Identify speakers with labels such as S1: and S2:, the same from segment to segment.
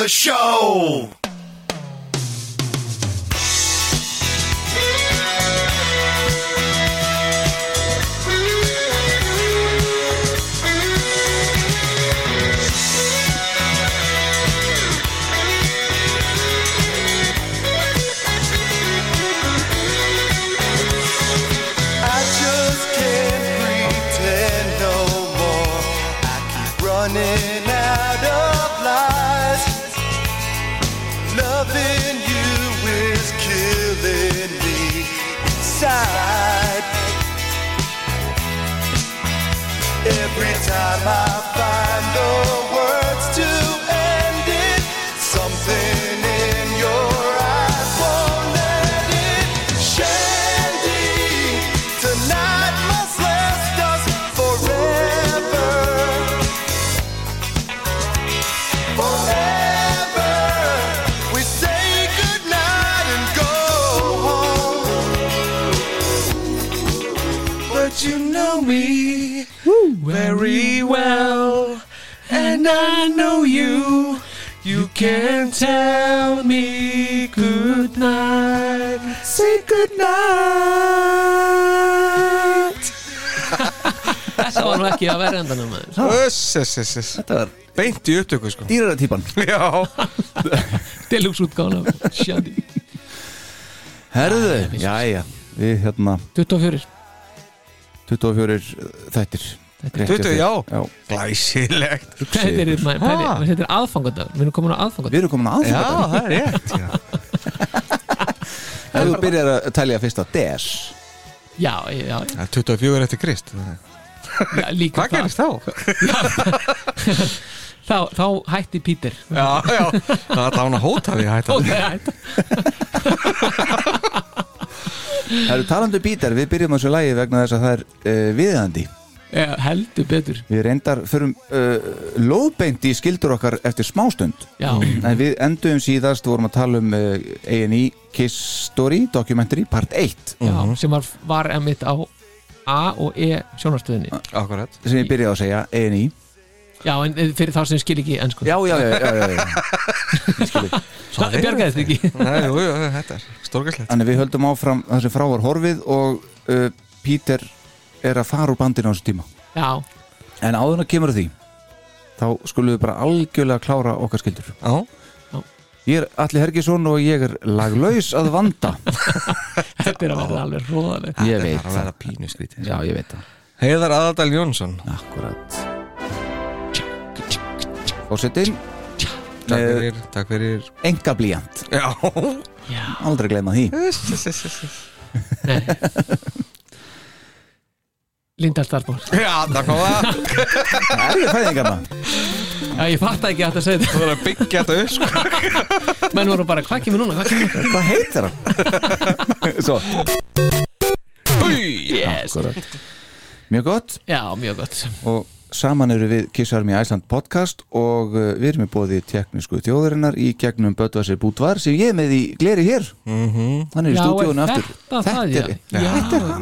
S1: The show. I know you. You can tell me goodnight. Say goodnight.
S2: Þetta var nú ekki að vera endanum.
S3: Öss, öss, öss, öss
S4: Þetta var
S3: Beint í upptöku sko
S4: dýrara típan
S3: Já
S2: Deluxe útgáðan af Shadi
S4: Herðu, jæja Við hérna
S2: 24
S4: 24 þættir
S2: Þetta
S4: Rétt hjá
S3: Tuttugu,
S4: þér.
S3: já.
S4: já.
S3: Glæsilegt.
S2: Þetta er, er aðfangandag Við erum komin á aðfangandag
S4: Við erum komin að
S3: Já,
S4: aðfangadag
S3: það er rétt. Já.
S4: Þú byrjar að telja fyrst á des.
S2: Já, já, já,
S3: Það er 24 eftir Krist.
S2: Já líka
S3: Hvað gerist þá?
S2: þá? Þá hætti Pítur.
S3: Já, já. Það var hann að hóta því að hætta.
S2: Ok, hætti
S4: Það eru talandi Pítar, við byrjum á þessu lægi vegna þess að það er uh, viðandi
S2: Já, heldur betur.
S4: Við reyndar förum uh, lóðbeint í skildur okkar eftir smástund.
S2: Já,
S4: En við endum síðast, vorum að tala um uh, A&E Kiss Story Documentary Part 1
S2: já sem var, var emitt á A og E sjónarstöðinni
S3: Akkurat.
S4: Sem ég byrjaði að segja A&E
S2: Já, en fyrir þá sem skil ekki ennsku
S4: Já, já, já, já, já, já.
S2: Það bjargaði þetta ekki.
S3: Nei, jú, jú, þetta er stórgæslegt
S4: Þannig við höldum áfram það sem frá var horfið og uh, Peter er að fara úr bandinu á þessu tíma.
S2: Já,
S4: En áður en að kemur að því þá skulum við bara algjörlega klára okkar skildur.
S3: Já.
S4: Ég er Alli Hergisson og ég er laglaus að vanda.
S2: Þetta er að verða alveg róðaleg
S4: Ég veit
S3: er að
S4: það.
S3: vera pínu skrítið.
S4: Já, ég veit það.
S3: Heiðar Aðaldal Jónsson.
S4: Akkurat. Fórsetin
S3: Takk
S4: með
S3: fyrir, takk fyrir.
S4: Enga blíjant
S3: Já.
S2: Já,
S4: Aldrei gleyma því.
S2: Nei Linda Starból
S3: Já, það kom það.
S4: Það er ég fæðingarna
S2: Já, ég fatt ekki að þetta segja
S3: Það var að byggja þetta upp sko.
S2: Menn voru bara, hvað kemur núna, hvað kemur núna?
S4: Hvað heitir hann? Svo,
S2: Yes.
S4: Akkurat Mjög gott.
S2: Já, mjög gott.
S4: Og saman eru við Kiss Army Iceland podcast og uh, við erum með bóði teknísku þjóðurinnar í gegnum Böttvarsir Bútvar sem ég er með í gleri hér. Hann er í stúdíónu aftur.
S2: þetta það, já
S4: er,
S2: Já,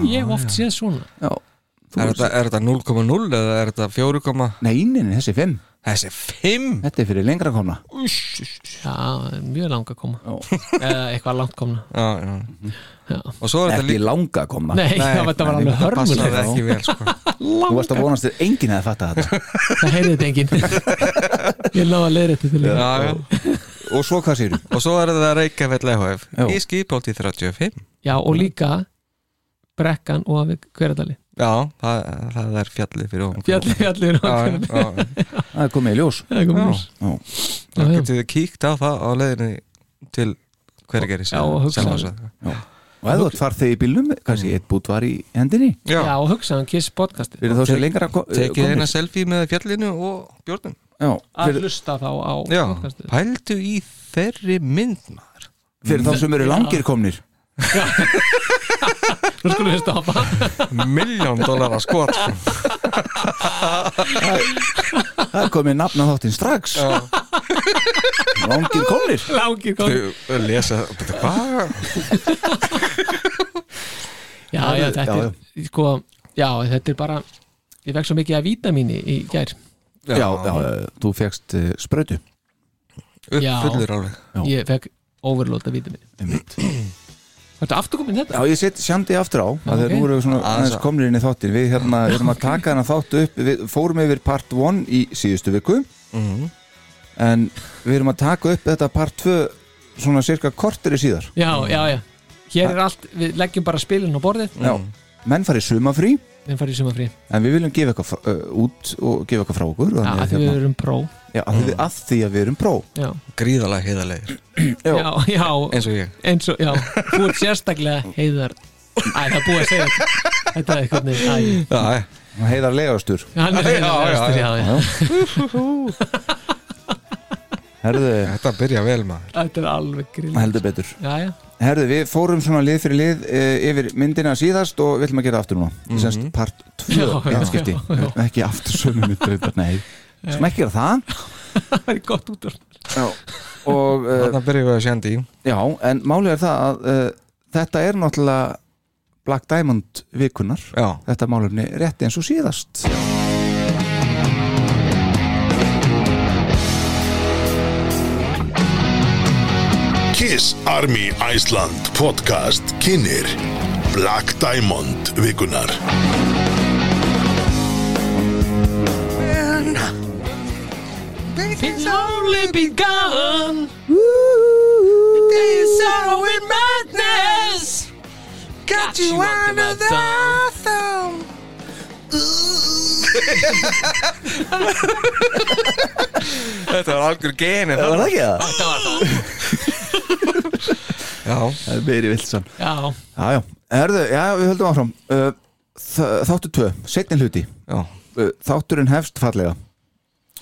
S2: ég hef oft séð svona.
S4: Já, þú
S3: Er þetta, er þetta 0,0 eða er þetta 4,
S4: Nei, neini, þessi fimm.
S3: Þessi 5
S4: Þetta er fyrir lengra komna.
S2: Já, mjög langa
S4: Já.
S2: Eða eitthvað langt komna.
S3: Já, já.
S2: Já.
S3: Og svo er þetta
S4: Ekki
S3: líka
S4: langa komna.
S2: Nei, það var alveg
S3: Það passaði
S2: hörmulega
S3: ekki vel sko.
S4: Þú varst að vonast þér enginn að fatta þetta.
S2: Það heyrði þetta enginn. Ég náða að leiða þetta til
S3: já
S4: Og svo hvað séru?
S3: Og svo er þetta Reykjavík
S4: Já.
S3: í skipálti 35
S2: Já, og líka Brekkan og hverjadali
S3: Já, það, það er fjallið fyrir okkur
S2: Fjalli, fjalli er
S3: Já,
S2: okkur
S3: já,
S4: Það er komið í ljós.
S2: Það er komið
S3: Já.
S2: ljós.
S4: Já.
S3: Það
S2: Já, já.
S3: getið þið kíkt á það á leiðinni til hvergeris
S2: Já, og hugsa.
S4: Og ef þú ert farþegi í bílnum kannski eitt bút var í hendinni.
S3: Já,
S2: Já, og hugsaðan Kiss
S4: fyrir ko-
S3: tekið eina selfie með fjallinu og björnum
S4: Já,
S2: að
S4: fyrir,
S2: hlusta þá á
S3: Já,
S2: podcastið.
S3: Pældu í þeirri mynd maður.
S4: Fyrir þá sem eru langir komnir
S2: Nú skulum við stoppa.
S3: Miljón dólar að skot. Sko.
S4: Það er komið nafn á þáttinn strax Langir komnir.
S2: Langir kom
S3: Þau lesa, hvað?
S2: Já, já, þetta
S4: Já,
S2: er sko, já, þetta er bara ég fekk svo mikið af vítamíni í gær.
S4: Já, já, já, þú fegst uh, sprautu.
S2: Já.
S3: Uppfullur alveg.
S4: Já.
S2: ég fekk overlóta vítamíni.
S4: Einmitt.
S2: Þetta afturkomin þetta?
S4: Já, ég set sjandi aftur á að þeir
S2: ok.
S4: nú erum við svona
S3: Aðeins
S4: aðeins
S3: að-
S4: komnir inn í þáttin við hérna erum að taka hana þáttu upp við fórum yfir part 1 í síðustu viku.
S3: Mhm.
S4: en við erum að taka upp þetta part 2 svona cirka korteri síðar.
S2: Já, já, já. Hér er allt, við leggjum bara spilin á borðið.
S4: Já, menn farið sumafrí
S2: við farið í sumafrí
S4: en við viljum gefa eitthvað uh, út og gefa eitthvað frá okkur þannig
S2: að
S4: að
S2: því við
S4: hérna,
S2: erum pró.
S4: Já, að, því, að því að við erum pró.
S2: Já,
S3: Gríðalega heiðarlegir.
S2: Já, já
S3: eins og ég.
S2: Eins og, já, þú ert sérstaklega heiðar. Æ, það er búið að segja þetta. Er eitthvað neð, æ.
S3: Já, já.
S4: heiðar legastur
S2: Hann
S3: Já, já,
S2: heiðarlegastur,
S3: já.
S4: herðu,
S3: Þetta byrja vel maður.
S2: Þetta er alveg grill
S4: heldur betur.
S2: Já, já,
S4: herðu, við fórum svona lið fyrir lið uh, yfir myndina síðast og við ætlum að gera aftur núna. Mm semst part 2
S2: Já, já,
S4: skipti,
S2: já, já.
S4: ekki aftur sömu myndir nei, sem ekki gera það?
S2: Það er gott út
S4: já. og uh,
S3: Þannig byrjum við að sjandi í
S4: Já, en málið er það að uh, þetta er náttúrulega Black Diamond vikunar
S3: Já,
S4: þetta málefni rétt eins og síðast
S5: Kiss Army Iceland podcast kynir Black Diamond vikunar
S2: It's only begun. This sorrow and madness. Got you under the thumb.
S3: þetta var algjör geni
S4: Það var það. ekki það?
S2: Þetta var það
S3: Já,
S4: Það er meiri vilsan
S2: Já,
S4: Já, já, Herðu, já, við höldum áfram. Uh, þ- Þáttur 2, setni hluti.
S3: Já,
S4: uh, Þátturinn hefst fallega.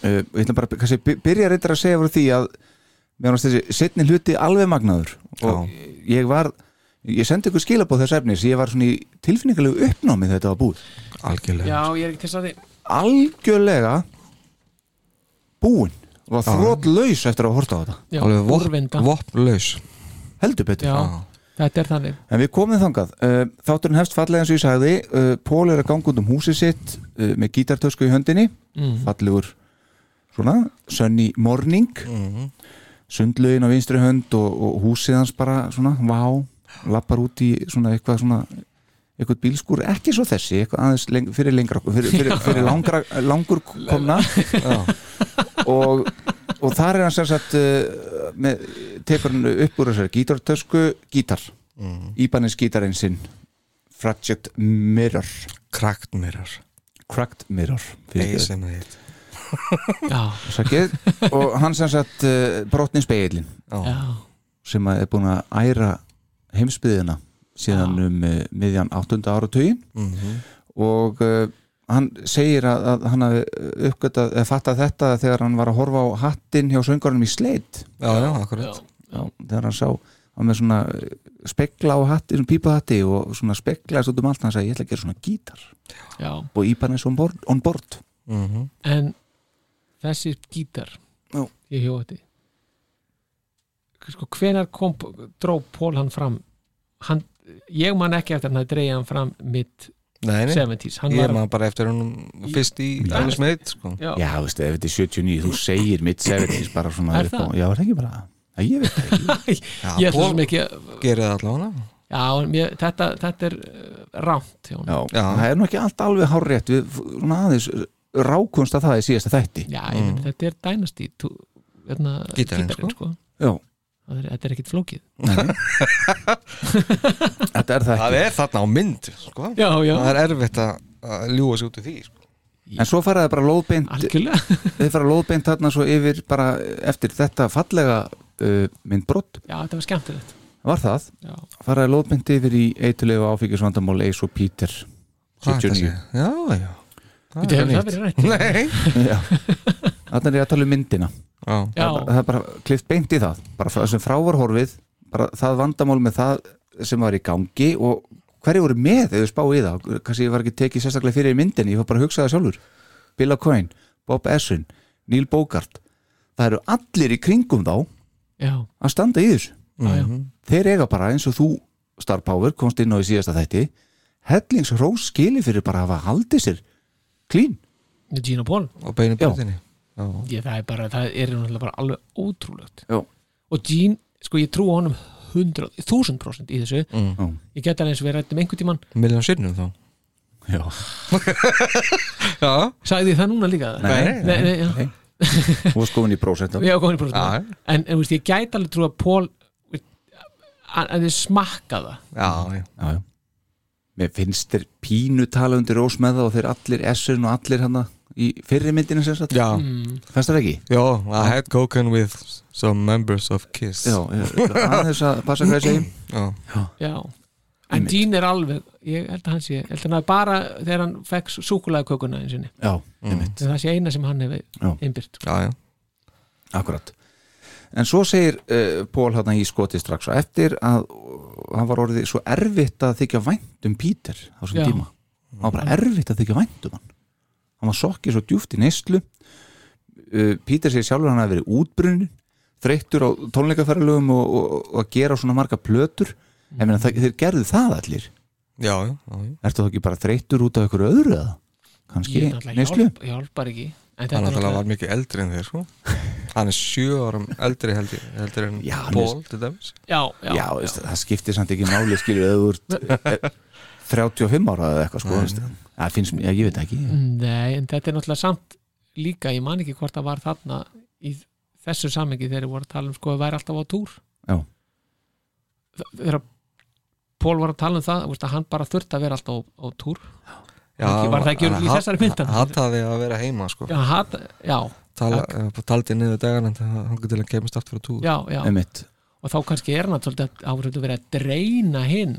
S4: Uh, Við ætlum bara kannski by- byrja reyndar að segja frá því að mér varst þessi setni hluti alveg magnaður. Og ég var ég sendi ykkur skilabóð þess efnis. Ég var svona í tilfinningalegu uppnámi þegar þetta var búið.
S3: Algjörlega.
S2: Já, ég er ekki til að því.
S4: Algjörlega búinn var
S3: Já.
S4: þrótlaus eftir að horta á þetta?
S2: Já,
S3: Alveg
S2: úrvinda.
S3: vopn, vopnlaus.
S4: Heldur betur.
S2: Já, þetta er þannig.
S4: En við komum þangað. Uh, þátturinn hefst fallega eins og ég sagði. Uh, Pól er að ganga út um húsið sitt uh, með gítartösku í höndinni.
S2: Mm.
S4: fallegur svona sunny morning. Sundlaugin á vinstri hönd og, og húsið hans bara svona vá, lappar út í svona eitthvað svona eitthvað bílskur, ekki svo þessi eitthvað aðeins leng, fyrir lengra fyrir, fyrir, fyrir langra, langur komna. Og, og þar er hann sem sagt uh, með, tekur hann upp úr þessari gítartösku gítar, mm. Íbanis gítarinn sinn Fragile Mirror.
S3: Krakt mirror.
S4: Cracked Mirror og hann sem sagt uh, brotnin speilin
S2: já,
S4: sem að er búin að æra heimsbyðina síðan
S2: Já.
S4: um uh, miðjan 8. áratugin og uh, hann segir að, að hann hafi uppgötað eða fattað þetta þegar hann var að horfa á hattinn hjá söngarnum í sleit
S3: Já, já, akkurat
S4: Já, þegar hann sá hann með svona spekla á hatti, svona pípahatti og svona speklaðist út um allt hann sagði ég ætla að gera svona gítar
S2: já
S4: og Íbanis on board, on board.
S3: Mhm.
S2: En þessi gítar
S4: Já.
S2: Ég hjó þetta Sko, hvenar kom dró Pól hann fram hann, Ég man ekki eftir hann að dreigja hann fram mitt
S3: Nei, nei,
S2: 70s Hann
S3: ég
S2: var,
S3: maður bara eftir hún fyrst í Alice Mate sko.
S2: já,
S4: Já, veistu, ef þetta er 79, þú segir mitt 70s bara svona
S2: Er
S4: upp á-
S2: það?
S4: Já, er það ekki bara? Já, ég veit það ekki.
S3: Já,
S2: Ég ætla
S3: Paul
S2: sem ekki að-
S3: gerir það allavega
S2: Já, mér, þetta, þetta er uh, rámt hjá hann
S4: Já,
S3: Já.
S4: það er nú ekki allt alveg hárrétt. Við svona aðeins rákunst að það í síðasta þætti.
S2: Já, ég
S3: Mm.
S2: minn, þetta er dænastí hérna,
S3: Gítarinn,
S2: gítarinn, sko.
S4: Já,
S2: þetta er ekkit flókið.
S4: Þetta er það
S3: Það
S4: ekki.
S3: er þarna á mynd sko.
S2: Já, já,
S3: Það er erfitt að, ljúa sig út í því sko.
S4: En svo faraði bara lóðbeint
S2: algjörlega.
S4: Þið fara lóðbeint þarna svo yfir bara eftir þetta fallega uh, myndbrott
S2: Já, þetta var skemmtilegt.
S4: Var það?
S2: Já,
S4: Faraði lóðbeint yfir í eitulegu áfengisvandamál Ace og Peter
S3: Hvað
S4: 79
S3: þetta? Já, já.
S2: Þetta hefur það verið rætt?
S3: Nei
S4: Þarna er ég að tala um myndina.
S3: Já,
S4: það, er bara- það er bara klift beint í það. Bara það sem frá var horfið bara það vandamál með það sem var í gangi og hverju voru með þau spáðu í það? Kannski ég var ekki tekið sérstaklega fyrir í myndinni ég var bara að hugsa það sjálfur. Bill O'Coin, Bob Essin, Neil Bogart. Það eru allir í kringum þá
S2: já,
S4: að standa í þessu.
S2: Já, já.
S4: þeir eiga bara eins og þú Star Power komst inn á í síðasta þætti Hellings Rose skili fyrir bara að hafa haldið sér klín
S2: Gina Paul.
S3: Og beinu
S4: Já.
S2: Ég, það er bara, það er náttúrulega bara alveg ótrúlegt
S4: Já.
S2: og Gene, sko ég trú honum 100, 1000% í þessu
S3: Mm.
S2: ég get alveg eins og við rættum einhvern tímann
S3: miljón sinnum þá
S4: Já.
S3: Já,
S2: sagði það núna líka
S4: Nei,
S2: nei, nei, já.
S4: nei. þú varst komin í prósent
S2: Já, komin í prósent.
S3: Já.
S2: en, en veist, ég gæti alveg trú að Paul að að þið smakka það
S3: já, já
S4: já, já. Mér finnst þér pínu tala undir rós með það og þeir allir S-un og allir hann í fyrri myndinu sem sagt?
S3: Já,
S2: mm.
S4: Fannst það ekki?
S3: já, I had cocaine with some members of KISS.
S4: Já, ég- aðeins að passa hvað ég segi.
S3: Já,
S2: já. En
S4: Einmitt.
S2: Gene er alveg ég held að hann sé, ég held að hann bara þegar hann fekk súkulega kökuna eins sinni.
S4: Já,
S3: einmitt.
S2: Það sé eina sem hann hefur
S4: Já.
S2: innbyrt
S3: Já, já,
S4: akkurat. En svo segir uh, Pól hann í skoti strax og eftir að uh, hann var orðið svo erfitt að þykja vænt um Píter á þessum
S2: Já.
S4: tíma. Hann var bara erfitt að þykja vænt um hann hann var sokkið svo djúft í neyslu. Uh, Píter segir sjálfur að hann hafi verið útbrunnin þreyttur á tónleikaferðalögum og, og, og að gera svona marga plötur. En meina, það, þeir gerðu það allir.
S3: Já, já, já.
S4: Ertu þá ekki bara þreyttur út af ykkur öðru eða? Kannski
S2: ég náttúrulega
S4: neyslu?
S2: hjálp, hjálpar ekki. En
S3: Hann náttúrulega var mikið eldri en þeir sko. Hann er sjö árum eldri heldur, heldur en
S4: er-
S3: Paul til dæmis.
S2: Já, já,
S4: það skiptir samt ekki máli skilur þú ert eh, 35 ára eða eitthvað sko, það finnst mér, já, ég veit ekki.
S2: Nei, en þetta er náttúrulega samt líka, ég man ekki hvort það var þarna í þessu samengi þegar við voru að tala um sko að væri alltaf á túr.
S4: Já.
S2: Þegar Pól var að tala um það, veist, að hann bara þurfti að vera alltaf á, á túr. Ekki- var það ekki í þessari mynd?
S3: Hann hataði að vera heima sko.
S2: Já, hat, já,
S3: Tala, Taldi niður dagan en hann getur til að kemast aftur á túr.
S2: Já, já.
S4: Einmitt.
S2: og þá kannski er hann svolítið að svolítið verið að dreina hinn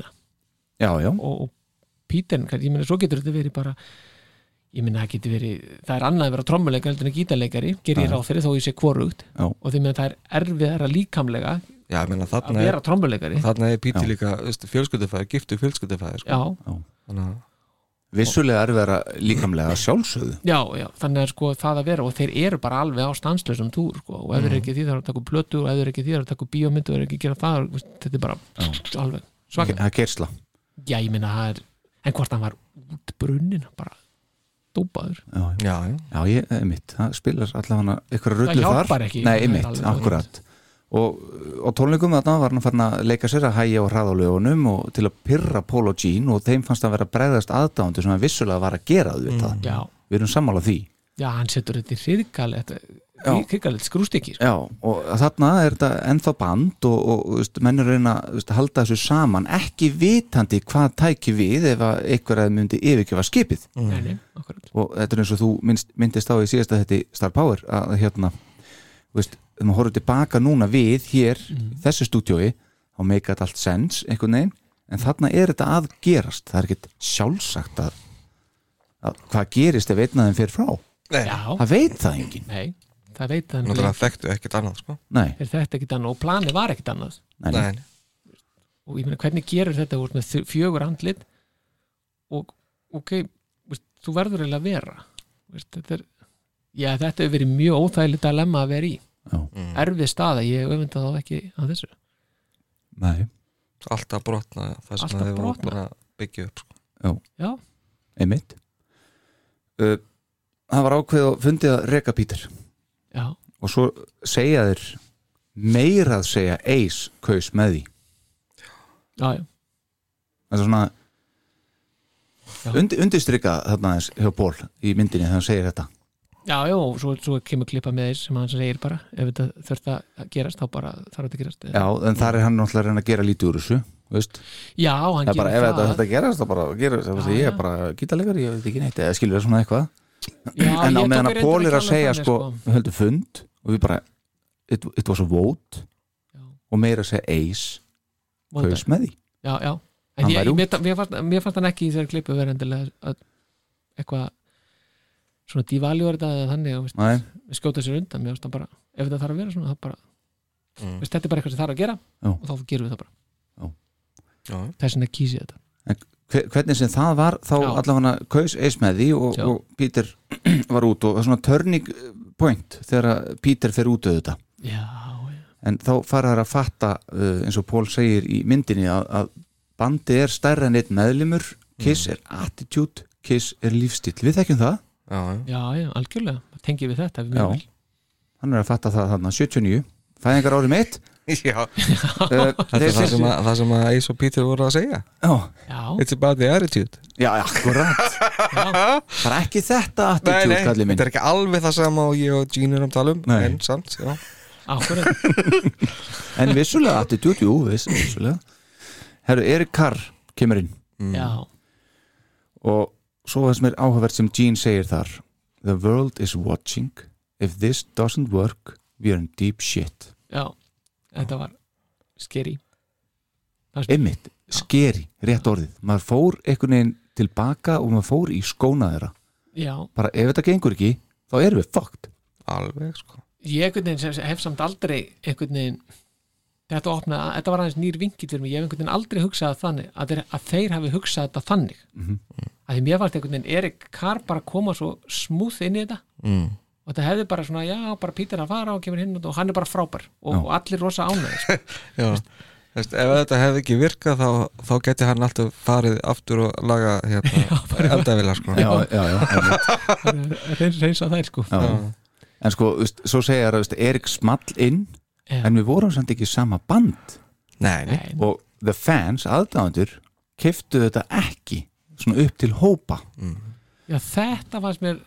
S4: Já, já,
S2: og, og Píter, ég meina, svo getur þetta verið bara ég meina, það getur verið það er annað að vera trommuleikari heldur en gítarleikari ger ég ráð fyrir þó ég sé hvorugt.
S4: Já.
S2: og því meina það er erfiðara líkamlega
S3: Já, ég meina
S2: að
S3: er,
S2: vera trommuleikari.
S3: þarna er Píti líka fjölskyldufæði, giftu fjölskyldufæði sko.
S2: já,
S3: Þannig að
S4: vissulega er vera líkamlega sjálfsögðu.
S2: Já, já, þannig er sko það að vera og þeir eru bara alveg á stanslösum túr sko, og ef þeir eru ekki því er að taka upp plötu og ef þeir eru ekki því er að taka upp bíómyndu og þeir eru ekki að gera það þetta er bara alveg svaka.
S4: Það er gersla
S2: já, ég meina það er, en hvort hann var út brunnin bara dópaður
S4: Já, já,
S3: Já,
S4: ég, einmitt, það spilar allavega ykkur
S2: Það
S4: rullu þar.
S2: ekki.
S4: Nei, einmitt, akkurat. Og á tónleikum þarna var hann farin að leika sér að hægja og hraða á lögunum og til að pyrra Paul og Jean og þeim fannst að vera bregðast aðdándu sem hann vissulega var að gera þú veit það,
S2: já,
S4: við erum sammála því.
S2: Já, hann setur þetta í hriðgalett
S4: Já.
S2: Hriðgalett skrústikki sko.
S4: Já, og þarna er þetta ennþá band og, og veist, menn er að reyna að veist, halda þessu saman, ekki vitandi hvað tæki við ef að einhver að myndi yfirkjöfa skipið.
S2: Nei, nei, akkurat.
S4: og þetta er eins og þú minnst, myndist á í síðasta þetta Star Power að hérna veist, ef maður horfður tilbaka núna við hér, í þessu stúdjói þá make it allt sense, einhvern veginn en þarna er þetta að gerast. Það er ekkert sjálfsagt að, að hvað gerist ef einn aðeim fyrir frá.
S3: Nei,
S2: já,
S4: það veit það enginn,
S2: nei, það veit hann
S3: náttúrulega þekktu ekkert annað sko.
S4: Nei,
S2: er þetta ekkit annað? Og planið var ekkit annað.
S4: Nei, nei.
S3: Nei,
S2: og ég meina hvernig gerur þetta? Úr fjögur andlit og ok, veist, þú verður eiginlega að vera. Veist, þetta er já, þetta hefur verið mjög óþægilegt dilemma að vera í.
S4: Já.
S2: erfið staða, ég öfunda þá ekki að þessu.
S4: Nei.
S3: alltaf brotna það sem það hefur búin að byggja upp sko.
S2: já,
S4: einmitt. Uh, það var ákveð og fundið að reka Pítur
S2: já,
S4: og svo segja þér meira að segja eis kaus með því.
S2: Já, já,
S4: það er svona
S2: Já.
S4: Undi, undirstrykka þarna aðeins hjá Ból í myndinni þegar hann segir þetta.
S2: Já, já, og svo, svo kemur klippa með þess sem hann segir bara ef þetta þurft að gerast, þá bara þarf þetta að gerast
S4: Já, en þar er hann náttúrulega að reyna að gera lítið úr þessu veist?
S2: já hann
S4: Það er bara, ef
S2: gerir
S4: þetta,
S2: það.
S4: gerast, þá bara gerast það, ég er bara gítarlegar, ég veit ekki neitt eða skilur það svona eitthvað
S2: já,
S4: en á
S2: ég
S4: meðan að Pól er að segja
S2: þannig,
S4: sko, við höldum fund og við bara it, it was a vote
S2: Já.
S4: og meira að segja Ace kaus með því
S2: já, já, en ég,
S4: út.
S2: mér, fannst, mér fannst hann ekki í verið endilega að eitthvað svona divaljúar þetta eða þannig og, veist,
S4: Nei.
S2: skjóta sér undan, mér fannst hann bara ef þetta þarf að vera svona, þá bara
S3: Mm.
S2: veist, þetta er bara eitthvað sem þarf að gera
S4: Já.
S2: og þá gerum við það bara þess vegna kýsi þetta
S4: hvernig sem það var, þá
S2: Já.
S4: allavega kaus Ace með því og,
S2: Já.
S4: og Peter var út og það er svona turning point þegar að Peter fer út auðvitað
S2: já, já,
S4: en þá fara þær að fatta uh, eins og Pól segir í myndinni að, að bandi er stærra en eitt meðlimur Kiss er attitude, Kiss er lífstíl við þekkjum það,
S3: Já, já.
S2: já, já, algjörlega tengjum við þetta
S4: Já.
S2: mjög vel.
S4: hann er að fatta það þarna 79, fæðingar árið mitt
S3: Já,
S4: uh,
S3: þetta er það sem, að, það sem að Ace og Peter voru að segja. It's about the attitude.
S4: Já, akkurat. Það er ekki þetta attitude, kallið minn.
S3: þetta er ekki alveg það sama og ég og Gene erum að tala um
S4: Nei.
S3: En samt, já.
S4: En vissulega attitude, jú, viss, vissulega. Herru, Erik Carr kemur inn.
S2: Já,
S4: og svo það sem er áhugavert sem Gene segir þar the world is watching. If this doesn't work we are in deep shit.
S2: Já, þetta var skeri
S4: einmitt, skeri, rétt orðið. Maður fór einhvern veginn tilbaka og maður fór í skóna þeirra.
S2: Já,
S4: bara ef þetta gengur ekki, þá erum við fucked.
S3: Alveg, sko.
S2: Ég einhvern veginn sem- hef samt aldrei einhvern veginn þetta opnaði, þetta var aðeins nýr vinkill fyrir mig, ég hef einhvern veginn aldrei hugsað þannig að þeir, að þeir hafi hugsað þetta þannig.
S4: Mhm.
S2: að því mér fannst einhvern veginn Erik Carr bara koma svo smúð inn í þetta.
S3: Mm.
S2: Og þetta hefði bara svona, já, bara Pítur að fara og kemur hinn og hann er bara frábær og,
S4: Já.
S2: og allir rosa ánæði sko.
S3: Já, ef þetta hefði ekki virkað þá, þá geti hann alltaf farið aftur og laga hérna, eldavila sko.
S4: já, já, já,
S2: reyns, að þær sko
S4: já. en sko, veist, svo segja þær að Erik small inn
S2: Já.
S4: en við vorum samt ekki sama band
S3: Nei, nei,
S4: og the fans, aðdáðandur keftu þetta ekki svona upp til hópa
S2: já, þetta fannst mér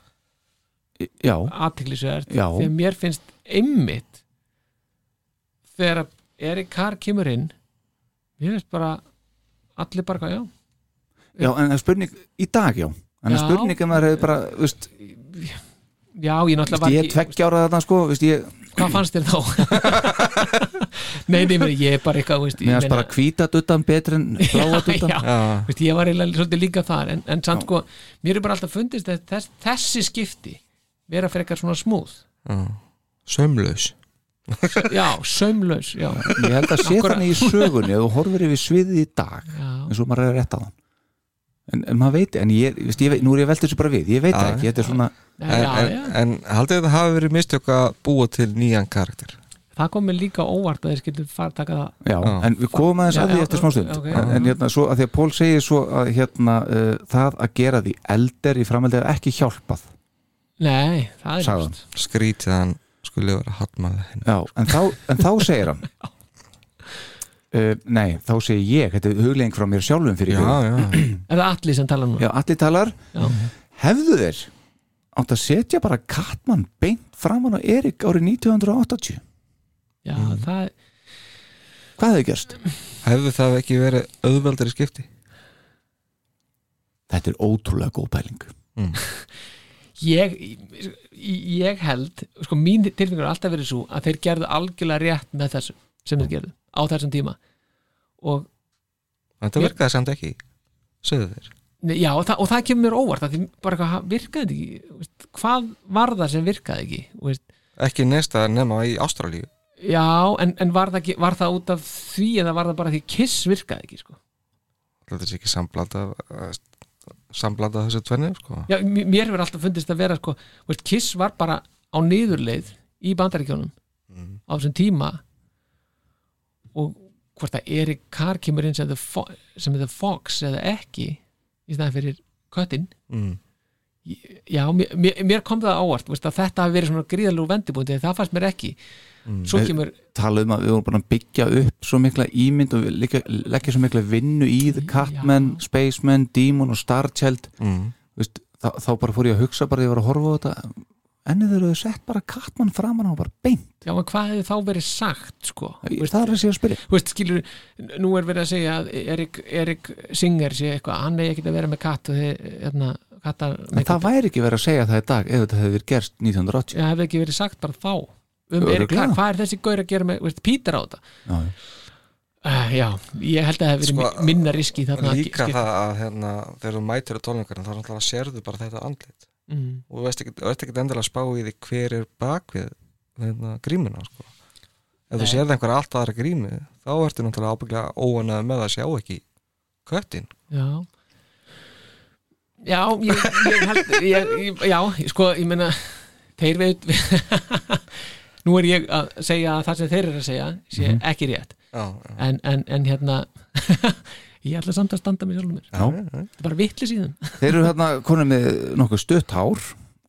S4: já,
S2: aðtiklisverð
S4: Já.
S2: þegar mér finnst einmitt þegar Erik Carr kemur inn mér finnst bara allir bara, hvað, já.
S4: Já, en það er spurning í dag, já. En það er
S2: Já.
S4: spurning ef maður hefur bara, veist,
S2: já, ég náttúrulega var
S4: ég er tveggjára þarna sko, veist ég,
S2: hvað fannst þér þá? nei, nei, meni, ég er bara eitthvað
S4: mér finnst bara hvíta duttan betur en bláa duttan
S2: já,
S3: já,
S2: veist, ég var eiginlega svolítið líka þar en, en samt sko, mér er bara alltaf fundist að þess, þessi skipti vera fyrir eitthvað svona smúð.
S3: Sömlaus
S2: já, saumlaus já,
S4: ég held að sé
S2: Akkúrat.
S4: þannig í sögunni að þú horfir yfir sviðið í dag
S2: já,
S4: eins og maður er rétt á hann. En, en maður veit, en ég, veist, ég veit, nú er ég velt þessu bara við ég veit ekki, þetta er svona
S3: En, en, en haldið þetta hafi verið mistök að búa til nýjan karakter?
S2: Það kom mér líka óvart að þeir skildu fara að taka það.
S4: Já,
S3: Já.
S4: en við komum aðeins að því eftir smástund
S2: ok,
S4: en, en hérna, svo að því að Pól segir svo að hérna, uh, það að gera því elder í framhaldi er ekki hjálpað
S2: nei, það er ljóst.
S3: Skrítið að hann skulle vera hattmaður henni
S4: já, en, þá, en þá segir hann uh, nei, þá segir ég þetta er huglegging frá mér sjálfum fyrir
S3: Já,
S4: ykkur.
S3: já,
S2: er það allir sem tala núna
S4: já, allir talar
S2: já.
S4: hefðu þeir átt að setja bara Katman beint framan á Erik árið 1980
S2: já, það
S4: hvað hefði gerst?
S3: Hefðu það ekki verið auðveldari skipti?
S4: Þetta er ótrúlega góð pæling
S2: ég, ég held sko mín tilfengur er alltaf verið svo að þeir gerðu algjörlega rétt með þessu sem þeir gerðu á þessum tíma. Og
S3: Þetta virkaði samt ekki Sögðu þeir.
S2: Já, og það, og það kemur mér óvart að því bara eitthvað virkaði ekki veist, hvað var það sem virkaði ekki veist,
S3: Ekki neista nema í Ástralíu.
S2: Já, en, en var, það var það út af því eða var það bara því kiss virkaði ekki sko.
S3: Þetta er ekki samblanda samblanda þessu tvenni sko.
S2: já, mér hefur alltaf fundist að vera sko, veist, kiss var bara á niðurleið í bandaríkjónum á þessum tíma og hvort að Erik Carr kemur inn sem sem The Fox eða ekki í staðan fyrir köttin
S3: mm.
S2: já, mér, mér- kom það á óvart veist, þetta hafi verið svona gríðalegu vendibúndi það fannst mér ekki svo
S4: Við-
S2: kemur,
S4: talað um að við vorum bara að byggja upp svo mikla ímynd og leggja, leggja svo mikla vinnu í The Catman, Spaceman, Demon og Starchild.
S3: Mm.
S4: Vist, þá, þá bara fór ég að hugsa bara þegar ég var að horfa á þetta ennið þeir eru sett bara kattmann framan á bara beint.
S2: Já, en hvað hefði þá verið sagt sko?
S4: það er að sé að spyrja.
S2: Þú veist, skilur, nú er verið að segja að Erik, Erik Singer sé eitthvað hann er ekki að vera með katt og þið, hérna, kattar
S4: en það væri ekki verið að segja það í dag ef þetta hefði verið gerst 1980
S2: Já, hefði ekki verið sagt bara þá um. Erik Clark, hvað er þessi gaur að gera með veist, Pítur á þetta?
S4: Já,
S2: uh, Já, ég held að það hefði verið
S3: Sko,
S2: minna riski þarna að
S3: líka
S2: skipta-
S3: það að hérna, þegar þú mætir á tónleikarinn þá náttúrulega sérðu bara þetta andlit.
S2: Mm,
S3: og þú veist ekki, þú veist ekki endilega að spá í því hver er bakvið hérna, grímuna sko. ef þú
S2: Nei.
S3: sérði einhver allt aðra grími þá ertu náttúrulega ábygglega óanað með að sjá ekki köttin.
S2: Já. Já, ég, ég held ég, ég, Já, sko, ég meina þeir veit nú er ég að segja að það sem þeir eru að segja sé ekki rétt.
S3: Já, já.
S2: en, en, en hérna ég ætla samt að standa með sjálfum mér.
S4: Já.
S2: þetta er bara vitli síðan
S4: þeir eru hérna konum með nokkuð stutt hár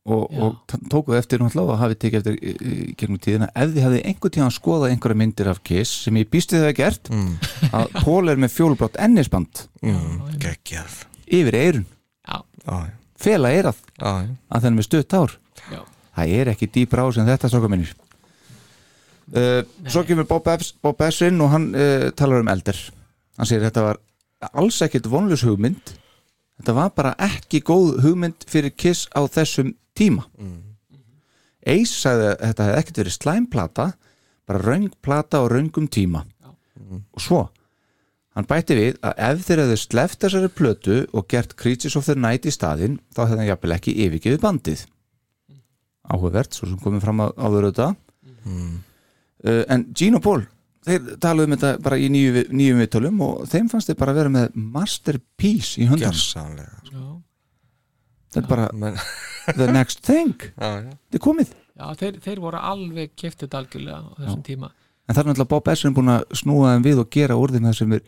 S4: og, og t- tókuð eftir náttúrulega og hafið tekið eftir í, í, í gegnum tíðina. Ef þið hafið einhvern tíðan skoðað einhverja myndir af Kiss sem ég býst þið að gert
S3: Mm.
S4: að Pól er með fjólublátt ennisband
S3: Mm, geggjað.
S4: yfir eirun,
S2: Já,
S3: já,
S4: fela eirað að þenni með stutt hár.
S2: Já,
S4: það er ekki dýpra ás en þetta stráka minnir uh, svo kemur Bob, Epps, Bob Essin og hann uh, talar um elder. Hann segir þetta var alls ekkert vonlus hugmynd. Þetta var bara ekki góð hugmynd fyrir Kiss á þessum tíma. Ace sagði að þetta hefði ekkert verið slæmplata bara raung plata og raungum tíma. Og svo hann bætti við að ef þeir hefðu sleft þessari plötu og gert Creatures of the Night í staðinn þá hefði hann jafnvel ekki yfirgefið bandið. Áhugavert, svo sem komið fram á- áður auðvitað. Uh, en Gene og Paul þeir taluðu um þetta bara í nýju, vi- nýjum viðtölum og þeim fannst þeir bara vera með masterpiece í
S3: Gjörsamlega sko.
S2: já.
S4: þetta er bara
S3: Men,
S4: the next thing.
S3: Já, já.
S4: þetta er komið.
S2: Já þeir, þeir voru alveg keftið algjörlega á þessum tíma.
S4: En það er náttúrulega Bob Essin búin að snúa þeim við og gera úr þeim það sem er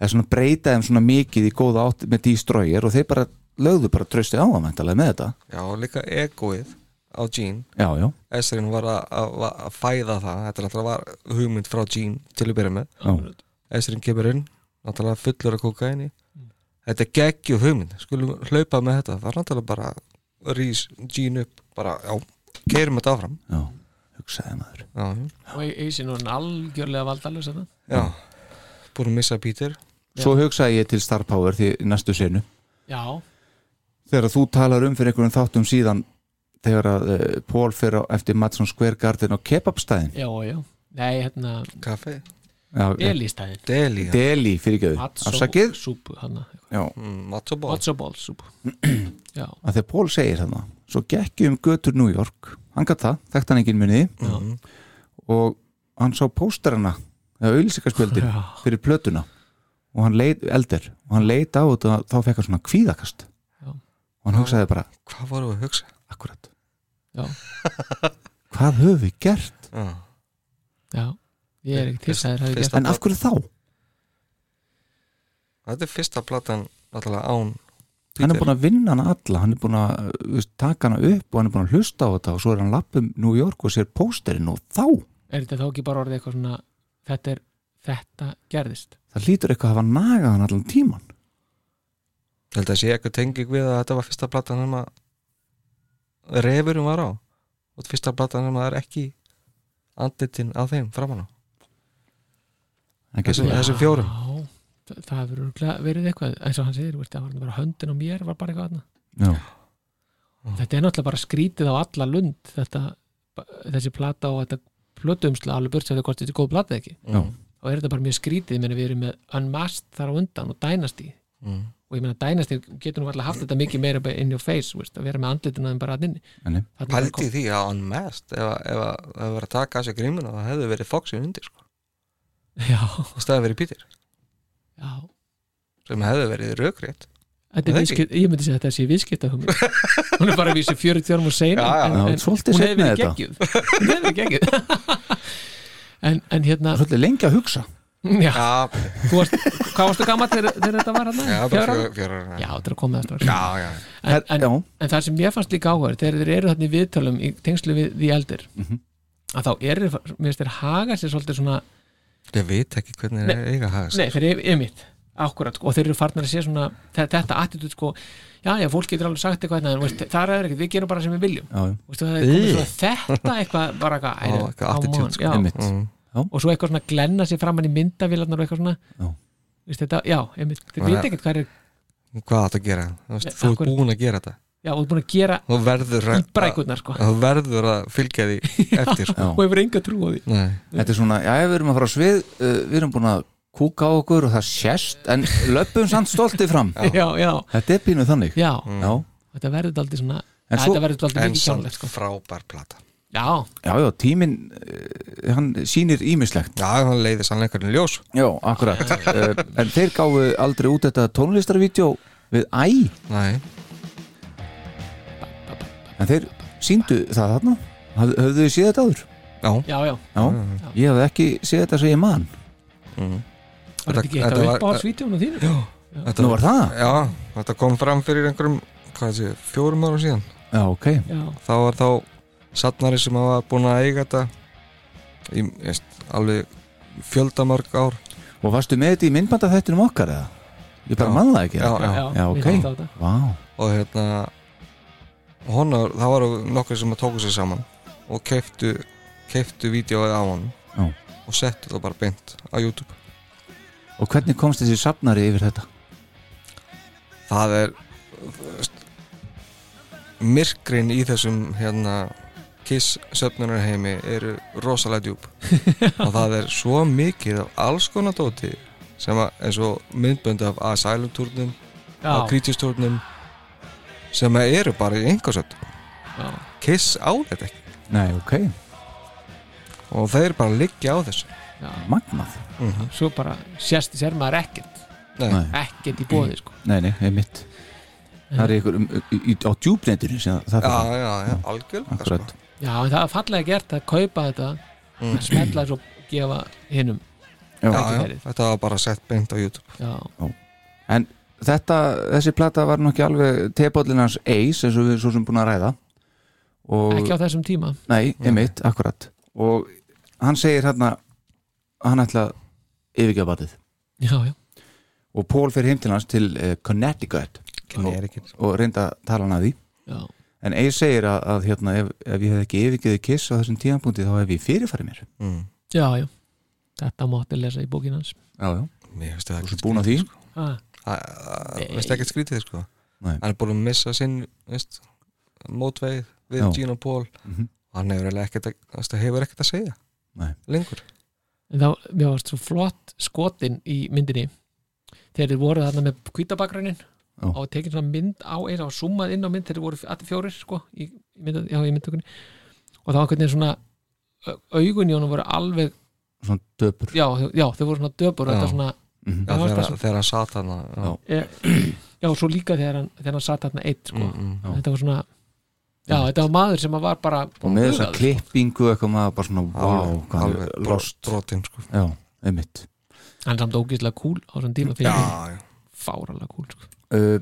S4: eða svona breyta þeim svona mikið í góða átt með Destroyer og þeir bara lögðu bara trösti á að mæntalega með þetta.
S3: Já, og líka egoið á Gene.
S4: Já, já,
S3: Esrin var að, fæða það. Þetta náttúrulega var hugmynd frá Gene til að byrja með.
S4: Já,
S3: Esrin kemur inn, náttúrulega fullur að kóka inn þetta er geggjuð hugmynd. Skulum hlaupa með þetta, það er náttúrulega bara rís Gene upp bara, já, keirum þetta áfram.
S4: Já, hugsaði maður.
S3: Já, já,
S2: og Eisin var algjörlega valdalus þetta
S3: já. búin að missa Peter.
S4: Svo hugsaði ég til Star Power því í næstu senu.
S2: Já,
S4: þegar þú talar um fyrir einhverjum þáttum síðan þegar að uh, Pól fyrir eftir Madison Square Garden á kebabstæðin
S2: já, já. Nei, hérna,
S3: kaffi,
S4: já,
S2: Elístæðin
S3: deli já.
S4: Deli fyrir ekki afsakið?
S2: súpu, hann
S4: já,
S3: mm, matzo ball
S4: að þegar Pól segir þarna svo gekki um götur New York. Hann gætt það, þekkt hann enginn munið.
S3: Mhm.
S4: og hann sá pósterana eða auðlýsingarspjöldin
S2: Já.
S4: fyrir plötuna. Og hann leit, eldir og hann leit á þetta þá fekk hann svona kvíðakast.
S2: Já.
S4: og hann hugsaði bara,
S3: hvað voru við að hugsa?
S4: akkurat hvað höfum við gert?
S3: Já.
S2: já ég er ekki til að þeir hafi
S3: Fyrst-
S2: gert
S4: en af hverju þá?
S3: þetta er fyrsta platan náttúrulega án
S4: hann er búin að vinna hana alla hann er búin að uh, veist, taka hana upp og hann er búin að hlusta á þetta og svo er hann lappum New York og sér pósterinn og þá
S2: er þetta þá ekki bara orðið eitthvað svona þetta er, þetta gerðist
S4: það hlýtur eitthvað að hafa nagað hann allan tíman
S3: held að sé eitthvað tenging við að þetta var fyrsta platan sem að refurum var á og fyrsta platan sem að er ekki andlitin á þeim
S4: Það
S3: Þessum- þessum fjórum.
S2: já, það, það hefur örugglega verið eitthvað eins og hann segir, veist, það var bara höndin á mér var bara eitthvað
S4: Já.
S2: þetta er náttúrulega bara skrítið á alla lund þetta, þessi plata og þetta plötuumsla alveg burt sem það hvort þetta er góð plata ekki
S4: Já.
S2: og er þetta bara mjög skrítið, við erum með Unmasked þar á undan og Dynasty
S3: mm.
S2: Og ég meina Dynasty getur nú alltaf haft þetta mikið meira in your face, veist, að vera með andlituna en bara að.
S3: Pældi í því að hann mest ef, að- ef að það verið að taka að sér grímuna það hefði verið Foxy undir sko.
S2: Já,
S3: í staði verið Peter.
S2: Já.
S3: Sem hefði verið rökrétt.
S2: Þetta er
S3: Það
S2: viðskipt, ég myndi segja að þetta sé viðskipta hún er bara að vísa 40 árum og sein
S3: Já, já.
S2: en, en
S4: svolítið
S2: hún hefði verið
S4: þetta.
S2: geggjuð. Hún hefði verið geggjuð. En, en hérna
S4: svolítið lengi að hugsa
S2: já, varst, hvað varstu gammal þegar, þegar þetta var hérna?
S3: já, bara
S2: Fjögurra ára?
S3: fjör, fjör,
S2: já, þetta er að koma það strax
S3: já, já.
S2: en, en, en það sem ég fannst líka áhugaður þegar þeir eru þarna í viðtölum í tengslu við því eldir
S4: Mhm.
S2: að þá eru, mér finnst þeir haga sér svolítið svona,
S3: Ég veit ekki hvernig það eiga að haga sig.
S2: nei, þeir eru ymitt akkurat, sko, og þeir eru farnir að sé svona þe- þetta attitút, sko, já, já, fólk getur alveg sagt eitthvað, en veist, það er ekkert, við gerum bara sem við viljum. Það komið þetta eitthvað bara eitthvað, Og svo eitthvað svona glenna sér framann í myndavélarnar og eitthvað svona.
S4: Já.
S2: Veistu, þetta, já, einmitt, þeir veit
S3: er-
S2: ekkert hvað er
S3: hvað átt að gera? Þú, veist,
S2: Ja,
S3: þú ert
S2: akkurat.
S3: búin að gera þetta.
S2: Já, og þú er búin að gera
S3: þú verður
S2: í
S3: að,
S2: brækurnar, sko.
S3: þú verður að fylgja því eftir sko.
S2: Og hefur enga trú á því.
S3: Nei.
S4: Þetta er svona, já, við erum að fara á svið uh, við erum búin að kúka á okkur og það sést en löpum samt stoltið fram.
S2: Já, já,
S4: Þetta er pínuð þannig.
S2: Já,
S4: Já,
S2: þetta verður aldrei svona
S4: En svo-
S2: þetta verður aldrei
S3: en
S2: mikið
S3: samt
S2: kjánlegt, sko.
S3: frábær plata
S2: já,
S4: já, já tíminn uh, hann sýnir ímislegt
S3: já, hann leiði sannleikarinn í ljós.
S4: Já, akkurat. Uh, En þeir gáfu aldrei út þetta tónlistarvídeó við æ.
S3: Nei.
S4: En þeir síndu það þarna. Haf, Höfðu þið séð þetta áður?
S3: já,
S2: já, já,
S4: Já, ég hafði ekki séð þetta sem ég man.
S3: Mm.
S2: var þetta ekki
S3: þetta
S2: eitthvað
S3: var-
S2: upp á svítjónu þínu?
S3: Já, þetta,
S4: Nú var það?
S3: já, þetta kom fram fyrir einhverjum hvað sé, fjórum árum síðan.
S4: Já, ok.
S2: Já,
S3: þá var þá satnari sem var búin að eiga þetta í veist, alveg fjöldamörg ár
S4: Og varstu með þetta í myndbanda þættinum okkar eða? Ég bara
S3: Já.
S4: man það ekki
S3: Já,
S2: já, já,
S4: Já,
S2: við
S4: ok.
S2: þátt á þetta.
S4: Vá,
S3: og hérna honar, það var nokkur sem að tóku sér saman og keiftu keiftu vídeoið á hann
S4: Já.
S3: og settu það bara beint á YouTube
S4: og hvernig komst þessi safnari yfir þetta?
S3: það er myrkrin í þessum hérna kiss söfnunarheimi eru rosalega djúb og það er svo mikið af alls konar dóti sem að eins og myndbönd af Asylum turnum
S2: já,
S3: af Creatures turnum sem eru bara í einhversöld
S2: já,
S3: kiss á þetta ekki.
S4: Nei, ok,
S3: og þeir bara liggja á þessu.
S2: Já.
S4: magnað.
S2: Svo bara sérst sér maður ekkert.
S3: Nei.
S2: Ekkert í bóði, sko.
S4: Nei, nei, einmitt. Það er ykkur um, í, í, á djúbnetinu sem það
S3: já,
S4: það
S3: já, já, algjörlega sko.
S2: Já, það er fallega gert að kaupa þetta
S3: Mm.
S2: smetla þessu og gefa hinnum
S4: Já.
S3: já, já, þetta var bara sett beint á YouTube.
S2: Já,
S4: En þetta, þessi plata var nú ekki alveg tebóllinans eis eins og við svo sem búin að ræða. Og,
S2: ekki á þessum tíma.
S4: Nei, einmitt, akkurat. Og hann segir hérna að hann ætla að yfirgefa batið
S2: já, já,
S4: og Pól fer heim til uh, Connecticut.
S3: Connecticut.
S4: og reynda að tala hann að því.
S2: Já,
S4: en Eir segir að, að hérna, ef, ef ég hef ekki yfirgeðið kiss á þessum tíðanbúndi þá hef ég fyrirfæri mér.
S3: Mm.
S2: já, já. Þetta mátti lesa í bókin hans.
S4: Já, já,
S3: mér finnst ekki
S4: er búin að því?
S2: ah,
S3: það veist ekki skrítið sko.
S4: Nei.
S3: hann er búin að missa sinn veist, mótveið við
S4: Já.
S3: Gina Paul.
S4: Mhm.
S3: og hann hefur ekkert að, hefur ekkert að segja
S4: Nei.
S3: lengur.
S2: En þá, mér varst svo flott skotin í myndinni. Þegar þeir voru þarna með kvítabakgrunin
S4: Já.
S2: og tekið svona mynd á eins og summað inn á mynd þegar þeir voru allir fjórir sko í, í, mynd, já, í myndtökunni og það var hvernig svona au- augun í honum voru alveg
S4: svona döpur
S2: já, já þau voru svona döpur og
S3: Já.
S2: þetta svona
S4: Mhm.
S3: já,
S2: Já,
S3: þegar,
S2: það-
S3: þegar hann sat hann já.
S2: Og svo líka þegar hann, þegar hann satt þarna eitt sko.
S3: Mm, mm.
S2: þetta var svona já, þetta var maður sem var bara
S4: og með þessa klippingu eitthvað maður bara svona wow, hann er lost
S3: brotin sko.
S4: Já, einmitt
S2: hann samt ógeðslega cool á þessum tíma
S3: já,
S2: fyrir
S3: já.
S2: fáralega cool sko.
S4: Uh,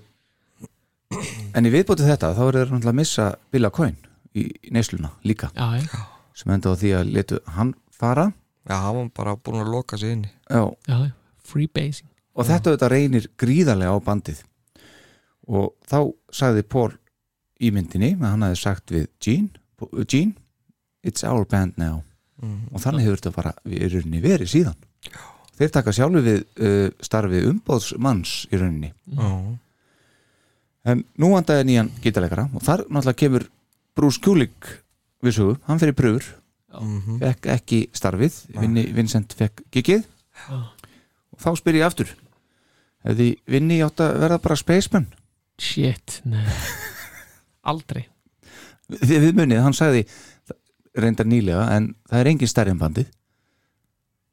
S4: En í viðbótið þetta þá er þeir náttúrulega að missa Billa Coyne í, neysluna líka.
S2: Já, já,
S4: sem enda á því að letu hann fara.
S3: Já, hann var bara búin að loka sig inni.
S4: Já,
S2: já, já, freebasing
S4: og þetta auðvitað reynir gríðarlega á bandið. Og þá sagði Paul í myndinni að hann hafði sagt við Gene, Gene it's our band now.
S3: Mm.
S4: og þannig hefur þetta bara verið síðan þeir taka sjálfur við uh, starfi umbóðsmanns í rauninni.
S3: Já,
S4: en nú vandaði nýjan gítarleikara og þar náttúrulega kemur Bruce Kulik við sögu, hann fyrir pröfur
S3: mhm.
S4: fekk ekki starfið. Vinni, Vincent fekk gigið
S2: Já.
S4: og þá spyr ég aftur. Hefði Vinni átt að verða bara spaceman?
S2: Shit, nei. Aldrei.
S4: Þið við munið, hann sagði reyndar nýlega, en það er engin stærri en bandið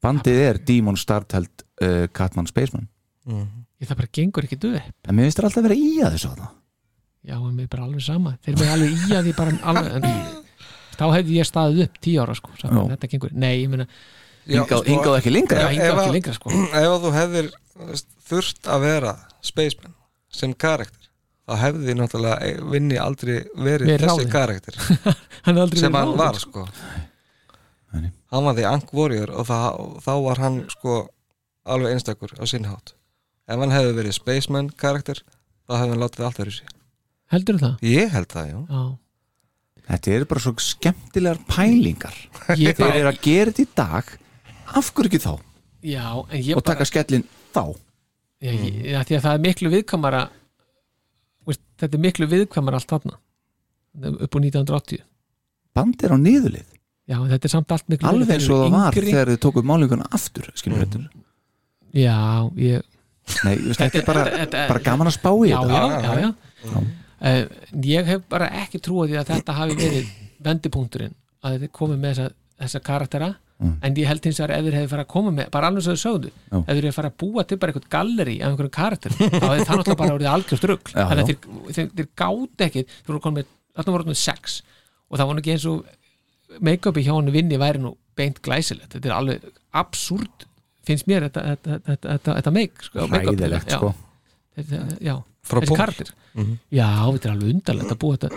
S4: bandið er Demon Startelt uh, Catman Spaceman
S3: Mhm.
S2: ég það bara gengur ekki duð
S4: en mér finnst það alltaf að vera í að þessu þarna.
S2: já, en mér er bara alveg sama þeir með alveg í að því bara alveg en, þá hefði ég staðið upp tíu ára sko, nei, ég meina
S4: hingað,
S3: sko,
S4: ekki lengra
S2: já,
S3: ef að-
S2: ekki lengra sko
S3: ef að þú hefðir þurft að vera spaceman sem karakter þá hefði náttúrulega vinni aldrei verið
S2: Verið
S3: þessi
S2: ráðinn.
S3: karakter
S2: hann er aldrei
S3: sem
S2: verið
S3: hann var
S2: sko.
S3: Hann var því Ank Warrior og það, þá var hann sko alveg einstakur á sinnhátt ef hann hefði verið Spaceman karakter þá hefði hann látið allt verið sér.
S2: Heldur það?
S3: ég held það, já.
S2: Já,
S4: Þetta eru bara svo skemmtilegar pælingar.
S2: Ég
S4: Þeir eru að gera þetta í dag. Af hverju ekki þá?
S2: já en ég
S4: Og taka skellin þá.
S2: Já, ég, já, því að það er miklu viðkvæmara veist, þetta er miklu viðkvæmara allt þarna. Upp á 1980
S4: Band er á niðurlið
S2: já, þetta er samt allt miklu
S4: Alveg eins og það var
S2: yngri.
S4: þegar þið tókuð málinguna aftur Skilur þetta
S2: já, ég
S4: Nei, þú veist, þetta er bara,
S2: þetta-
S4: bara gaman að spá í
S2: já,
S4: þetta
S2: já, já, já. Uh, ég hef bara ekki trúið því að þetta hafi verið vendipunkturinn að þetta komið með þessa, þessa karaktera
S4: Mm.
S2: en ég held hins vegar ef þeir hefði farið að koma með bara alveg svo þau sögðu,
S4: Já.
S2: ef þeir hefði farið að búa til bara eitthvað galleri af einhverjum karakter þá hefði það náttúrulega bara orðið algjörst rugl
S4: Já,
S2: þannig að
S4: já.
S2: þeir, þeir, þeir gátt ekki þeir voru komið, þarna voru komið sex og það nú ekki eins og make-upi hjá henni vinni væri nú beint glæsilegt þetta er alveg absúrt finnst mér þetta, þetta, þetta, þetta, þetta make sko, já.
S4: sko
S2: Þetta- já,
S3: Frá
S2: þessi
S3: Paul.
S2: karakter já, þetta er alveg undarlegt að búa þetta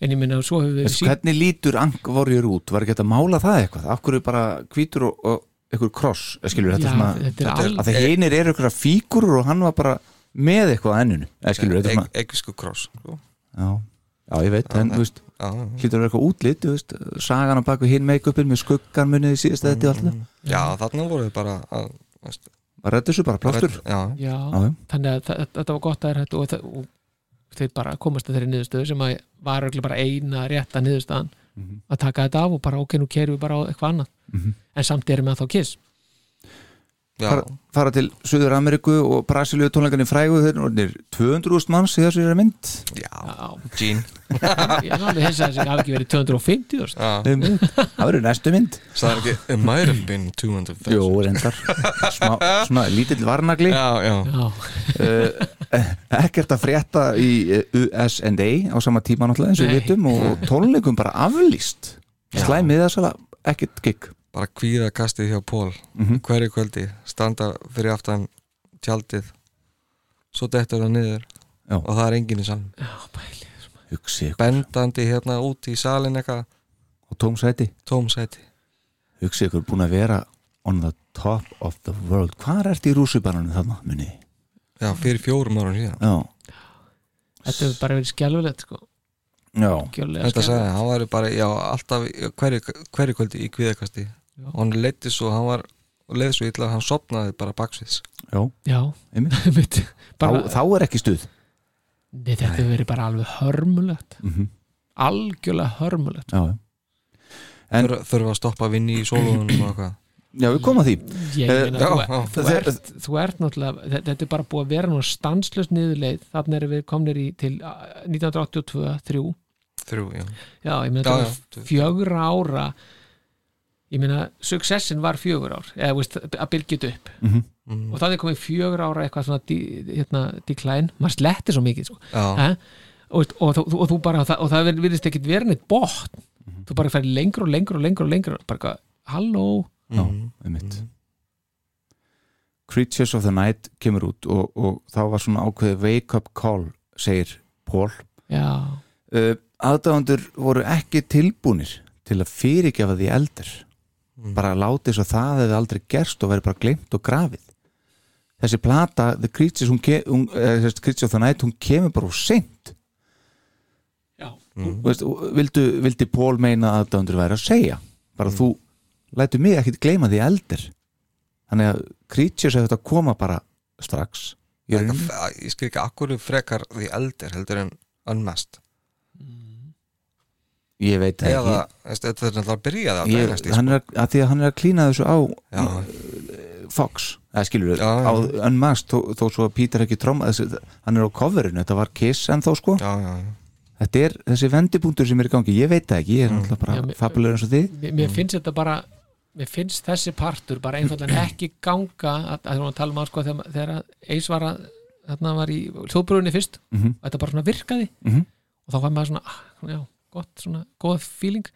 S2: en ég minna, svo hefur við
S4: Veistu, Hvernig lítur Angvorjur út? Var ekki hægt að mála það eitthvað? Af hverju bara hvítur og, og einhver kross eh, skilur þetta
S2: Já,
S4: svona
S2: þetta er
S4: að
S2: alveg
S4: þeir hinir eru einhverja fígurur og hann var bara með eitthvað að ennunu eða skilur þetta svona
S3: kross sko.
S4: já, já, ég veit, en þú veist hlýtur að vera eitthvað útlit, þú veist sagan á baku hinn make-upin með skuggan munið í síðast þetta og allt það,
S3: já, þarna voru þið bara að, veist,
S4: bara redda þessu bara plástur.
S3: já,
S2: já, þannig að þetta var gott að er hægt og, það- og þeir bara komast að þeirri niðurstöðu sem að var örugglega bara eina rétta niðurstöðan að taka þetta af og bara ok, nú kerum við bara á eitthvað annað. En samt erum við að þá kiss
S4: fara, fara til Suður Ameríku og Brasilíu tónleikarnir frægu þeir eru orðnir 200.000 manns í þessu mynd.
S3: Já,
S2: já,
S3: Gene.
S2: Ég er alveg hins að þessi hafi ekki verið 250 þúsund.
S3: já,
S4: Um, það verður næstu mynd.
S3: Sagði ekki, it might have been 200
S4: Jó, reyndar. Smá, svona lítill varnagli.
S3: Já, já,
S2: já,
S4: uh, ekkert að frétta í uh, USA á sama tíma náttúrulega eins og við vitum og tónleikum bara aflýst. Slæmið þess að ekkert gig
S3: bara kvíða kastið hjá Pól
S4: Mhm.
S3: hverju kvöldi, standa fyrir aftan tjaldið svo dettur það niður
S4: Já.
S3: og það er enginn í
S4: ykkur.
S3: Bendandi hérna út í salin eitthvað.
S4: Og tómsæti
S3: tómsæti
S4: hugsi ykkur búin að vera on the top of the world. Hvað er þetta í rússibananum þarna muni?
S3: Já, fyrir fjórum árum síðan.
S4: Já,
S2: þetta hefur bara verið skjálfulegt sko,
S4: já,
S3: þetta sagði,
S2: skelfilegt.
S3: hann var bara já, alltaf hverju, kvöldi í kvíðakasti og hann leiti svo, hann var og leiði svo illa að hann sopnaði bara baksviðs.
S4: Já,
S2: já,
S4: einmitt.
S2: Bara,
S4: þá, þá er ekki stuð.
S2: Nei, þetta hefur verið bara alveg hörmulegt.
S4: Mm
S2: algjörlega hörmulegt.
S4: Já, já. En-
S3: Þurfa- þurfa að stoppa að vinni í sólunum og eitthvað.
S4: Já, við komum að því.
S2: Ég
S4: Eh,
S2: meina,
S3: já,
S2: þú,
S3: já.
S2: þú, ert, þú ert náttúrulega þetta, er bara búið að vera nú stanslöst niðurleið. Þannig erum við komnir í til uh, 1982, 3
S3: þrjú, já,
S2: já, ég meina
S3: Já,
S2: þetta
S3: já.
S2: var fjögra ára ég meina, successin var fjögur ár eða veist, að bylgja þetta upp.
S4: Mhm.
S3: mm,
S2: og það er komið fjögur ára eitthvað svona hérna, decline, maður slettir svo mikið sko.
S3: já,
S2: eh? og, og, og, og, þú bara, og það, og það virðist ekkit vera neitt botn. Þú bara færi lengur og lengur og lengur og lengur bara eitthvað, halló?
S4: Já,
S3: mm,
S4: einmitt Creatures of the Night kemur út og, og þá var svona ákveðið wake up call segir Paul.
S2: Já,
S4: uh, aðdáðandur voru ekki tilbúnir til að fyrirgefa því eldur bara láti svo það hefði aldrei gerst og verið bara glemt og grafið. Þessi plata The Creatures, hún ke, hún, uh, Creatures of the Night hún kemur bara úr seint.
S2: Já,
S4: Veist, og vildu, vildi Pól meina að aðdáðandur væri að segja? Bara þú lætur mig ekki gleyma því eldur þannig að Creatures hefði þetta að koma bara strax.
S3: Eitthvað- ég skil ekki akkur frekar því eldir heldur en unmest
S4: ég veit það
S3: eða,
S4: ekki
S3: veist, þetta er náttúrulega að byrja það
S4: ég, hann er að, að því að hann er að klína þessu á
S3: Já.
S4: Fox, eða skilur við á Unmasked, þó, þó svo að Peter ekki tróma hann er á coverinu, þetta var Kiss en þó sko,
S3: já, já, já.
S4: þetta er þessi vendipunktur sem er í gangi, ég veit það ekki ég er náttúrulega bara fabulur eins og þið
S2: mér, mér finnst þetta bara mér finnst þessi partur bara einfallega ekki ganga að, að, að tala um að sko þegar, þegar Eis var að þarna var í hljóðbrúinni fyrst
S4: Mhm.
S2: og þetta bara svona virkaði
S4: Mhm.
S2: og þá var maður svona, ah, já, gott svona góð feeling,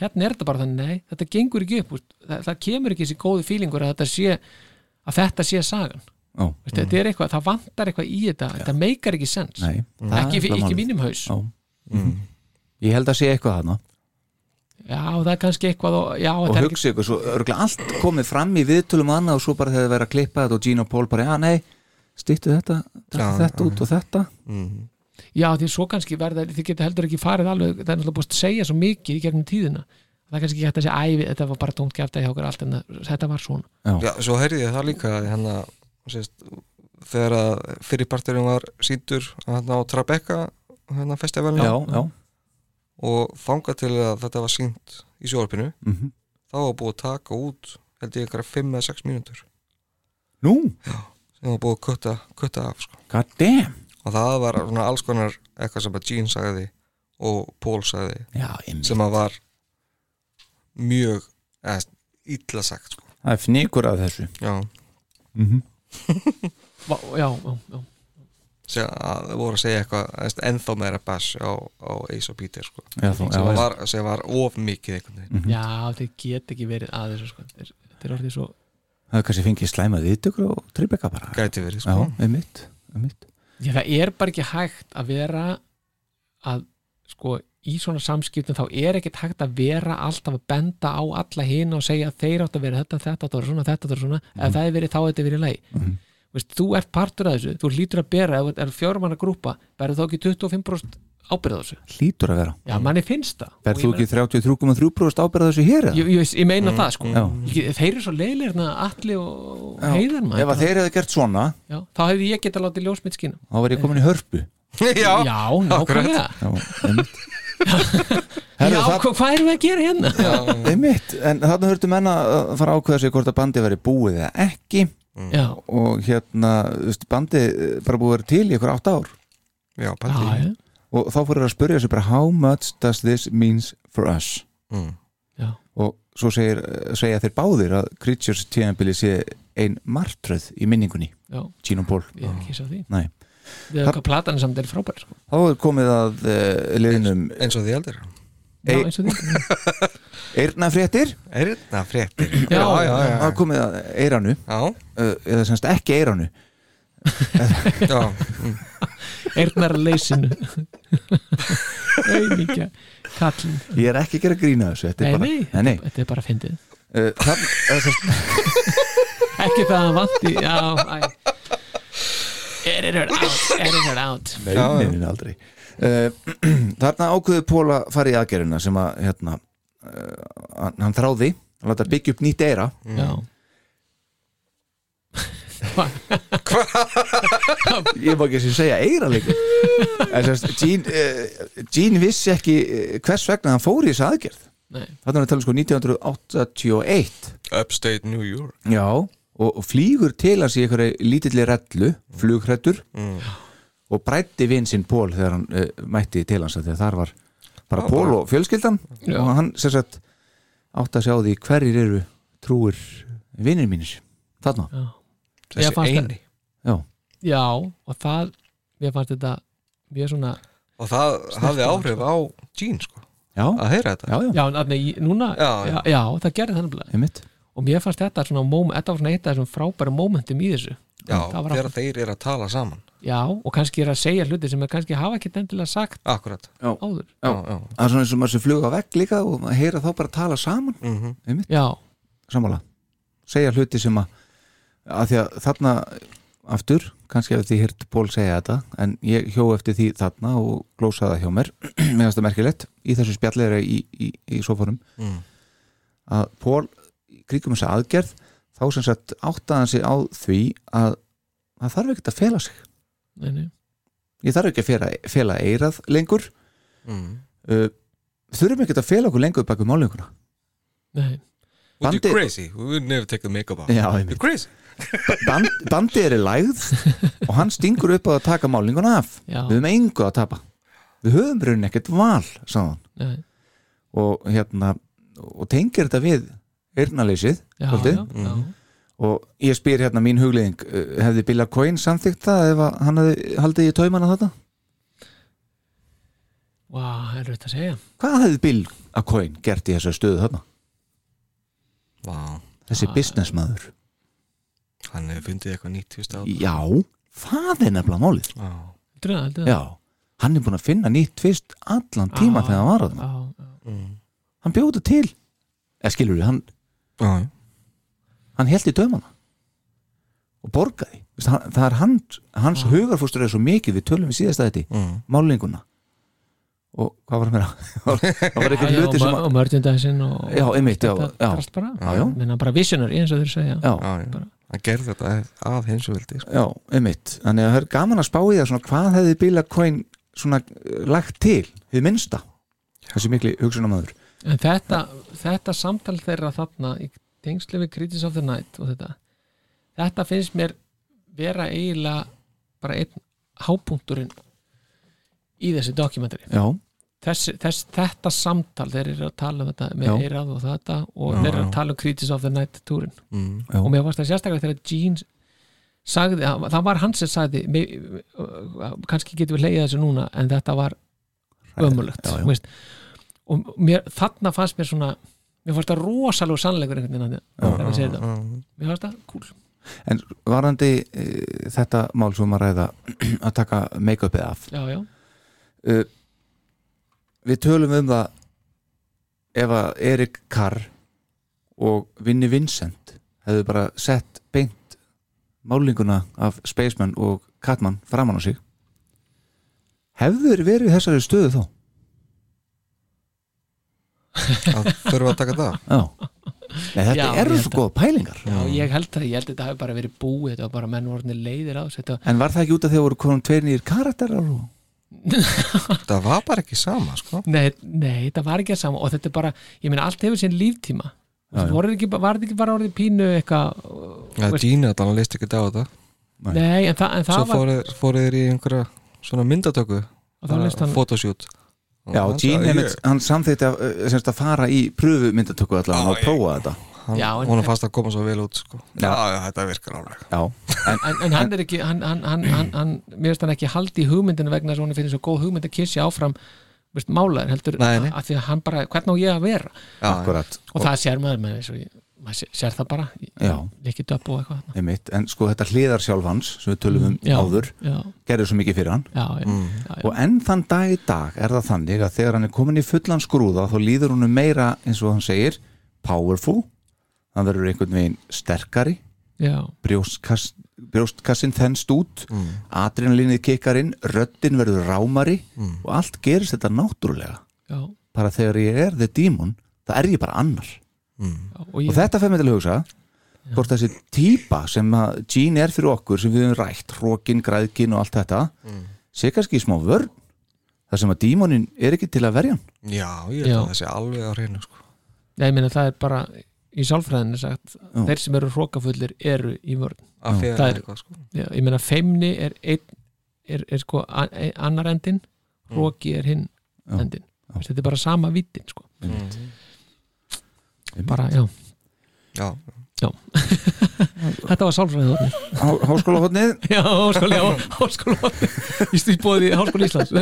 S2: hérna er þetta bara þannig nei, þetta gengur ekki upp, það, það kemur ekki þessi góði feelingur að þetta sé að þetta sé sagan,
S4: Ó,
S2: Vist, þetta er eitthvað það vantar eitthvað í þetta, þetta meikar ekki sens.
S4: Nei, það
S2: ekki, ekki mínum haus.
S4: Ó. ég held að sé eitthvað þarna.
S2: Já, það er kannski eitthvað og, já,
S4: og
S2: er ekki,
S4: hugsa ykkur, svo örgulega allt komið fram í viðtölum annað og svo bara þegar það verið að klippa þetta og Gene og Paul bara, já nei stýttu þetta, þetta,
S3: Já,
S4: þetta
S3: já.
S4: út og þetta.
S3: Mm.
S2: Já því svo kannski verða þið geta heldur ekki farið alveg það er náttúrulega búist að segja svo mikið í gegnum tíðina. Það er kannski ekki hægt að segja ævi þetta var bara tómt kæft hjá okkur allt en þetta var svona.
S3: Já, svo heyrði ég það líka hérna, sést, þegar að fyrirparturinn var síndur hérna á Tribeca hérna festivalinu.
S4: Já, já,
S3: og þangað til að þetta var sínt í sjórpinu
S4: mhm.
S3: þá var búið að taka út held ég ykkur 5 eða 6 mínútur.
S4: Nú,
S3: sem var búið að kutta, kutta af sko.
S4: god damn
S3: og það var svona alls konar eitthvað sem að Gene sagði og Paul sagði
S4: já,
S3: sem að var mjög eða, illa sagt sko.
S4: það er fnikur af þessu
S3: já,
S4: mm
S2: Vá, já, já, já,
S3: það voru að segja eitthvað ennþá meira bass á, á Ace og Peter sko.
S4: já, þú,
S3: sem, var, sem var of mikið einhvern veginn
S2: já, þeir get ekki verið að þessu sko. þeir, þeir orðið svo
S4: það er kannski fengið slæma viðtökur og trippeka bara
S3: gæti verið
S4: já,
S3: sko.
S4: einmitt, einmitt.
S2: Já, það er bara ekki hægt að vera að sko í svona samskiptum þá er ekkert hægt að vera alltaf að benda á alla hina og segja að þeir átt að vera þetta, þetta átt að vera svona, þetta átt að vera svona. Ef það er verið þá er þetta verið leið
S4: Mhm.
S2: Veist, þú ert partur af þessu, þú hlýtur að bera ef þú er fjórumanna grúpa, berðu þá ekki 25% ábyrða þessu,
S4: hlýtur að vera.
S2: Já manni finnst það.
S4: Berð
S2: Og
S4: þú ekki 33,3% ábyrða þessu hér? eða?
S2: ég, ég, ég meina það sko. Ég- þeir eru svo leilir hérna allir og
S4: Já.
S2: heiðar
S4: Ef
S2: maður
S4: að þeir hefðu gert svona
S2: já, þá hefði ég getað látið ljósmitt skina
S4: þá var ég komin í hörpu.
S3: Já,
S2: já, nákvæmlega.
S4: Já, einmitt. Herðu,
S2: já,
S4: það-
S2: hva, hvað erum við að gera hérna?
S4: Einmitt, en þarna hörtu menna að fara ákveða sig hvort að bandi veri búið eða ekki.
S2: Já,
S4: og hérna, þú veist, bandi bara búið að vera til í ykkur átt ár.
S3: Já,
S2: já,
S4: og þá fóru að spyrja sig bara how much does this means for us?
S3: Mm.
S2: já.
S4: og svo segir, segja þeir báðir að Creatures tíðanbili sé ein martröð í minningunni, og Paul.
S2: Ég er ekki svo því.
S4: Nei.
S2: við hefum hvað platan samt er frábær sko.
S4: þá er komið að uh, liðnum
S3: eins og því heldur.
S2: Já,
S4: Ei-
S2: eins og því
S4: Eirna fréttir?
S3: Erna fréttir.
S2: Já,
S3: já, já,
S4: það komið að Eiranu
S3: já,
S4: uh, eða semst ekki Eiranu.
S2: Ernar leysinu. Auðmíkja kallin
S4: ég er ekki að gera grína þessu þetta
S2: nei,
S4: er bara,
S2: nei,
S4: nei, nei.
S2: þetta er bara fyndið.
S4: Uh, það,
S2: ekki það að vanti já, æ. Edit her out, edit her out?
S4: Nei, nei, nei, aldrei. Uh, þarna ákveðu Pól að fara í aðgerðina sem að hérna, uh, hann, hann þráði að láta byggja upp nýtt eira
S2: já
S4: ég má ekki að segja eira líka en semst Gene, uh, Gene vissi ekki uh, hvers vegna hann fór í þessa aðgerð.
S2: Nei,
S4: þarna er að tala um sko 1981
S3: Upstate New York.
S4: Já, og, og flýgur til hans í einhverju lítilli rellu flugrættur
S3: mm.
S4: og brætti vinn sinn Pól þegar hann uh, mætti til hans af því að þar var bara
S3: Já,
S4: Pól og fjölskyldan.
S2: Já.
S4: og hann sem sagt átti að sjá því hverjir eru trúir vinnir mínir. Þarna,
S2: já
S3: þessi eini.
S4: Já,
S2: já, og það mér fannst þetta mjög svona
S3: og það hafði áhrif á Gene sko,
S4: já,
S3: að heyra þetta.
S4: Já, já,
S2: já, þannig, núna,
S3: Já,
S2: já,
S3: já.
S2: já, það gerði þannig og mér fannst þetta svona moment, þetta var svona eitt af þessum frábæra momentum í þessu.
S3: Já, þegar þeir eru að tala saman.
S2: Já, og kannski er að segja hluti sem er kannski hafa ekki endilega sagt
S3: akkurat,
S2: áður.
S4: Já.
S3: já, já,
S4: það er svona eins og maður sem fluga vekk líka og heyra þá bara tala saman.
S3: Mm
S4: einmitt,
S2: já,
S4: sammála. Segja hluti sem að að því að þarna aftur, kannski ef þið hýrt Pól segja þetta, en ég hjó eftir því þarna og glósaði það hjá mér. Meðan það merkilegt, í þessu spjalleira í, í, í sofarum
S3: Mm.
S4: að Pól, kringum þessa aðgerð þá sem sagt áttaðan sig á því að það þarf ekkert að fela sig.
S2: Nei, nei,
S4: ég þarf ekki að fela, fela eirað lengur.
S3: Mm.
S4: uh, þurfum ekkert að fela okkur lengur bakum málinguna
S2: nei.
S3: Would you
S4: Bandi-
S3: crazy? We would never take the makeup off.
S4: Já,
S3: You're crazy
S4: Band, bandið er í lægð og hann stingur upp á að taka málinguna af.
S2: Já.
S4: við höfum engu að tapa. Við höfum raunin ekkert val og hérna og tengir þetta við
S2: já, já.
S4: og ég spyr hérna mín hugleðing uh, hefði Bill Coyne samþygt það ef að hann hefði haldið í taumana þetta
S2: Vá, er þetta að segja?
S4: Hvað hefði Bill Coyne gert í þessu stöðu þarna?
S3: Wow.
S4: þessi
S2: Ah.
S4: Businessmaður
S3: hann hefur fundið eitthvað nýtt tvist á
S4: já, það er nefnilega málið
S3: Já.
S2: Það, það?
S4: já, hann er búin að finna nýtt tvist allan tíma
S2: Já,
S4: þegar hann var
S2: já, já.
S3: Mm.
S4: hann bjóði til eða skilur við, hann,
S3: Já, já.
S4: hann held í taumana og borgaði Veist, hann, það er hans, hans hugarfóstur er svo mikið við tölum við síðast að þetta
S3: mm.
S4: málninguna og hvað var að meira það var eitthvað
S2: Já,
S4: hluti sem að
S2: og merchandising og,
S4: Já, einmitt, já, já. Já, já.
S2: Menna bara visionary eins og þeir segja
S4: já,
S3: Já, já. Hann gerði þetta af hinsuvildi sko.
S4: já, einmitt. Þannig að það er gaman að spá í það svona, hvað hefði eh, lagt til við minnsta? Þessi mikli hugsunamaður
S2: en þetta, þetta samtal þeirra þarna í tengslu við Critics of the Night og þetta þetta finnst mér vera eiginlega bara einn hápunkturinn í þessi dokumentari
S4: já,
S2: Þess, þess, þetta samtal þeir eru að tala um þetta með eirað og þetta og
S4: Já,
S2: þeir eru að tala um Critics of the Night túrin.
S3: Mm.
S4: já,
S2: og mér varst það sérstaklega þegar Gene sagði, það var hans sem sagði mig, kannski getum við leiðið þessu núna en þetta var veist. og mér, þarna fannst mér svona mér fannst það rosalega sannleikur einhvern veginn mér fannst það cool
S4: en varandi e, þetta mál sem að ræða að taka make-upið af.
S2: Já, já,
S4: uh, við tölum um það ef að Erik Carr og Vinni Vincent hefðu bara sett beint málinguna af Spaceman og Catman framan á sig hefðu þeir verið í þessari stöðu þá?
S3: að þurfa að taka það?
S4: Já, Nei, þetta
S2: Já,
S4: eru svo
S2: að-
S4: góða pælingar.
S2: Já, ég held það ég held að þetta hafi bara verið búið þetta var bara menn vornir leiðir á þetta,
S4: en var það ekki út af því að voru konum tveir nýjir karakterar og...
S3: það var bara ekki sama sko.
S2: nei, nei, þetta var ekki að sama. Og þetta er bara, ég meina allt hefur sinn líftíma. Var þetta ekki, þetta bara orðið pínu eitthvað
S3: ja, Gina þannig líst ekki á þetta.
S2: Nei, en, það, en
S3: svo
S2: það var
S3: fóruð fóru þeir í einhverja svona myndatöku
S2: leist
S3: fotoshoot
S4: Já,
S3: sagði,
S4: Emmett, hann samþýtti að, semst að fara í pröfu myndatöku allan og prófa þetta
S3: hann,
S2: Já, en-
S3: hún er fast að koma svo vel út sko.
S4: Já.
S3: já, já, þetta virkar alveg
S4: Já, en,
S2: en, en hann er ekki hann, hann, hann, hann, hann, mér finnst hann ekki haldi í hugmyndinu vegna þess að hún finnir svo góð hugmynd að kissi áfram veist, málaður heldur
S3: Nei, nei.
S2: að því að hann bara, hvernig á ég að vera
S3: já,
S4: akkurat
S2: og það sér maður með þessu maður sé- sér það bara, líkið döpp og eitthvað
S4: en sko þetta hliðar sjálfans sem við tölum um
S2: Já.
S4: áður gerði svo mikið fyrir hann
S2: já,
S3: Mm.
S2: já, já.
S4: og enn þann dag í dag er það þannig að þegar hann er komin í fullan skrúða þá líður hann meira eins og hann segir powerful, hann verður einhvern veginn sterkari.
S2: Já,
S4: brjóstkass, brjóstkassin þennst út
S3: Mm.
S4: adrenalinnið kikkar inn röddin verður rámari og allt gerist þetta náttúrulega
S2: já,
S4: bara þegar ég er the demon það er ég bara annar.
S2: Já og
S4: og
S2: ég,
S4: þetta fer mig til að hugsa hvort þessi típa sem að Gene er fyrir okkur sem við höfum rætt, hrókin, græðkin og allt þetta sé kannski í smá vörn þar sem að dímonin er ekki til að verja hann.
S3: Já, ég held
S2: Já.
S3: að það sé alveg á hreinu sko.
S2: Nei, ég meina það er bara í sálfræðinu sagt,
S4: Já.
S2: þeir sem eru hrókafullir eru í vörn Það er-
S3: eitthvað sko.
S2: já, ég meina feimni er, ein, er, er sko ein- annar endin hróki er hinn
S4: Já.
S2: endin þetta er bara sama vittin sko.
S3: mm.
S2: bara, já,
S3: já,
S2: þetta var sálfræðið.
S4: Há, Háskóla hodnið
S2: já, háskóli, já, háskóli í stíðbóði háskóli Íslands?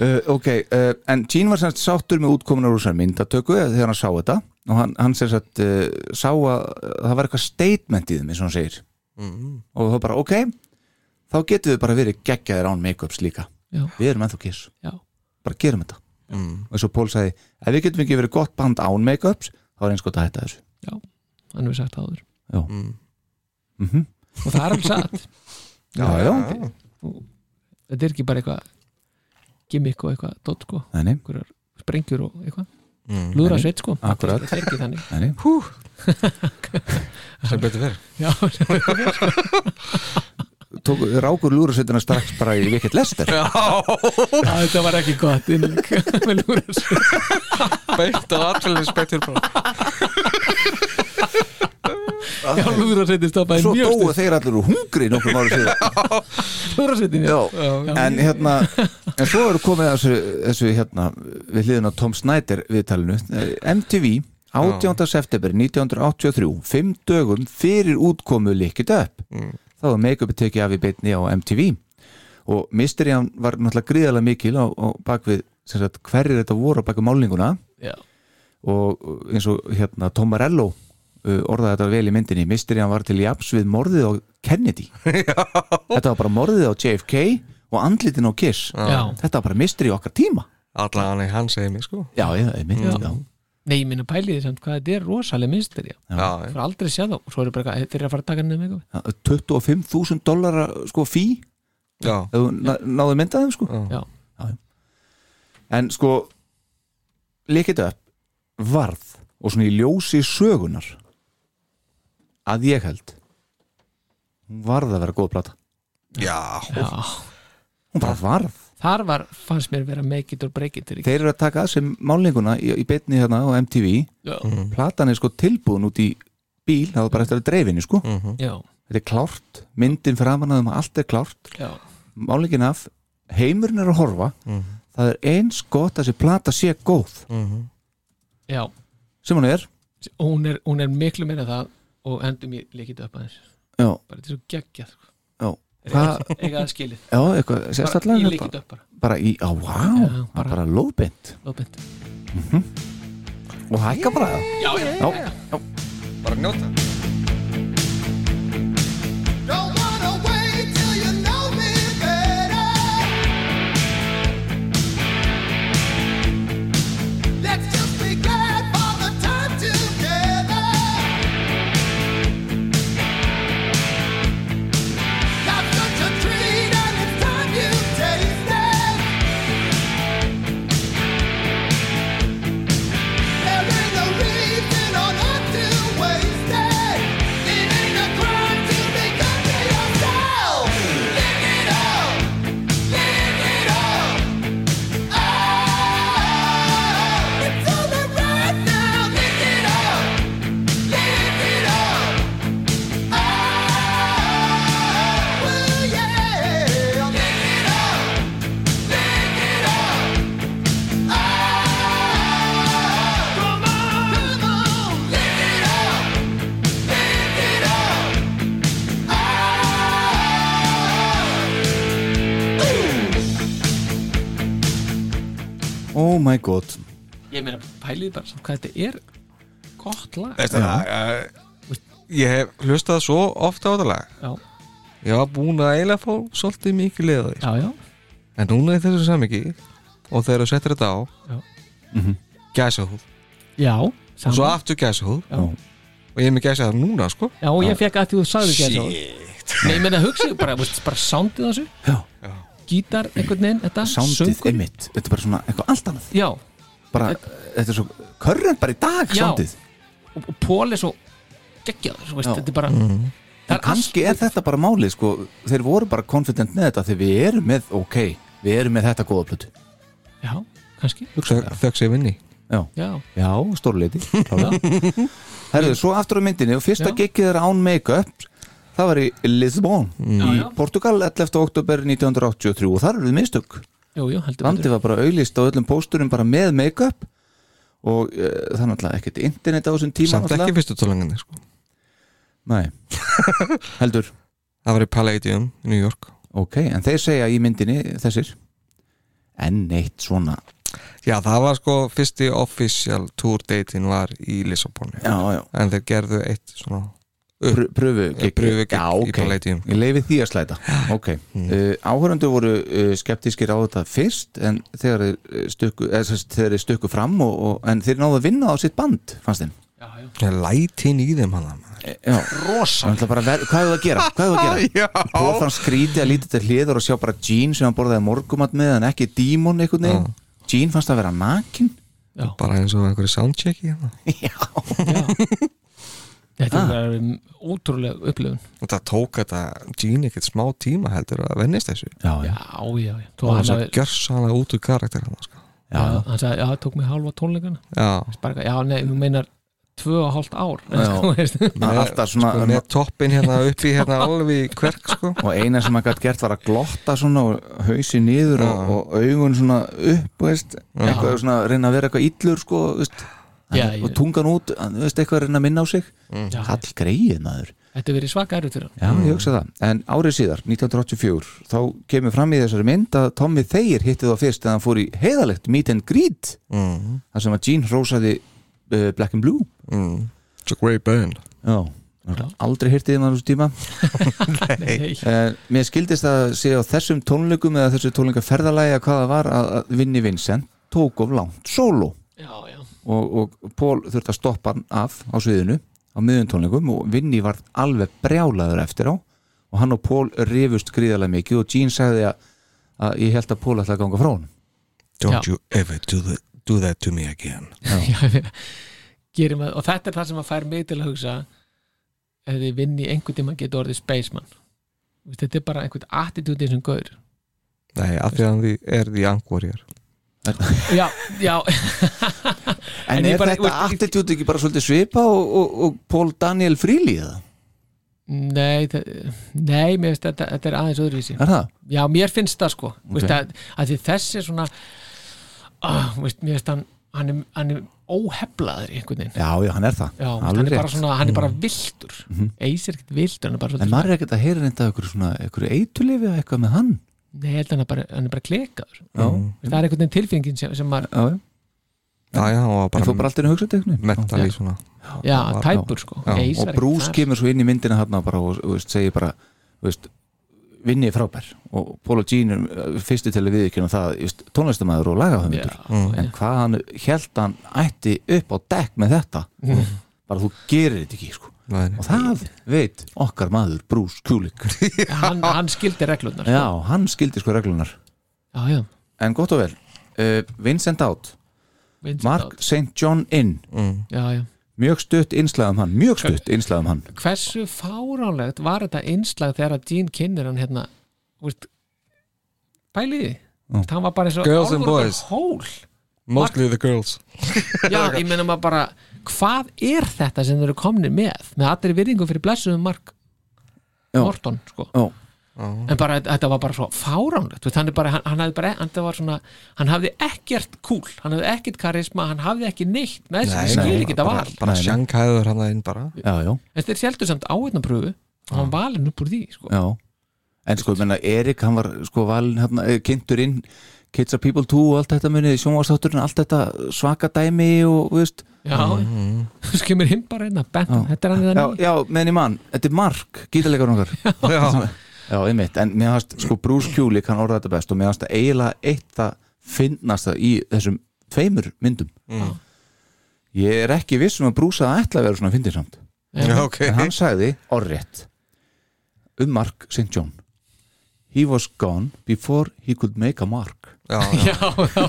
S4: Uh, ok, uh, en Gene var semst sáttur með útkomunar úr sér myndatöku eh, þegar hann sá þetta. Og hann, hann sem sagt uh, sá að það var eitthvað statement í þeim eins og hann segir.
S3: Mm.
S4: og þá bara ok þá getum við bara verið geggjaðir án make-ups líka.
S2: Já,
S4: við erum ennþá kiss,
S2: já,
S4: bara gerum þetta.
S3: Mm.
S4: og eins og Pól sagði, ef við getum ekki verið gott band án make-ups, þá er eins gott að hætta þessu.
S2: Hann hefur sagt það áður.
S4: Já,
S3: Mm.
S4: mm
S2: og það er alveg satt.
S4: Já, já.
S2: þetta er ekki bara eitthvað gimmick og eitthvað dot sko,
S4: Nei, nei,
S2: einhverjar sprengjur og eitthvað.
S3: Mm.
S2: lúðra sveit sko,
S4: Akkurat.
S2: þetta er ekki þannig.
S4: Nei, nei.
S3: sem betur verið
S2: já,
S4: Tók, rákur lúrasveitina strax bara í vikið lester?
S2: Já, þetta var ekki gott innleg með lúðra sveit
S3: beint á aðfélagin spektur bara.
S2: Já, lúðra sveitin stoppaði
S4: svo
S2: mjög
S4: dóu
S2: stuð
S4: þeir allir úr hungri nokkur ári síðan
S2: lúðra sveitin, já,
S4: Já, en hérna en svo eru komið þessu, þessu hérna við hliðin á Tom Snyder viðtalinu. Eh, MTV 18. september 1983 fimm dögum fyrir útkomu Lick It Up þá var make-upið tekið af í beitni á MTV og mysterían var náttúrulega gríðarlega mikil á, á bakvið hverjir þetta voru á bakvið málninguna.
S2: Já,
S4: og eins og hérna Tom Morello uh, orðaði þetta vel í myndinni. Mysterían var til japs við morðið á Kennedy. Þetta var bara morðið á JFK og andlitin á Kiss.
S2: Já,
S4: þetta var bara mystery okkar tíma.
S3: Allan hann í hans heimi sko.
S4: Já, já, einmitt, já.
S2: Nei, ég minna pæliði samt hvað þetta er rosalega
S3: Já,
S2: Það er aldrei séð þá. Og svo er bara eitthvað, þeir eru að fara að taka eitthvað.
S4: 25.000 dollara sko fí
S3: já,
S4: ef þú ná- náðu myndaðum sko.
S2: Já,
S4: en sko líkit upp. Varð og svona í ljósi sögunar að ég held hún varð að vera góð plata.
S3: Já,
S2: já
S4: hún bara varð.
S2: Þar var, fannst mér vera make it or break it
S4: þeir eru að taka að sem málninguna í, í beinni hérna á MTV
S2: Já,
S4: platan er sko tilbúin út í bíl það var bara eftir að dreifinni sko.
S2: Já,
S4: þetta er klárt, myndin framan að um allt er klárt.
S2: Já.
S4: Málingin af, heimurinn er að horfa. Það er eins gott að þessi plata sé góð.
S2: Já,
S4: sem hún er.
S2: Hún er, hún er miklu meira það og endum ég leikit upp aðeins.
S4: Já,
S2: bara þetta er svo geggjað sko.
S4: já,
S2: Er
S4: Hva,
S2: ekki, ekki að skilið.
S4: Já eitthvað sérstaklega bara,
S2: leikit upp bara,
S4: bara í, á, vá,
S2: Já,
S4: bara,
S2: bara-
S4: lóðbeint.
S2: lóðbind
S4: og hækka bara.
S2: Já, já,
S4: já, já,
S3: bara njóta
S4: my god
S2: Ég meina pælið bara samt hvað þetta er gott lag.
S3: Veistu það, uh, ég hef hlustað svo ofta á þetta lag.
S2: Já,
S3: ég var búin að eiginlega fá svolítið mikið leið á því.
S2: Já, já,
S3: en núna í þessu samingi og þegar þú settir þetta á
S2: Já.
S3: gæsahúð.
S2: Já
S3: og svo
S2: saman.
S3: aftur gæsahúð.
S2: Já.
S3: og ég er með gæsahúð núna sko.
S2: Já, og ég fekk að því þú sagði ekki
S3: Shit.
S2: Nei, ég meina hugsa bara, veist, bara soundið á þessu.
S4: Já.
S2: Gítar, einhvern veginn, þetta
S4: soundið
S2: söngur.
S4: emitt, þetta er bara svona eitthvað allt annað.
S2: Já,
S4: bara, þetta er svo körrent bara í dag
S2: Já.
S4: soundið.
S2: Og, og Pól er svo geggjaður, svo veist,
S4: Já.
S2: þetta er bara
S3: Mhm.
S2: Það er
S4: kannski er þetta bara málið sko, þeir voru bara confident með þetta þegar við erum með, ok, við erum með þetta góða plötu.
S2: Já, kannski.
S3: Þögg sér vinni.
S4: Já,
S2: Já,
S4: já stórleiti Herðu, svo aftur á myndinni og fyrsta
S2: Já.
S4: giggið er án make-up það var í Lisbon í
S2: Já, já.
S4: Portugal 11. oktober 1983 og þar eru við mistök.
S2: Jú, jú, heldur
S4: Vandi var bara auglist á öllum pósturum bara með make-up. Og uh, það er náttúrulega ekkert internet á þessum tíma
S3: samt ekki fyrstu tólanginni sko.
S4: Nei, heldur.
S3: Það var í Palladium í New York.
S4: Ok, en þeir segja í myndinni þessir enn eitt svona.
S3: Já það var sko fyrsti official tour datein var í Lissabon.
S4: Já, já,
S3: en þeir gerðu eitt svona
S4: Pr pröfu
S3: pröfugigg
S4: Já,
S3: í
S4: ok,
S3: Palladium.
S4: ég leifi því að slæta. Ok, mm. uh, áhörundu voru uh, skeptískir á þetta fyrst en þegar þeir stukku, eða, sem sagt, þegar þeir stukku fram og, og, en þeir náðu að vinna á sitt band fannst þeim.
S2: Já, já,
S3: lætin í þeim hann
S4: Já, rosa. Hvað er það að gera? Hvað er það að gera? Póð þann skríti að lítið til hliður og sjá bara Jean sem hann borðaði morgumat með en ekki Dímon einhvern veginn. Jean fannst að vera nakin
S2: já,
S3: bara eins og einhverju soundchecki hérna.
S2: já. Þetta
S4: Ah.
S2: er ótrúlega upplifun.
S3: Og það tók þetta Gene ekkert smá tíma heldur að vennist þessu.
S4: Já,
S2: Já, já, já
S3: og
S2: hann
S3: það
S2: hafi-
S3: gjörsanlega út úr karakter hann, sko.
S2: já, hann sagði, já, það tók mig halva tónleikana.
S3: Já,
S2: bara, eitthvað, já, nei, þú meinar tvö og hálft ár.
S3: Sko, með toppin hérna uppi hérna alveg í kverk sko.
S4: og eina sem hann gætt gert var að glotta svona og hausi niður og, og augun svona upp veist, eitthvað svona reyna að vera eitthvað illur sko, veist,
S2: Já,
S4: og tungan út hann, veist, eitthvað að reyna að minna á sig.
S2: Já.
S4: all greið maður.
S2: Þetta verið svaka erut fyrir hann.
S4: Já, ég hugsa það, en árið síðar 1984, þá kemur fram í þessari mynd að Tommy Thayer hitti þá fyrst þegar hann fór í heiðalegt meet and greet
S3: mm.
S4: þar sem að Gene hrósaði uh, Black and Blue.
S3: Mm. it's a great band.
S4: Já, aldrei hirtið maður á þessu tíma.
S2: Nei,
S4: Uh, mér skildist að sé á þessum tónleikum eða þessu tónleikaferðalagi að hvað það var að, að Vinni Vincent tók of langt solo
S2: já, já
S4: og, og Pól þurfti að stoppa hann af á sviðinu á miðjum tónleikum og Vinni var alveg brjálaður eftir á. Og hann og Pól rifust gríðarlega mikið og Gene sagði að, að ég held að Pól ætla að ganga frá hann
S3: Don't
S2: Já.
S3: you ever do, the, do that to me again.
S2: Gerum að, og þetta er það sem að fær mig til að hugsa þið vinni einhvern tíma getur orðið spaceman. Þetta er bara einhvern attitúti sem gaur.
S3: Nei, af því að hann er því angvorjar
S2: já, já
S4: En,
S2: En
S4: er
S2: bara-
S4: þetta
S2: veist-
S4: attitút ekki bara svolítið svipa og, og, og Pól Daniel Fríli eða?
S2: nei, nei mér finnst þetta, þetta er aðeins öðruvísi.
S4: Er það?
S2: já, mér finnst það sko.
S4: Ok.
S2: okay. að, að því þessi er svona ah, veist, mér finnst hann hann er, hann er óheflaður í einhvern veginn.
S4: Já, já, hann er það.
S2: Já, hann er bara svona, hann er bara viltur eis er ekkert viltur, hann er bara
S4: En
S2: svolítið
S4: maður er ekkert að heyra reynda ykkur svona ykkur eitulifi eða eitthvað með hann?
S2: Nei, hann er bara, hann er bara klekaður
S4: Já,
S2: það er einhvern veginn tilfinningin sem, sem maður,
S4: já, já
S3: Já, já, hann var
S4: En þú bara
S3: bara
S4: alltaf hugsa þetta einhvern veginn.
S3: mentali svona.
S2: Já,
S3: var-
S2: tæpur sko.
S3: Já,
S2: Ace
S4: og
S2: þar.
S4: kemur svo inn í myndina hann bara og, og veist, segir bara veist, vinni er frábær. Og Paul og Gene er fyrstu til að viðkjöna það veist, tónlistamæður og lagahöfundur.
S2: Já,
S4: en hvað hann held hann ætti upp á dekk með þetta? Bara þú gerir þetta ekki sko.
S3: Nei,
S4: og það veit okkar maður Bruce Kulik
S2: hann, hann skildi reglurnar
S4: já, hann skildi sko reglunar
S2: já, já,
S4: en gott og vel, uh, Vincent Out.
S2: Vincent
S4: Mark. St. John Inn
S2: já, já.
S4: mjög stutt innslagum hann, mjög stutt innslagum hann
S2: hversu fáránlegt var þetta einslag þegar að Gene kynir hann hérna veist, pæliði mm. hann var bara eins og
S3: Girls and boys.
S2: hól
S3: Mostly the girls
S2: já, ég meina maður bara hvað er þetta sem þeir eru komnir með með allir virðingu fyrir blessuðum Mark
S4: Já.
S2: Morton sko
S4: Já.
S2: En bara þetta var bara svo fáránlegt. Hann, er bara, hann, hann hafði bara hann, það var svona, hann hafði ekkert kúl hann hafði ekkert karisma, hann hafði ekki neitt með þessi,
S3: Nei,
S2: skil
S3: nei,
S2: ekki þetta val
S3: bara sjanghæður hann inn bara.
S4: Já, já.
S2: En þeir seldu samt áveitnapröfu og hann valinn upp úr því sko.
S4: Já, en sko, ég menna, Erik, hann var sko valin hérna, eh, kynntur inn Kids are People 2 og allt þetta munið, sjónvarsátturinn, allt þetta svaka dæmi og, veist,
S2: já, þú skemmir hinn bara hérna Benton,
S4: Já.
S2: þetta er hann
S4: já,
S2: það
S4: já, meðan í mann, þetta er Mark, gítarleikar okkar.
S3: Já,
S4: Já, einmitt, en mér fannst, sko, Bruce Kulik, hann orðaði þetta best og mér fannst það eiginlega eitt það finnast í þessum tveimur myndum. Ég er ekki viss um að Bruce að ætla að vera svona fyndinsamt,
S3: já, ok
S4: en hann sagði orðrétt um Mark St. John. He was gone before he could make a mark.
S3: já, já.
S2: já, já,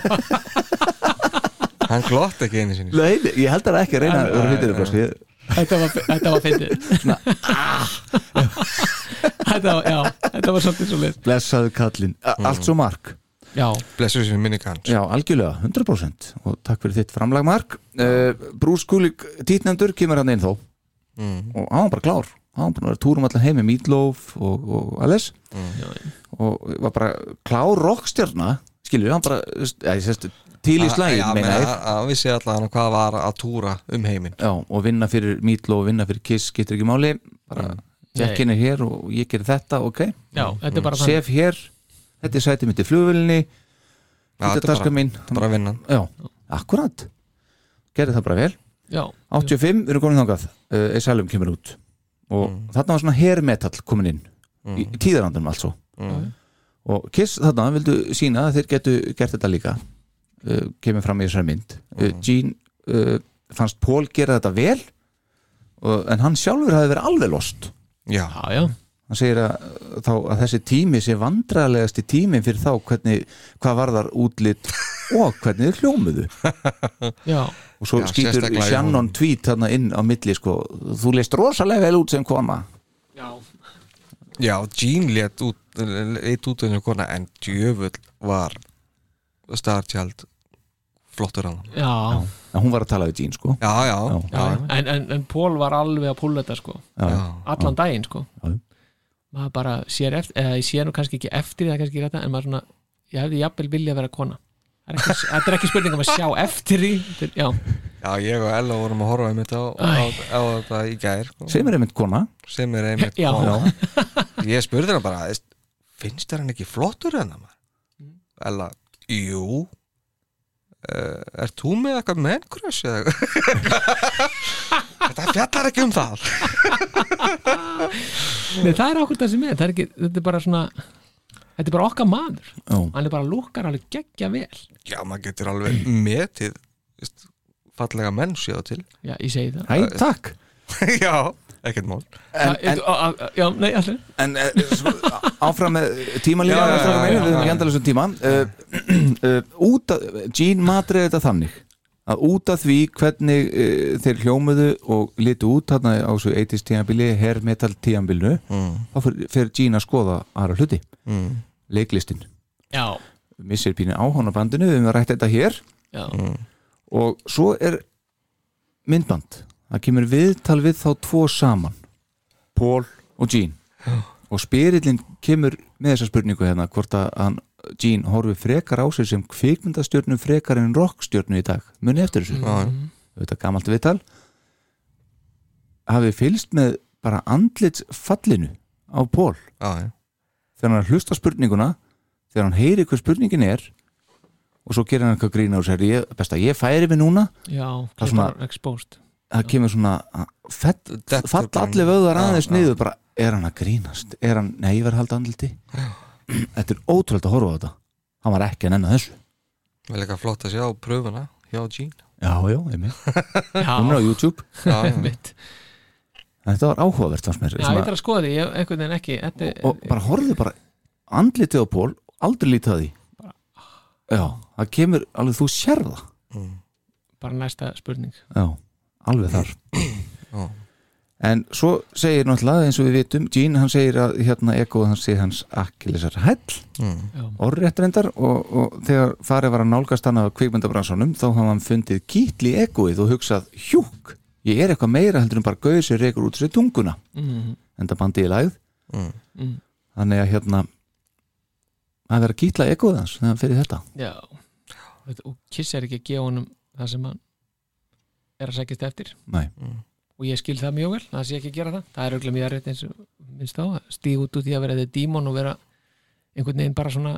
S3: Hann glott ekki einu sinni
S4: Nei, ég held að það ekki að reyna að vera fyndið. Ég-
S2: þetta var, þetta var fyndið. Þetta var, já, þetta var svolítið svo leið
S4: Blessaðu kallinn, A- allt svo mark.
S2: Já,
S3: Blessur sem minni kanns
S4: Já, algjörlega, 100% og takk fyrir þitt framlag mark. Uh, Bruce Kulik, títnefndur, kemur hann inn þó. Og hann var bara klár. Hann var búin að vera túrum allan heim með Meatloaf og, og alles og var bara klár rockstjarna skilju, hann bara eða, sérst, til í slægin
S3: Já,
S4: meina ég.
S3: hann vissi allan hvað var að túra um heiminn.
S4: Já, og vinna fyrir Meatloaf, vinna fyrir Kiss getur ekki máli, bara Jackin er hér og ég gerir þetta, ok.
S2: Já, þetta er bara þannig.
S4: Sef hér, þetta er sætið mitt í flugvölinni þetta er taska mín.
S3: bara vinnan
S4: Já, akkurat. Gerði það bara vel.
S2: Já,
S4: 85, við erum komin þangað. Uh, Asylum kemur út. Og þarna var svona hair metal komin inn. Í tíðarandunum altså og Kiss þarna vildu sína að þeir getu gert þetta líka uh, kemur fram í þessari mynd. Uh, Gene uh, fannst Paul gera þetta vel og, en hann sjálfur hafi verið alveg lost.
S3: Já,
S2: já, já,
S4: hann segir að, þá, að þessi tími sé vandræðalegasti tími fyrir þá hvernig, hvað varðar útlit og hvernig þeir hljómuðu.
S2: Já.
S4: Og svo
S3: Já,
S4: skýtur Shannon tweet þarna inn á milli sko, þú leist rosalega vel út sem kona.
S2: Já,
S3: já Gene lét út út en djöfull var Starchild flottur hann
S2: já,
S4: en hún var að tala við Jean sko.
S3: Já, já,
S4: Já.
S3: já,
S2: já. En, en, en Pól var alveg að púla þetta sko.
S4: Já,
S3: já.
S2: allan daginn sko.
S4: Já.
S2: maður bara sér eftir eða ég sé nú kannski ekki eftir það kannski þetta en maður svona, ég hefði jafnvel vilja að vera kona. Það er ekki, þetta er ekki spurning um að sjá eftir því Þetta er- já,
S3: Já, ég og Ella vorum að horfa um þetta á, á, á þetta í gær sko,
S4: sem er einmitt kona.
S3: Sem er einmitt
S2: Já.
S3: kona. Ég spurði hann bara finnst þér hann ekki flottur en það Ella, jú Er þú með eitthvað mennkrush eða Þetta fjallar ekki um það.
S2: Nei, það er okkur það sem er, það er ekki, þetta er bara svona þetta er bara okkar maður.
S4: Já,
S2: hann er bara lukkar alveg geggja vel.
S3: Já, maður getur alveg metið veist, fallega menn séu til.
S2: Já, ég segi það.
S4: Æ, takk.
S3: Já, ekkert mál.
S4: En- en-
S2: Já, nei, allir
S4: En svo, áfram með
S3: já,
S4: við erum ekki endalausum tíma. Uh, út að Gene matreði þetta þannig að út af því hvernig uh, þeir hljómuðu og litu út þarna á þessu 80s tímabili, hair metal tímabilinu
S3: mm.
S4: þá fer- fer Gene að skoða aðra hluti,
S3: Mm.
S4: leiklistin
S2: Já,
S4: missir pínu áhóna bandinu, við höfum rætt þetta hér.
S2: Já,
S4: og svo er myndband það kemur viðtal við þá tvo saman. Paul og Gene og spyrillin kemur með þessa spurningu hérna hvort að hann Gene horfi frekar á sig sem kvikmyndastjörnu frekar en rockstjörnu í dag. Muni eftir þessu?
S3: Já,
S4: þetta er gamalt viðtal. Hafi fylst með bara andlits fallinu á Paul.
S3: Já,
S4: þegar hann hlusta spurninguna þegar hann heyri hvað spurningin er og svo gerir hann eitthvað grína og ég, best að ég færi við núna.
S2: Já
S4: Það er svona-
S2: exposed
S4: það kemur svona
S3: Dettur
S4: fall allir vöðar aðeins niður bara, er hann að grínast? Er hann, nei, ég verð að halda andliti. Þetta er ótrúlega að horfa á þetta. Hann var ekki að nenna þessu.
S3: Vel eitthvað flott að sjá pröfuna hjá Gene.
S4: Já, já, einmitt,
S2: Já,
S4: hún er á YouTube.
S3: Já, já.
S2: mitt
S4: þetta var áhugavert fannst mér
S2: Já, ég þarf að skoða því, ég einhvern veginn ekki þetta,
S4: og bara horfðu bara andlitið á Pól, aldrei lítið að því. Já, það kemur alveg þú sér það.
S2: Bara næsta spurning.
S4: Já, alveg þar.
S3: Já.
S4: en svo segir náttúrulega eins og við vitum, Gene hann segir að hérna Ego hann sé hans akkilesar hæll
S3: Mm.
S2: Já,
S4: orðrétt reyndar og, og þegar farið var að nálgast hann af kvikmyndabransanum þá hafði hann fundið kýtli egoið og hugsað hjúk, ég er eitthvað meira heldur en bara gauð sér reykur út sér tunguna.
S2: Mm,
S4: en það bandið í lægð
S3: Mm.
S4: þannig að hérna að vera að kýtla egoið hans þegar hann fyrir þetta.
S2: Já. Og Kiss er ekki að gefa honum það sem hann er að sækist eftir.
S4: Nei.
S2: og ég skil það mjög vel það sé ekki að gera það, það er auðvitað mjög erfitt eins og minnst á, að stíga út úr því að vera þið dímon og vera einhvern veginn bara svona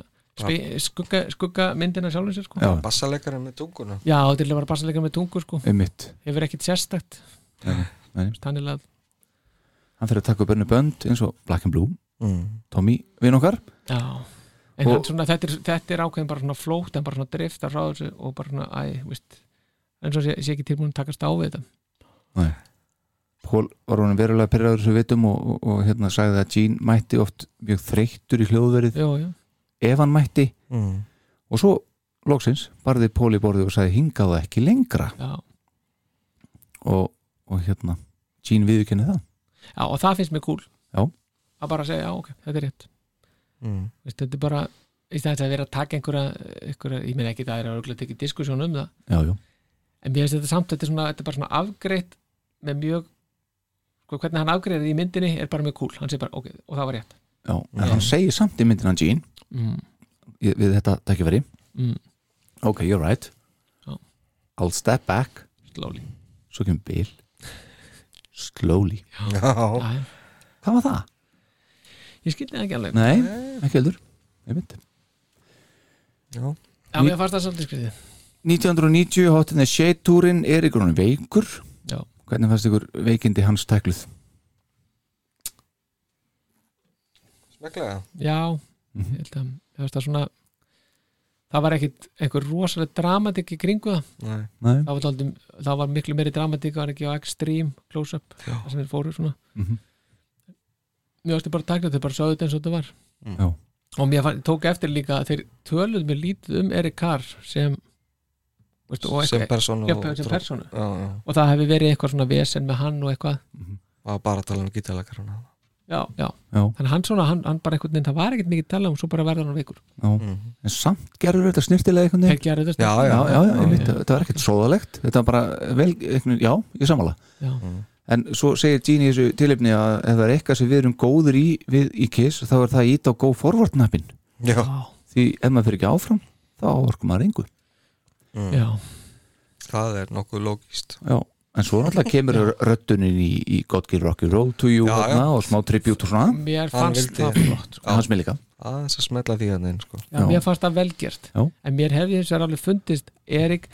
S2: skugga, skugga myndina sjálfum sér sko.
S4: Já.
S3: Bassalekarinn með tunguna
S2: Já, til að vera bassaleika með tungu sko.
S4: einmitt,
S2: hefur ekkit sérstakt. Þannig að,
S4: hann fyrir að taka upp önnu bönd eins og Black and Blue,
S3: mm.
S4: Tommy vinn okkar.
S2: Já. En
S4: Og-
S2: hann svona, þetta, er, þetta er ákveðin bara svona flótt en bara svona driftar frá þessu og bara svona, æ, veist en svo sé, sé ekki tilbúin að takast á við þetta.
S4: Pól var hann verulega pyrraður sem við vitum og, og, og hérna sagði að Gene mætti oft mjög þreyttur í hljóðverið.
S2: Já, já,
S4: ef hann mætti.
S3: Mm.
S4: og svo loksins barði Pól í borðið og sagði hingaðu ekki lengra.
S2: Já,
S4: og, og hérna Gene viðurkenni það.
S2: Já og það finnst mér cool.
S4: Já.
S2: að bara segja, já, ok, þetta er rétt.
S3: Mm.
S2: veist, þetta er bara í stæðan að vera að taka einhverja, einhverja ég meina ekki það er að örgulega tekið diskussjón um það.
S4: Já, já,
S2: en mér finnst þetta samt, þetta er, svona, þetta er bara svona afgreitt með mjög sko, hvernig hann afgreiði í myndinni er bara mjög cool. Bara, ok, og það var rétt.
S4: Já. en hann segir samt í myndina Gene
S2: mm,
S4: við þetta takkifæri
S2: mm,
S4: ok, you're right.
S2: Já.
S4: I'll step back.
S2: Slowly.
S4: Svo kemur Bill. Slowly.
S3: Já,
S2: já,
S4: hvað var það?
S2: ég skildi það ekki alveg.
S4: Nei, ekki heldur. Einmitt.
S3: já.
S2: já, mér fannst það svolítið skriðið
S4: 1990 Hot in the Shade túrin er ykkur hann veikur
S2: Já.
S4: hvernig fannst ykkur veikindi hans tækluð?
S3: Smeklega
S2: já,
S4: Mhm.
S2: ég held að ég fannst það svona það var ekkit einhver rosalega dramatik í kringu það
S3: Nei.
S4: Nei.
S2: það var, dálítið, það var miklu meiri dramatik það var ekki á extreme close-up það sem þeir fóru svona
S4: Mhm.
S2: mér varstu bara að þetta, þeir bara sögðu þetta eins og þetta var
S4: Já.
S2: og mér fann, tók eftir líka að þeir töluð mér lítið um Erik Carr sem veistu, og
S3: sem
S2: eitthvað,
S3: persónu
S2: já,
S3: og
S2: og það hefði verið eitthvað svona vesen með hann og eitthvað.
S3: Það var bara að tala um gítarleikarana
S2: já, já,
S4: Já.
S2: þannig hann svona hann, hann bara einhvern veginn, það var ekkert mikið tala um svo bara verða hann veikur
S4: Já.
S3: mm.
S4: en samt gerður þetta snirtilega
S2: gerðu þetta
S3: Já,
S4: já, já, já, einmitt,
S2: já.
S4: þetta var ekkert sóðalegt. Þetta var bara vel, einhvern, já, ég samála
S2: já,
S4: en svo segir Gene í þessu tilefni að ef það er eitthvað sem við erum góður í við í KISS þá er það að íta á go forward nappin
S3: Já,
S2: já,
S4: því ef maður fyrir ekki áfram þá orkum maður engu
S2: já,
S3: það er nokkuð lógist
S4: já. en svo náttúrulega kemur röddunin í, í God Give Rocky Roll to You
S3: Já, já.
S4: þarna og smá tribute og svona
S2: mér
S3: Hann
S2: fannst það flott sko.
S4: Hans með líka
S3: aðeins að smetla því hann inn sko.
S2: já,
S4: Já.
S2: mér fannst það velgjert
S4: Já.
S2: en mér hefði þess að alveg fundist Erik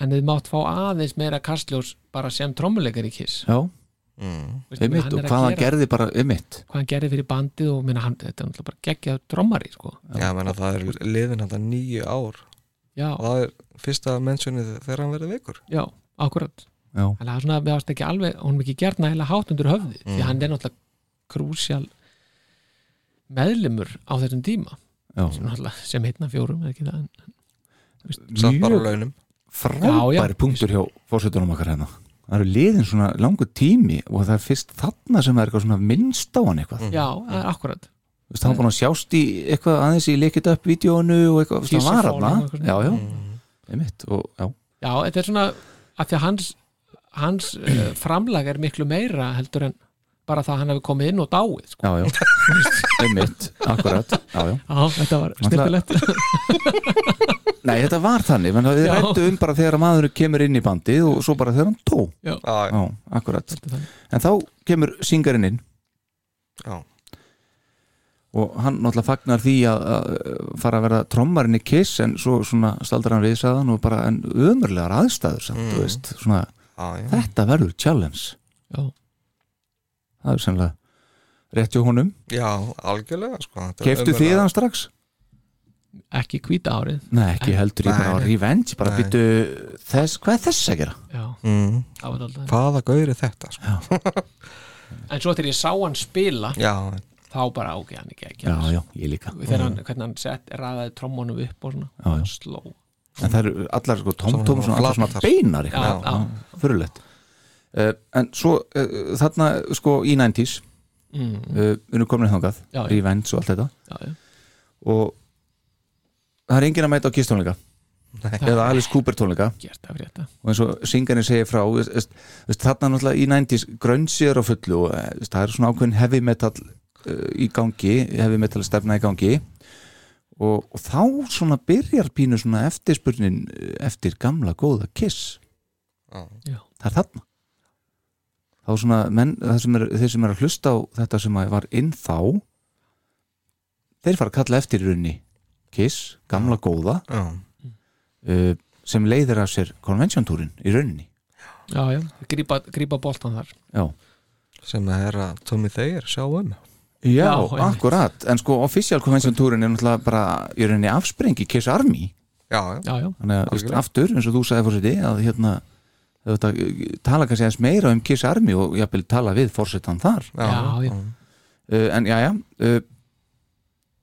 S2: hann hefði mátt fá aðeins meira kastljós bara sem trommuleikar í Kiss
S4: já,
S3: mm.
S2: Veistu,
S4: einmitt
S2: hann
S4: og
S2: að
S4: hvað hann gerði bara einmitt
S2: hvað hann gerði fyrir bandið og minna, hann, þetta er náttúrulega bara geggjað trommari sko.
S3: Já, menna það er liðin þetta nýju ár
S2: já,
S3: og það er fyrsta mentionið þegar hann verið veikur.
S2: Já, akkurat.
S4: Já,
S2: en það er svona, við varst ekki alveg hún er ekki gert nægilega hátt undir höfði
S3: Mm.
S2: því hann er náttúrulega krúsjál meðlimur á þessum tíma.
S4: Já.
S2: sem, sem heitna fjórum er ekki það? En,
S3: samt bara launum.
S4: frábæri punktur hjá fórsetunum okkar hérna. Það eru liðin svona langur tími og það er fyrst þarna sem það er eitthvað svona minnst á hann eitthvað.
S3: Mm.
S2: já, það er akkurat
S4: Þú veist, hann var búin að sjást í eitthvað aðeins í leikit upp vídjónu og eitthvað, veist, hann var hann já, já,
S3: Mm.
S4: einmitt og já,
S2: já, þetta er svona að því að hans hans uh, framlag er miklu meira heldur en bara það að hann hefur komið inn og dáið sko.
S4: já, já. Einmitt, akkurat. Já, já.
S2: já, þetta var snippilegt
S4: Nei, þetta var þannig, menn við
S2: Já.
S4: rættu um bara þegar maðurinn kemur inn í bandið og svo bara þegar hann tó
S3: já,
S4: Já, akkurat.
S2: Er.
S4: En þá kemur syngarinn inn.
S3: Já,
S4: og hann náttúrulega fagnar því að, að fara að vera trommarinn í Kiss en svo svona staldar hann við sagðan og bara en ömurlegar aðstæður samt,
S3: Mm.
S4: veist, svona,
S3: já.
S4: þetta verður challenge
S2: já,
S4: það er sennilega rétt hjá honum
S3: já algjörlega sko, þetta
S4: Keftu
S3: ömurlega-
S4: hann strax?
S2: ekki hvíta árið
S4: Nei, ekki heldur ég bara revenge bara byttu þess, hvað er þess að gera?
S2: já,
S3: mm.
S2: það var alltaf
S3: hvaða gaur er þetta sko?
S2: en svo þegar ég sá hann spila
S3: já,
S2: þá bara ok, hann ekki ekki
S4: Já, já, ég líka.
S2: Þegar hann, hvernig hann sett, ræði trommónum upp og svona,
S4: Já, já.
S2: sló.
S4: En það eru allar sko tómtóma
S3: Svona
S4: svona, allar svona beinar
S2: já, já,
S4: fyrirlegt uh, En svo uh, þarna sko í 90s
S2: mm,
S4: uh, við erum komin þangað,
S2: Já, já.
S4: Revenge og allt þetta.
S2: Já, já.
S4: og það er enginn að mæta á kistónleika
S3: Nei.
S4: eða Alice Cooper tónleika.
S2: Gert af rétta.
S4: Og eins og syngarinn segir frá þarna náttúrulega í 90s grönnsýður á fullu og eh, það er svona ákveðin heavy metal í gangi heavy metal stefna í gangi. Og, og þá svona byrjar pínu svona eftirspurnin eh, eftir gamla góða Kiss.
S3: Já.
S2: Já.
S4: það er þarna. Þá svona menn, það sem er, þeir sem er að hlusta á þetta sem að var inn þá þeir fara að kalla eftir í runni Kiss, gamla góða
S3: já,
S4: uh, sem leiðir af sér konvensjóntúrin í rauninni.
S2: Já, já, grípa, grípa boltan þar.
S4: Já,
S3: sem það er að Tommy Thayer sjá um
S4: já,
S2: Já,
S4: akkurat. En sko official konvensjóntúrin er náttúrulega bara í rauninni afsprengi Kiss Army.
S3: Já, já,
S2: já, já,
S4: þannig að veist, aftur eins og þú sagði fórseti að hérna þetta, tala kannski aðeins meira um Kiss Army og jafnvel tala við fórsetan þar.
S3: Já,
S2: Já, já.
S4: uh, en já, já uh,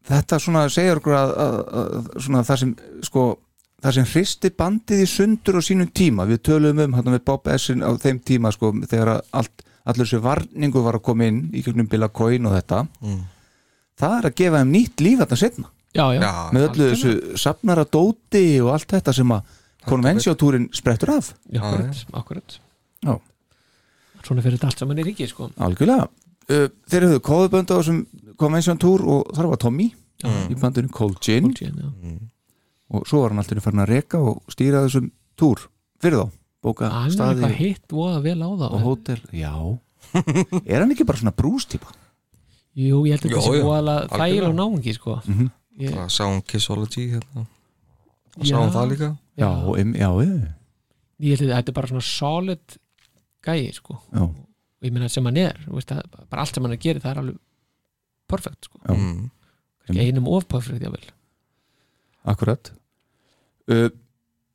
S4: þetta svona segir okkur að, að, að svona það sem sko það sem hristi bandið í sundur á sínum tíma. Við töluðum um hérna með Bob Essin á þeim tíma sko þegar allt, allur þessu varningu var að koma inn í gegnum Billa Coin og þetta
S3: Mm.
S4: það er að gefa þeim nýtt líf þetta setna
S2: já, já.
S3: já,
S4: með öllu þessu safnara dóti og allt þetta sem að konvensjótúrin sprettur af
S2: já, akkurat, akkurat
S4: Já.
S2: svona fyrir þetta allt saman í ríki sko.
S4: algjörlega uh, þeir höfðu kóðubönd á þessum konvensjóntúr og þar var Tommy
S2: Já.
S4: í bandinu Cold Gin
S2: Cold Gin, já.
S4: og svo var hann alltaf farin að reka og stýra þessum túr fyrir þá bóka
S2: hann er
S4: staði
S2: eitthvað hitt voða vel á það
S4: og hótel já er hann ekki bara svona brústýpa
S2: jú, ég held að þetta sé
S3: jú,
S2: voða
S3: algjörlega.
S2: þægil og náungi sko.
S4: Mhm.
S2: ég,
S3: það sá hún Kissology hérna. og sá hún það líka
S4: já, em, já, já,
S2: ég held að þetta er bara svona solid gæi sko.
S4: já,
S2: og ég meina sem hann er þú veist, að, bara allt sem hann er gerir það er alveg perfekt sko.
S3: Mm.
S2: Einum of perfekt jável
S4: akkurat uh,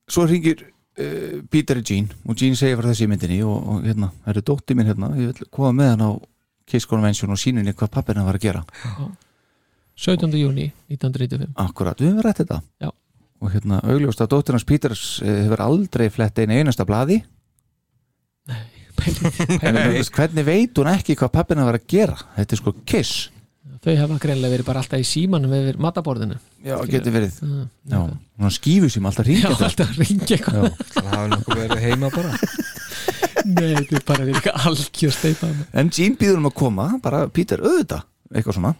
S4: svo ringir uh, Peter í Gene og Gene segir frá þessi myndinni og, og hérna, það eru dótti minn hérna ég vil koma með hann á Kiss Convention og síninni hvað pappina var að gera.
S2: 17. júni 1995
S4: akkurat, við höfum rætt þetta.
S2: Já.
S4: og hérna, augljóst að dóttir hans Peters uh, hefur aldrei flett einu einasta blaði.
S2: Pælið-
S4: en
S2: pælið-
S4: þú veist, hvernig veit hún ekki hvað pappina var að gera? Þetta er sko Kiss
S2: þau hafa greinlega verið bara alltaf í símanum yfir mataborðinu.
S4: Já, getur verið.
S2: Já,
S4: já, hún skífu sem alltaf
S2: já,
S4: ringja
S2: alltaf ringja eitthvað.
S4: Já.
S3: það hafi nokkuð verið heima bara.
S2: Nei, þetta er bara eitthvað algjör steipa
S4: en Gene býður um að koma, bara Peter auðvitað, eitthvað svona.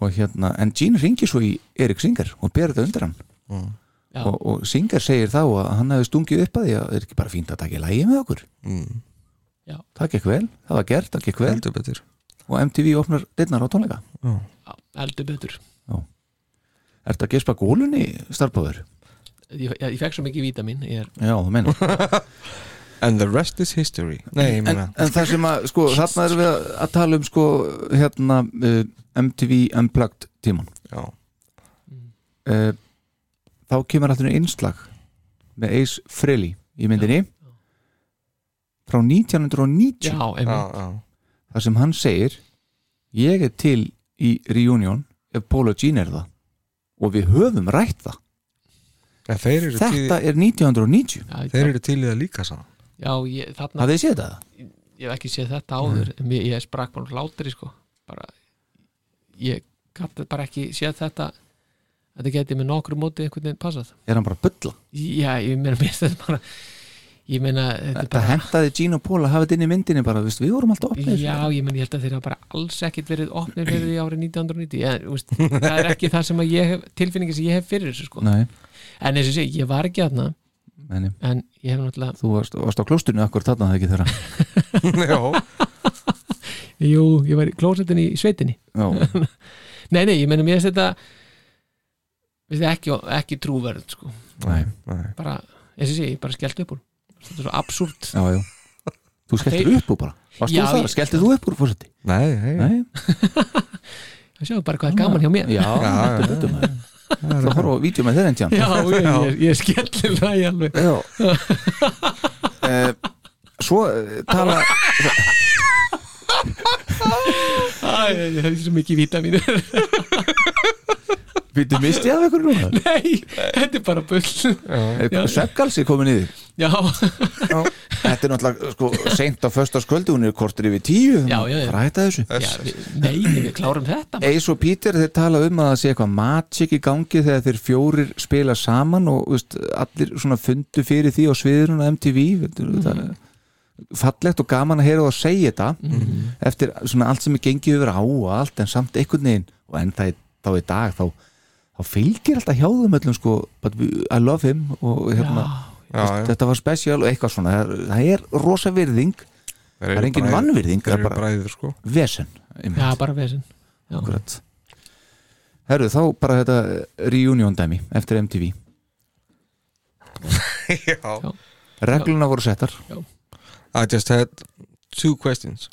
S4: Og hérna, en Gene ringir svo í Erik Singer og ber þetta undir hann.
S2: Já.
S4: og, og Singer segir þá að hann hefði stungið upp að því að það er ekki bara fínt að taka í lægi með okkur?
S3: Mm.
S4: það gekk vel, það var gert, það gekk vel og MTV opnar dittnar á tónleika.
S2: Já, eldur betur.
S4: Ertu að gespa gólunni, starfbáður?
S2: ég, ég, ég fekk svo mikið vítamin er,
S4: Já, þú menn
S3: and the rest is history. Nei,
S4: en, en það sem að, sko, þarna erum við að, að tala um sko, hérna uh, MTV Unplugged tíman
S3: já,
S4: uh, þá kemur alltaf innslag með Ace Frehley í myndinni. Frá 1990
S2: já,
S3: já,
S2: einmitt.
S3: Já.
S4: Þar sem hann segir ég er til í reunion ef og Gene er það. Og við höfum rætt það.
S3: En þeir eru, til,
S4: þetta er 1990
S2: já,
S3: þeir eru til í það líka saman
S2: já, ég, þarna
S4: hafið þið séð það?
S2: ég hef ekki séð þetta áður mm. ég, ég sprakk bara hlátri sko. Bara, ég gæti bara ekki séð þetta. Þetta geti með nokkru móti einhvern veginn passað.
S4: Er hann bara að bulla?
S2: já, ég meina mér þetta bara ég meina þetta bara
S4: hendaði og Paul að hafa þetta inn í myndinni bara, veist, við vorum alltaf opnið
S2: Já, ég menn ég held að þeir hafa bara alls ekkit verið opnir fyrir því árið 1990 en, úst, það er ekki það sem að ég hef tilfinningi sem ég hef fyrir þessu sko.
S4: Nei,
S2: en eins og sé, ég var ekki aðna
S4: meni,
S2: en ég hef náttúrulega,
S4: þú varst, varst á klóstunni akkur þarna það ekki þeirra
S3: Já,
S2: jú, ég var í klósetinni í sveitinni.
S4: Já,
S2: Nei, nei, ég menn mér þetta þetta ekki, ekki trúverð sko,
S4: nei,
S3: nei.
S2: bara eins og sé, ég bara skellt upp úr þetta er svo absúrt.
S4: Já, já. Þú skelltir
S2: Þeir-
S4: upp úr bara. Varst þú það? Skelltir þú upp úr fórseti?
S3: Nei, nei,
S4: Nei,
S2: það séu bara hvað er gaman hjá mér.
S4: Já,
S3: Já,
S4: þetta er þetta maður. Þú horfa á vídeo með þeir en tján.
S2: Já, ég, ég, ég skellir það í alveg.
S4: Já. Eh, Svo eh, tala
S2: Æ, það er svo mikið vítamínur
S4: Býttu misti af ykkur núna?
S2: Nei, þetta er bara bull.
S4: Sveppgalsi komið niður
S2: Já,
S4: Þetta er náttúrulega sko, seint á föstaskvöldu hún er kortur yfir tíu
S2: Já, já, já.
S4: Hvað hætta þessu?
S2: já við, nei, við klárum þetta
S4: Eis og Peter þeir tala um að það sé eitthvað magic í gangi þegar þeir fjórir spila saman og veist, allir svona fundu fyrir því á sviðurinn á MTV mm -hmm. fallegt og gaman að heyra og að segja þetta eftir svona allt sem er gengið yfir á og allt en samt einhvern veginn og en það er þá í dag þá, þá fylgir alltaf hjá þeim öllum sko I love him og hérna
S3: Já, já.
S4: þetta var special og eitthvað svona. Það er, það er rosa virðing. Það er engin vannvirðing það er bara
S3: bræður sko.
S4: vesen.
S2: Já, bara vesen.
S4: Herru, þá bara þetta reunion dæmi eftir MTV
S3: Já.
S4: Regluna voru settar.
S3: I just had two questions.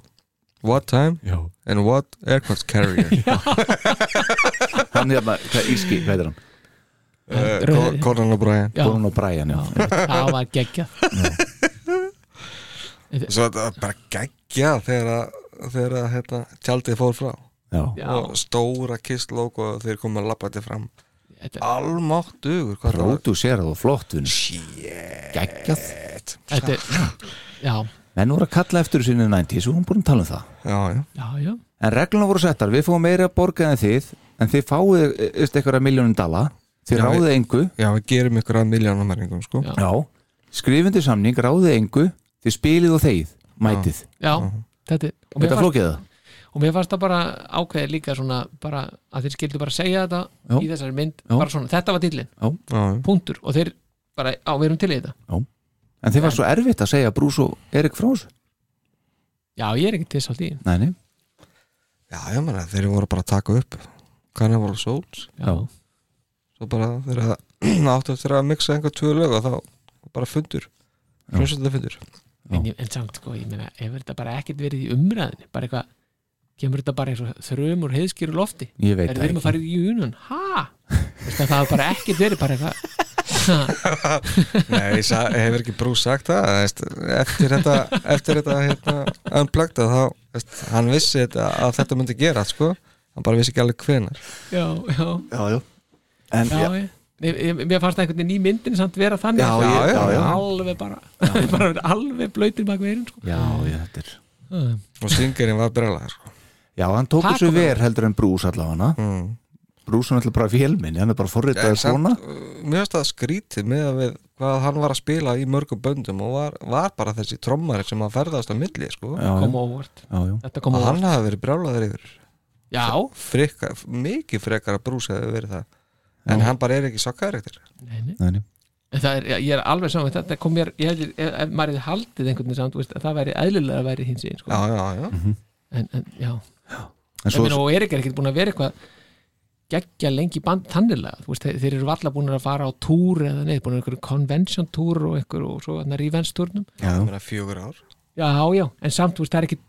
S3: What time
S4: Já.
S3: and what aircraft carrier?
S4: Hann hérna, hvað íski, hvað er hann?
S3: Conan O'Brien.
S2: Já,
S4: Conan O'Brien, já,
S2: það var geggjað.
S3: Svo þetta var bara geggja þegar að, þegar að hérna, tjaldið fór frá.
S4: Já.
S3: Og stóra kiss logo og þeir komið að lappa þetta fram Almátt dugur hvað það var.
S4: Pródúserað og flott Geggjað.
S2: Þetta er Já,
S4: Menn voru að kalla eftir þessu inn í 90s og hún búin að tala um það.
S3: Já, já,
S2: já, já.
S4: En regluna voru settar, við fáum meira að borga en þið en þið fáið eftir eitthvað miljónum dala þið
S3: Já,
S4: ráðið engu.
S3: Já, við gerum ykkur að miljónamæringum sko.
S2: Já.
S4: já. skrifundir samning, ráðið engu þið spilið og þegið, mætið.
S2: Já, þetta er mér,
S4: Þetta
S2: fannst,
S4: flókið það?
S2: og mér fannst það bara ákveðið líka svona bara að þeir skildu bara segja þetta
S4: Já.
S2: í þessari mynd,
S4: Já.
S2: bara svona, þetta var dillin
S3: Já, já.
S2: punktur, og þeir bara, á, við erum til í þetta.
S4: En þið var svo erfitt að segja Brús og Erik þessu?
S2: Já, ég er ekki til sátt í
S4: Nei, nei,
S3: já, ég meina þeir voru bara að taka upp. Carnival of Souls.
S2: Já,
S3: svo bara þeir áttu eftir að mixa einhver tvö lög og þá bara fundur. Hljómsveitlega fundur.
S2: En, en samt, sko, ég meina ef þetta bara ekkert verið í umræðinni bara eitthvað, kemur þetta bara eins og þrömur heiðskýru lofti?
S4: Ég veit
S2: er
S4: það
S2: við erum að fara í júnun, ha? Það hafa bara ekkert verið bara eitthvað.
S3: Nei, ég sa- hefur ekki brú sagt það eftir þetta, eftir þetta hérna, unplugged þá veist, hann vissi þetta, að þetta myndi gera sko. hann bara vissi ekki alveg hvenar
S2: Já, já,
S4: Já, já En,
S2: já,
S4: já,
S2: ég, ég, ég, mér fannst einhvern veginn í myndin samt vera þannig.
S4: Já,
S2: að
S4: já,
S2: það
S4: já,
S2: var
S4: já.
S2: alveg bara, bara alveg blöytir bak veirin sko.
S4: já, já, þetta er
S2: uh,
S3: og syngurinn var brjálæður sko.
S4: Já, hann tók
S2: Það
S4: þessu ver heldur en Brús allavega.
S3: Mm.
S4: Brús er alltaf bara félminni, hann er bara
S3: samt,
S4: svona.
S3: uh, mér finnst það skrítið með að við hvað hann var að spila í mörgum böndum og var, var bara þessi trommari sem að ferðast á milli sko.
S4: Já,
S2: kom óvart.
S3: Hann hafi verið brjálæður yfir.
S2: Já,
S3: frika, mikið frekar að brús hefði verið það en
S4: Já.
S3: hann bara er ekki svo karakter.
S2: Nei, nei.
S4: Nei, nei.
S2: en það er, ég er alveg saman þetta. Kom mér, ég hefði, ef, maður hefði haldið einhvern veginn samt, þú veist, að það væri eðlilega að væri hins einn sko.
S3: já, já, já,
S2: en, en já,
S4: En
S2: Svo, meina, og Erik er ekkert búin að vera eitthvað geggja lengi band tannilega. Þú veist, þeir, þeir eru valla búin að fara á túr eða neitt, búin að einhverju convention túr og einhver og svo þarna revenge túrnum
S4: já,
S3: það meina fjögur ár.
S2: Já, já, en samt, þú veist, það er ekkit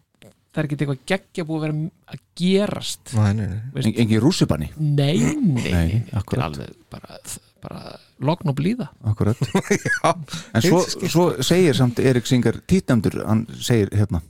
S2: það er ekkit eitthvað geggja búið að vera að gerast.
S3: Nei, nei, nei.
S2: veist,
S4: en, engin rússibanni
S2: nei, nei, þetta er
S4: akkurat.
S2: alveg bara, bara logn og blíða.
S4: Akkurat. En svo, svo segir samt Erik Singer títnæmdur, hann segir hérna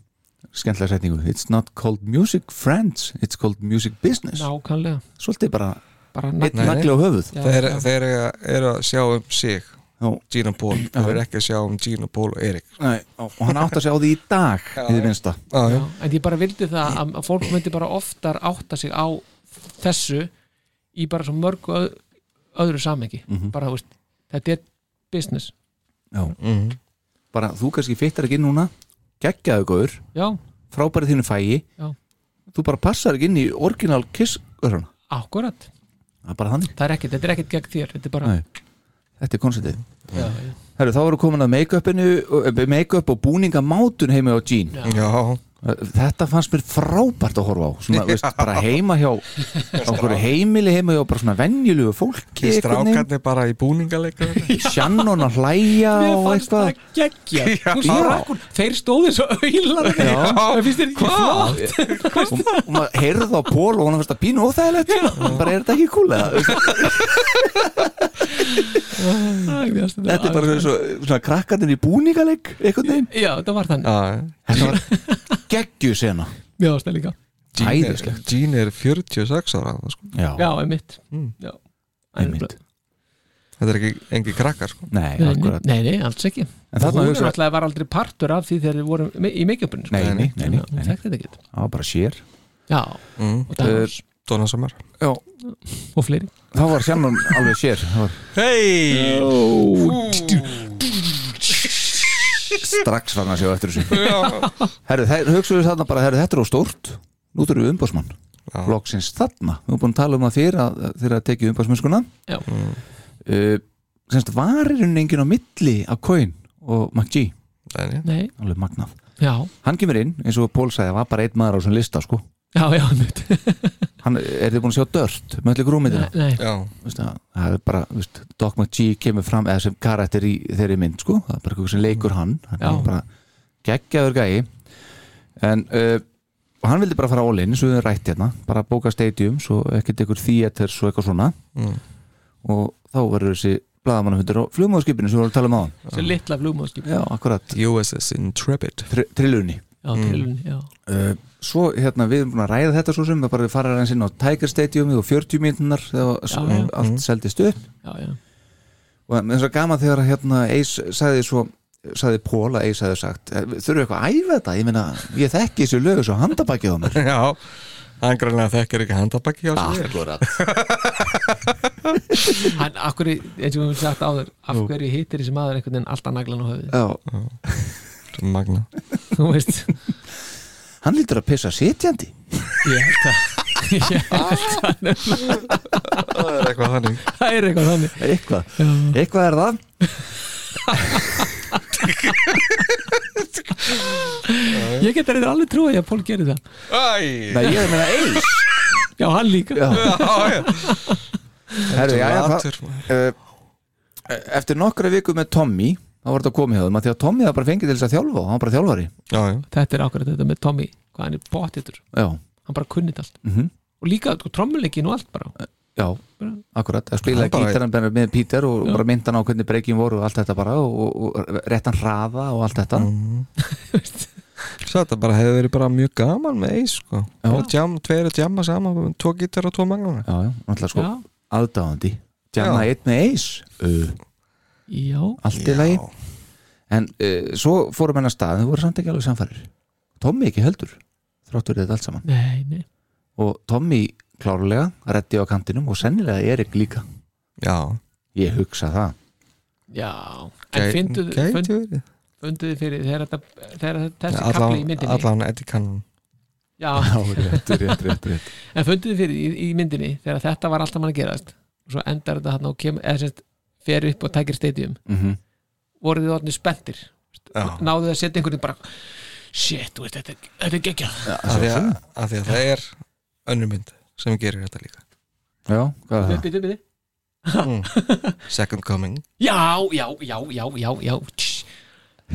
S4: skemmtilega setningu, it's not called music friends, it's called music business.
S2: Nákvæmlega.
S4: Svolítið bara
S2: bara nagli.
S4: á höfuð.
S2: Já,
S3: þeir,
S2: já.
S3: þeir eru- eru að sjá um sig Og Paul, þeir eru ekki að sjá um og Paul og Erik
S4: Nei, og hann átt að sjá því í dag í því minnsta.
S3: Já,
S2: Já, en ég bara vildi það að, fólk myndi bara oftar átta sig á þessu í bara svo mörgu öð, öðru samengi bara, þú veist, þetta er business.
S4: Já.
S3: Mhm.
S4: bara þú kannski fittar ekki inn núna geggjaðu góður,
S2: já,
S4: frábærið þínu fægi
S2: Já.
S4: þú bara passar ekki inn í orginal kiss
S2: akkurat.
S4: Það er bara þannig,
S2: það er ekkert, þetta er ekkert gegn þér þetta er bara,
S4: Nei. þetta er
S2: já,
S4: Herru, þá erum við komin að make-upinu make-up og búningamátun heima á Jean
S3: já,
S4: þetta fannst mér frábært að horfa á. Svona, veist, bara heima hjá hverju heimili heima hjá bara svona venjulegu fólki
S3: strákarnir bara í búningaleika
S4: Shannon að hlæja
S2: Mér
S4: og
S2: fannst
S4: eitthvað.
S2: það þeir stóðu svo auðlar það finnst þér ekki flott.
S4: Og, og maður heyrði á Pól og hún fannst að pínu óþægilegt. Bara er þetta ekki eða? Þetta er bara svo, svona krakkarnir í búningaleg einhvern veginn.
S2: Já, þetta var þannig,
S3: Já,
S4: þetta var geggju sena.
S2: Já, það líka.
S3: Er,
S4: Æðislegt.
S3: Gene er 46 ára sko.
S4: já,
S2: já, einmitt.
S3: Mm.
S2: já,
S4: einmitt.
S3: Þetta er ekki engi krakkar sko.
S4: nei,
S2: Nei, nei,
S4: akkurat.
S2: Nei, nei, alls ekki.
S4: En þarna
S2: hún er
S4: hugsa-
S2: náttúrulega var aldrei partur af því þegar við vorum me- í make-upinu sko.
S4: nei, nei, nei, nei,
S2: hún
S4: nei,
S2: þekkti þetta ekki
S4: það var bara sér.
S2: Já,
S3: mm.
S2: og Daniels
S3: Donna Summer.
S4: Já,
S2: og fleiri.
S4: Þá var Shannon alveg sér. Það var
S3: Hei
S4: strax fann að sjá eftir þessu. Herru, hugsaðu þarna bara, herru, þetta er á stórt. Nú þurfum við umbásmann
S3: Já.
S4: loksins þarna, við erum búin að tala um það fyrir að þeirra að tekið umbásmennskuna
S2: já,
S4: uh, semst var í rauninni enginn á milli af Coin og McGee?
S3: Nei,
S2: nei,
S4: alveg magnað,
S2: já,
S4: hann kemur inn eins og Pól sagði, var bara einn maður á þessum lista sko
S2: já, já einmitt.
S4: hann, er þið búin að sjá Dört með allir grúmiðina
S2: nei, nei,
S3: Já,
S4: Veistu, það er bara, veist, Doc McGee kemur fram eða sem karakter í þeirri mynd sko. það er bara eitthvað sem leikur hann. Hann
S2: Já.
S4: er bara geggjaður gæi. En uh, og hann vildi bara fara all-in svo við höfum rætt hérna, bara bóka stadiums og ekkert ykkur theaters og eitthvað svona.
S3: Mm.
S4: og þá verður þessi blaðamannafundur á flugmóðskipinu sem við vorum að tala um á hann
S2: þessi litla flugmóðskip. Já,
S4: já, akkurat,
S3: USS Intrepid.
S4: Tr trillunni
S2: tilun, já,
S4: uh, svo hérna við erum búin að ræða þetta svo sem við bara fara aðeins inn á Tiger Stadium og 40 minnar þegar
S2: Já, já.
S4: allt seldist upp.
S2: Já, já.
S4: Og með þess að gaman þegar hérna Eis sagði svo sagði Pól að Eis hefði sagt "Eh, þurfum við eitthvað að æfa þetta, ég meina ég þekki þessu lögu svo handabækið á mér.
S3: Já, hann greinlega þekkir ekki handabakki á sér.
S4: Akkurat.
S2: Hann, akkur, eins og við höfum sagt áður af hverju hittir þessi maður einhvern veginn alltaf naglan á höfuð
S4: Já,
S3: Magna.
S2: Þú veist,
S4: hann lítur að pissa sitjandi.
S2: Ég held að ég held að
S3: Það er eitthvað þannig.
S2: Það er eitthvað þannig.
S4: Eitthvað, eitthvað er það.
S2: Ég get reyður alveg trúið að Pól gerir það.
S4: Nei, ég er að meina Eis
S2: já, hann líka.
S4: Já,
S3: já, já.
S4: Herru, já, já,
S3: Latur,
S4: það uh, Eftir nokkra viku með Tommy þá var þetta komið hjá þeim að því að Tommy það bara fengið til þess að þjálfa og hann var bara þjálfari.
S3: Já, já.
S2: Þetta er ákveður þetta með Tommy hvað hann er bóttitur,
S4: Já,
S2: hann bara kunnit allt.
S4: Mhm.
S2: Og líka trommuleikin og allt bara.
S4: Já, akkurat, að spila
S3: bara-
S4: gítaran bara með Peter og
S2: Já.
S4: bara myndan á hvernig breykin voru og allt þetta bara og, og, og réttan hraða og allt þetta.
S3: Svo þetta bara hefði verið bara mjög gaman með eis sko.
S4: Já.
S3: Bara jam, Tveir að jamma saman, tvo gítar og tvo
S4: náttúrulega sko aðdáðandi
S3: Já.
S4: einn með eis uh,
S2: já,
S4: Allt í lagi. En uh, svo fórum hennar stað þau voru samt ekki alveg samfærir Tommy ekki heldur þráttur þetta allt saman.
S2: Nei, nei.
S4: Og Tommy klárlega reddi á kantinum og sennilega Erik líka.
S3: Já,
S4: Ég hugsa það.
S2: Já, en fynduð
S3: Gæti
S2: fund,
S3: verið.
S2: funduð fyrir þegar, þessi kapli í myndinni?
S3: Allan Eddie Cannon.
S2: Já,
S4: rétt, rétt, rétt, rétt.
S2: en funduð fyrir í, í myndinni þegar þetta var alltaf mann að gerast? Og svo endar þetta hann og kemur eða sérst, fer upp og tækir stadium.
S4: Mm
S2: voruð þið orðinni spenntir? Náðu þið að setja einhvern veginn bara shit, þú veist, þetta, er- þetta er geggjað.
S3: Af því að, að því að það er önnur mynd sem gerir þetta líka.
S4: Já, hvað er það?
S2: Bíddu, bíddu.
S3: mm. Second Coming.
S2: Já, já, já, já, já, já. Tss.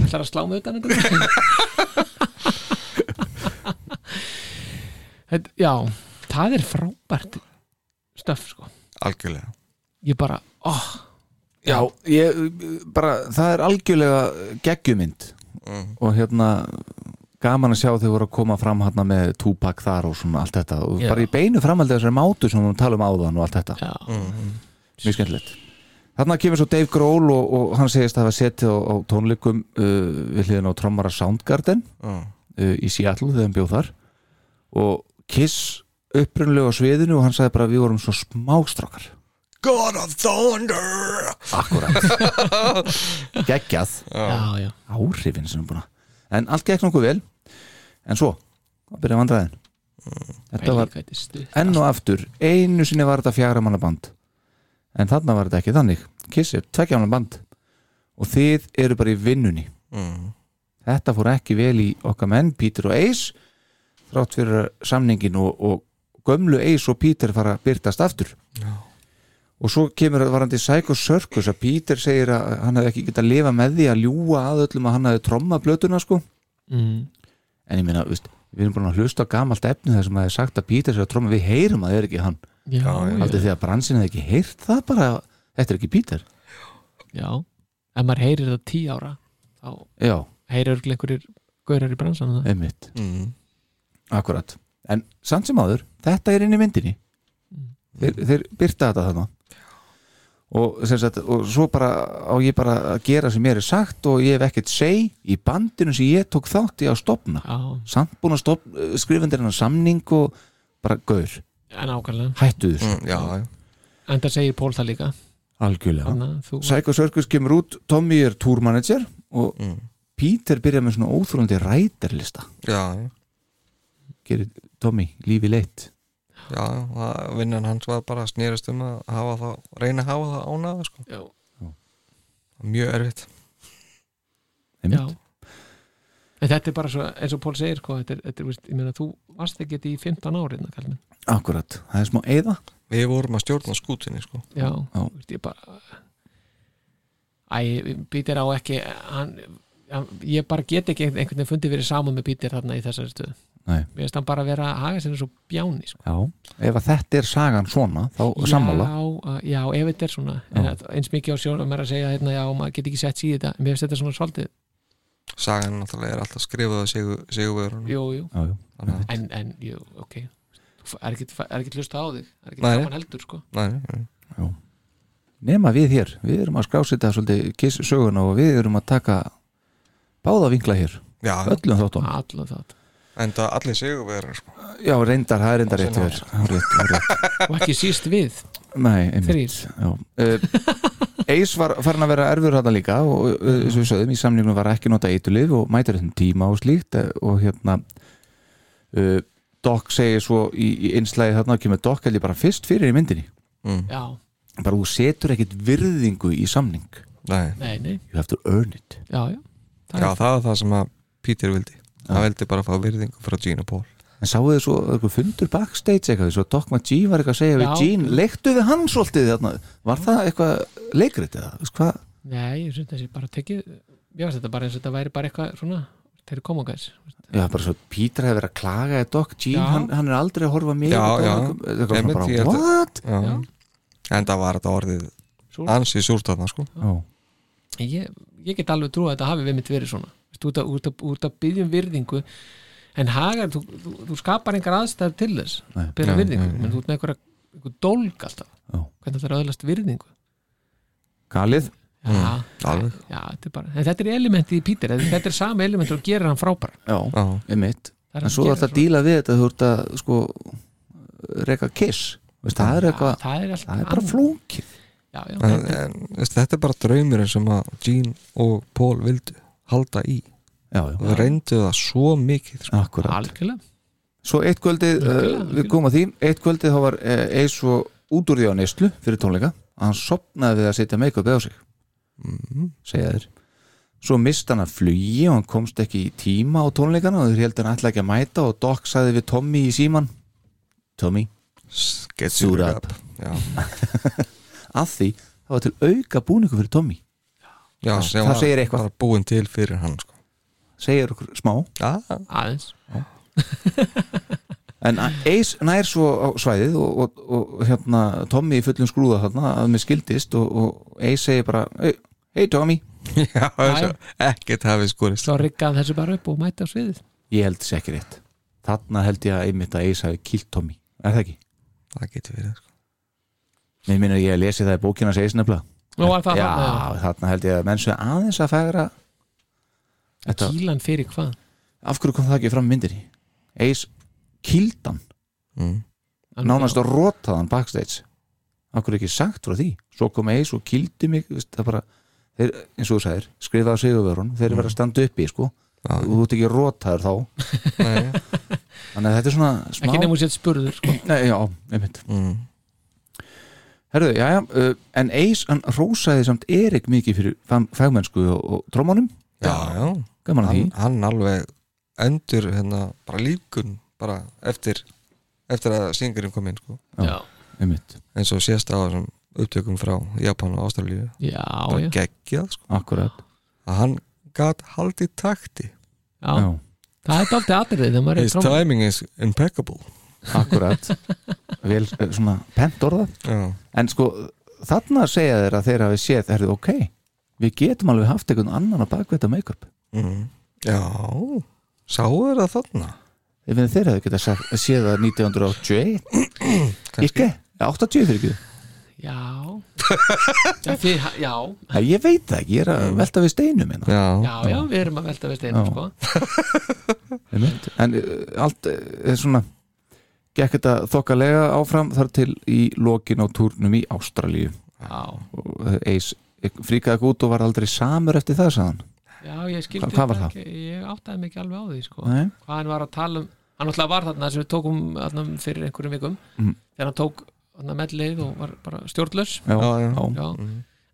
S2: ætlar að slá mig utan þetta? Þetta- já, það er frábært stöf sko.
S3: Algjörlega.
S2: Ég bara, oh,
S4: Já, ég, bara, það er algjörlega geggjumynd. Og hérna gaman að sjá þau voru að koma fram hérna með túpak þar og svona allt þetta. Og
S2: Já.
S4: bara í beinu framhaldi þessari mátu sem við vorum að tala um áðan og allt þetta.
S2: Já,
S4: mjög skemmtilegt. Þarna kemur svo Dave Grohl og, og hann segist að hafa setið á, á tónleikum uh, við hliðin á trommara Soundgarden
S3: Já.
S4: uh, í Seattle þegar hann bjóð þar. Og Kiss upprunlega á sviðinu og hann sagði bara við vorum svo smástrákar
S3: God of Thunder.
S4: Akkurat. Geggjað. Áhrifin sem er búin að en allt gekk nokkuð vel. En svo, að byrja vandræðin. Þetta var enn og aftur einu sinni var þetta fjara manna band. En þarna var þetta ekki þannig. Kiss er tveggja manna band. Og þið eru bara í vinnunni.
S3: Mm.
S4: þetta fór ekki vel í okkar menn Peter og Ace þrátt fyrir samningin og, og gömlu Ace og Peter fara að byrtast aftur. Já. Og svo kemur varandi Psycho Circus að Peter segir að hann hefði ekki getað að lifa með því að ljúga að öllum að hann hefði trommað blötuna sko.
S2: Mm.
S4: en ég meina, veist, við erum búin að hlusta á gamalt efni þar sem að það er sagt að Peter sé að tromma. Við heyrum að það er ekki hann. Aldrei því að bransin hefði ekki heyrt það bara? Þetta er ekki Peter.
S2: Já. Ef maður heyrir það tí ára þá
S4: já,
S2: heyrir örugglega einhverjir gaurar í bransan
S3: Mm.
S4: akkurat en samt sem áður, þetta er inn í myndinni. Þeir, þeir byrta þetta þarna og, sagt, og svo bara á ég bara að gera sem mér er sagt og ég hef ekkert seg í bandinu sem ég tók þátt í að stopna
S2: já,
S4: samt búin að stopna, skrifundir hennar samning og bara gaur,
S2: en ákvæmlega
S4: hættu þessu
S3: Mm, já, já.
S2: en það segir Pól það líka.
S4: Algjörlega.
S2: Að þú
S4: Psycho Circus kemur út, Tommy er túrmanager og
S3: Mm.
S4: Peter byrjar með svona óþrúlandi ræterlista
S3: já, já.
S4: gerir Tommy lífi leitt
S3: já, það- vinnan hans var bara að snerist um að hafa það, reyna að hafa það ánaða sko.
S2: já,
S3: mjög erfitt
S2: já.
S4: Einmitt.
S2: en þetta er bara svo, eins og Pól segir sko, þetta er, þetta er, veist, ég meina þú varst ekki í 15 árið kallinn.
S4: akkurat, það er smá eða
S3: við vorum að stjórna skútinni sko.
S2: já,
S4: Já.
S2: Veist, ég bara æ, Pítur á ekki hann, hann, ég bara get ekki einhvern veginn fundið verið saman með Pítur þarna í þessari stöðu
S4: Nei.
S2: mér finnst hann bara að vera að haga sinni svo bjáni sko.
S4: já, ef að þetta er sagan svona þá sammála.
S2: já, að- já, ef þetta er svona. Eins mikið á sjónum er að segja hérna, já, maður get ekki sett síði þetta. En mér finnst þetta svona svolítið,
S3: sagan náttúrulega er alltaf skrifað að sigur, sigurverðurinn
S2: jú, jú.
S4: Já, já.
S3: Þannig að-
S2: en, en, jú, ok. Þú er ekki, er ekki hlusta á þig? Er ekki gaman heldur, sko?
S3: Nei, nei, nei.
S4: nema við hér, við erum að skrásita svolítið kiss söguna og við erum að taka báða vinkla hér.
S3: Já,
S4: öllum þáttum.
S2: Allan það
S3: en það allir sigurverðar sko.
S4: já, reyndar, það er reyndar rétt hér rétt, rétt.
S2: og ekki síst við.
S4: Nei, einmitt. Uh, Ace var farin að vera erfur þetta líka og uh, eins og við sögðum í samningnum var ekki nota eitulif og mætir þessum tíma og slíkt eh, og hérna uh, Doc segir svo í, í einslæði þarna kemur Doc held ég bara fyrst fyrir í myndinni.
S3: Mm.
S2: já,
S4: bara þú setur ekkit virðingu í samning.
S3: Nei.
S2: nei, nei,
S4: you have to earn it.
S2: Já, já. Það
S3: já,
S2: er-
S3: það það sem að Peter vildi hann vildi bara fá virðingu frá Gene og Paul
S4: en sáu þið svo eitthvað fundur backstage eitthvað svo Doc McGee var eitthvað að segja
S2: Já.
S4: við Gene leiktu við hann svolítið þarna var það eitthvað leikrit eða Veist hvað?
S2: nei, ég syns þessi bara tekið ég veist þetta bara eins og þetta væri bara eitthvað svona þeir eru komangæs
S4: Já, bara svo Peter hefur verið að klaga eða Doc Gene,
S2: Já.
S4: hann, hann er aldrei að horfa mér
S3: Já, já.
S4: eitthvað
S3: Einmitt,
S4: svona
S3: ég
S4: bara,
S3: held að-
S4: what?
S3: já.
S2: Já.
S3: en það var þetta orðið
S2: Súrt.
S3: ansi súrt þarna sko.
S4: Já,
S2: ég, ég get alveg trú að þetta hafi við mitt verið svona Þú ert að, út að, út að byggjum virðingu. En hagar, þú, þú, þú skapar engar aðstæður til þess að byrja virðingu, menn þú ert með einhverja einhver dólg alltaf,
S4: Já.
S2: hvernig það er öðlast virðingu?
S4: Galið?
S2: Já,
S3: Mm, alveg.
S2: já, þetta er bara en þetta er elementið í Pítur, þetta er sama elementur og gerir hann frábær.
S4: Já,
S3: já,
S4: einmitt.
S2: Það er
S4: En svo er þetta að díla við þetta þú ert að sko reyka kiss. Veist, það er eitthvað,
S2: það er,
S4: það er bara flókið.
S2: Já, já,
S3: en, en veist, þetta er bara draumurinn sem að Gene og Paul vildu halda í.
S4: Já,
S3: og
S4: já,
S3: það reyndu það svo mikið sko.
S4: akkurat.
S2: Algjörlega.
S4: Svo eitt kvöldið, uh, við komum að því. Eitt kvöldið þá var uh, eins og út úr því á neyslu fyrir tónleika. Að hann sopnaði við að setja make-up á sig
S3: mm.
S4: segja þér Svo mist hann að flugi og hann komst ekki í tíma á tónleikana og þeir heldur hann ætla ekki að mæta og Doc sagði við Tommy í síman Tommy,
S3: get
S4: Suit
S3: suited
S4: up.
S3: já,
S4: að því það var til auka búningu fyrir Tommy
S3: já,
S4: Það- það segir eitthvað.
S3: bara búin til fyrir hann sko.
S4: segir okkur smá.
S2: Aðeins.
S4: En Ace nær svo á svæðið og, og, og hérna Tommy í fullum skrúða þarna að mér skildist og, og Ace segir bara hey, hey Tommy,
S3: Já, þessu, ekkert hafið skorist.
S2: Svo riggaði þessu bara upp og mæti á sviðið.
S4: Ég held þess ekki rétt. Þarna held ég að einmitt að Ace hafi kilt Tommy. Er það ekki?
S3: Það getur verið sko.
S4: Mér minnir ég að lesi það í bókina Ace nefnilega
S2: Nú
S4: Já,
S2: þarna,
S4: þarna held ég að menn svo aðeins að færa Þetta,
S2: Kílan fyrir hvað?
S4: af hverju kom það ekki fram myndir í Ace kildan
S3: mm.
S4: nánast að rota hann backstage. Af hverju ekki sagt frá því? Svo kom Ace og kildi mig veist, það bara, þeir, eins og þú sagðir, skrifaði sigurvörun þeir eru verið að standa uppi sko.
S3: Já.
S4: og þú ert ekki rotaður þá.
S3: Nei,
S4: þannig að þetta er svona smá
S2: Ekki nefnum sér spurður sko.
S4: Nei, já, einmitt.
S3: Mm.
S4: Herðu, já, já, uh, en Ace hann rósaði samt Erik mikið fyrir fag- fagmennsku og, og trómanum
S3: Já, já.
S4: gaman að því.
S3: Hann, alveg endur hérna bara líkun bara eftir eftir að syngurinn kom inn sko.
S2: Já,
S4: einmitt,
S3: eins og sést á þessum upptökum frá Japan og Ástralíu.
S2: Já,
S3: bara
S2: já,
S3: geggjað sko.
S4: akkurat
S3: að hann gat haldið takti.
S2: Já.
S4: já,
S2: Það er dálítið atrið þegar maður er
S3: his
S2: tróma
S3: timing is impeccable
S4: akkurat. Vel, eh, svona pent orða
S3: já,
S4: en sko, þarna segja þeir að þeir hafi séð, herðu, ok við getum alveg haft einhvern annan að bakveita make-up.
S3: Mm. já. Sáu þeir það þarna?
S4: Ef þeir hefðu getað séð það 1981 ekki, 80 fyrir ekki.
S2: Já. Já, þið, já,
S4: Æ, ég veit það ekki, ég er að velta við steinum hérna.
S3: já,
S2: já, já, við erum að velta við steinum sko.
S4: En uh, allt er svona gekk þetta þokkalega áfram þar til í lokin á túrnum í Ástralíu.
S2: Já,
S4: og Eis fríkaði ekki út og var aldrei samur eftir það sagðan
S2: já, ég skildi
S4: var
S2: þetta ekki, Ég áttaði mig ekki alveg á því sko. Hvað hann var að tala um Hann alltaf var þarna sem við tókum þarna, fyrir einhverjum vikum.
S4: Mhm.
S2: þegar hann tók mellið og var bara stjórnlaus.
S4: Já,
S3: Já, já.
S4: já.
S2: Já,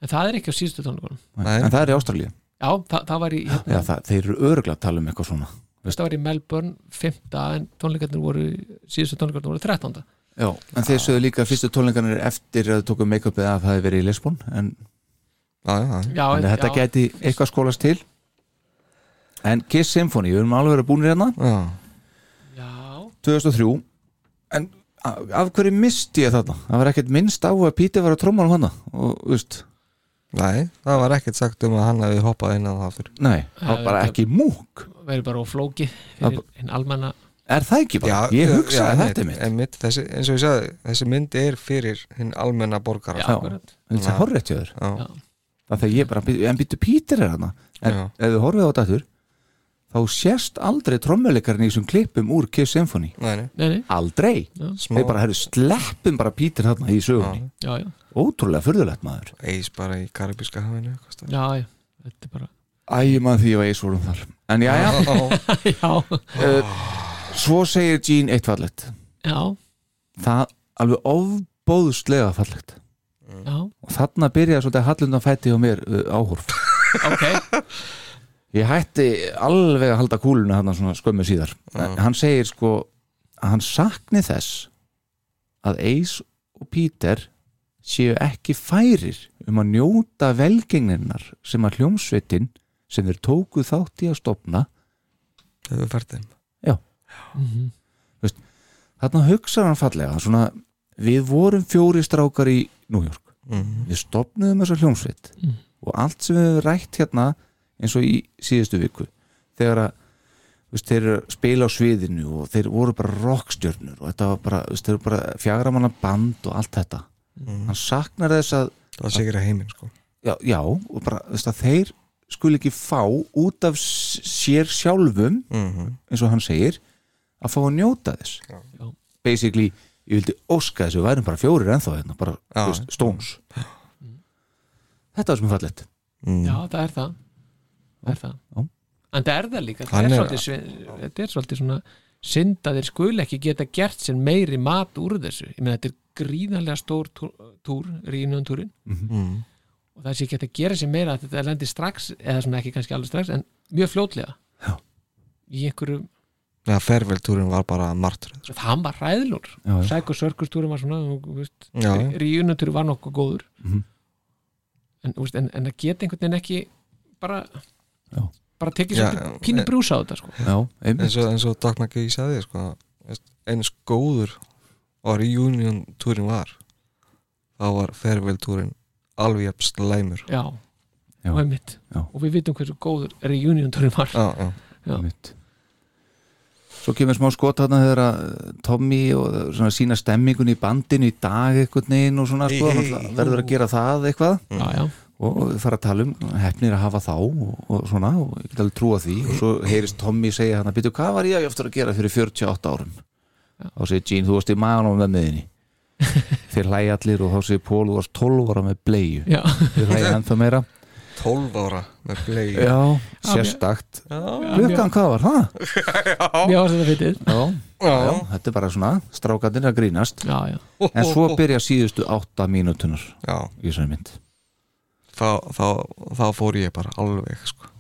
S2: en það er ekki á síðustu tónleikunum.
S3: Nei.
S4: en það er í Ástralíu.
S2: Já, það, það var í
S4: já,
S2: hérna,
S4: það, þeir eru öruglega að tala um eitthvað svona
S2: það var í Melbourne 5. en tónleikarnir voru síðustu tónleikarnir voru 13.
S4: já, en þeir sögðu líka fyrstu tónleikanir eftir að þau tóku make-upið að það hefði verið í Lisbon en
S3: já, já, já.
S4: Þannig að þetta
S2: já,
S4: gæti eitthvað skólast til En Kiss Symphony, við erum alveg verið búinir hérna
S3: já.
S2: já,
S4: 2003 En af hverju misti ég þarna? Það var ekkert minnst á að Píti var að tróma hana og, þú veist,
S3: Nei, það var ekkert sagt um að hann hefði hoppað inn á það aftur.
S4: Nei, það var bara ekki múk.
S2: verið bara á flóki fyrir hinn almenna
S4: Er það ekki bara? ég hugsaði þetta mitt
S3: einmitt. þessi, eins og ég sagði, þessi mynd er fyrir hinn almenna borgara.
S2: Já,
S4: Já.
S2: akkurat.
S4: Þetta er horrið
S3: Já.
S2: Já.
S4: Það þegar ég bara, en býttu Pítur er hana En
S3: Já.
S4: ef þú horfið á þetta aftur þá sést aldrei trommuleikarinn í þessum klippum úr Kiss Symphony
S3: Nei, nei,
S2: Nei, nei,
S4: Aldrei.
S3: Smá
S4: Þeir bara, herru, sleppum bara Pítur þarna í sögunni.
S2: Já, já,
S4: Ótrúlega furðulegt maður.
S3: Eis bara í Karabíska hafinu
S2: já, já Þetta er bara,
S4: Æ, maður því var eis vorum þar. En já, já,
S2: já,
S4: uh, svo segir Gene eitt fallegt.
S2: Já,
S4: Það alveg ofbóðslega fallegt.
S2: Já.
S4: Og þarna byrjaði svolítið hallundan fætti á mér uh, áhorf.
S2: Ok,
S4: Ég hætti alveg að halda kúluna hann svona skömmu síðar. En Hann segir sko að hann sakni þess að Ace og Peter séu ekki færir um að njóta velgengninnar sem að hljómsveitin sem þeir tóku þátt í að stopna
S3: Hefur fært þeim.
S4: Þarna hugsaði hann fallega svona, við vorum fjóri strákar í New York.
S3: Mhm.
S4: við stopnuðum þessa hljómsveit
S2: Mm.
S4: og allt sem við hefur rætt hérna eins og í síðustu viku þegar að veist, þeir spila á sviðinu og þeir voru bara rockstjörnur og þetta var bara, veist, þeir eru bara fjagramanna band og allt þetta hann saknar þess að
S3: Það sigur að heiminn sko.
S4: Já, já og bara, veist, að þeir skul ekki fá út af sér sjálfum
S3: mm
S4: eins og hann segir að fá að njóta þess.
S2: Já.
S4: basically, ég vildi óska þess að við værum bara fjórir ennþá hérna, bara
S3: Já.
S4: veist, Stones. Þetta var sem er fallegt.
S3: Mm.
S2: já, það er það. Það er það.
S4: Já.
S2: En það er það líka, það
S3: Hann
S2: er
S3: er-
S2: Þetta er svolítið svona synd að þeir skuli ekki geta gert sér meiri mat úr þessu. Ég meina þetta er gríðarlega stór túr, túr rínum túrin
S3: Mm.
S2: og það sé ekki að gera sér meira að þetta lendi strax, eða svona ekki kannski alveg strax en mjög fljótlega
S4: Já.
S2: í einhverju,
S3: Já, ferveltúrin var bara martröð sko.
S2: það var ræðlur
S4: Já, já.
S2: Psycho Circus túrin var svona ríunutúrin var nokkuð góður
S4: Mhm.
S2: en, þú veist, en, en að geta einhvern veginn ekki bara
S4: Já.
S2: bara tekið svolítið pínu
S3: en-
S2: brúsa á þetta sko.
S3: eins og, eins og Doc McGee sagði sko, eins góður og reunion túrin var þá var farewell túrin alveg jafn slæmur.
S2: Já,
S4: Já.
S2: og einmitt.
S4: Já.
S2: og við vitum hversu góður reunion törn var.
S3: Já, já.
S4: Svo kemur smá skot þarna þegar að Tommy og svona sína stemmingun í bandinu í dag eitthvað neginn og svona sko,
S3: Hey, hey,
S4: verður að gera það eitthvað.
S2: Já, já,
S4: og fara að tala um hefnir að hafa þá og, og svona og ég get alveg trúa því. Og svo heyrist Tommy segja hann að byrju hvað var ég eftir að gera fyrir 48 árum þá segir Gene þú varst í maðan með miðinni þeir hlæja allir og þá segir Paul þú varst 12 ára með bleiu.
S2: Já,
S4: þeir hlæja ennþá meira.
S3: 12 ára með play
S4: já, sérstakt.
S3: Já,
S4: klukkan hvað var það?
S2: mér var þetta
S4: Já, já, þetta er bara svona strákandir að grínast.
S2: Já, já,
S4: en svo byrja síðustu átta mínútunar
S3: já.
S4: í þessari mynd.
S3: Þá, þá, þá fór ég bara alveg sko.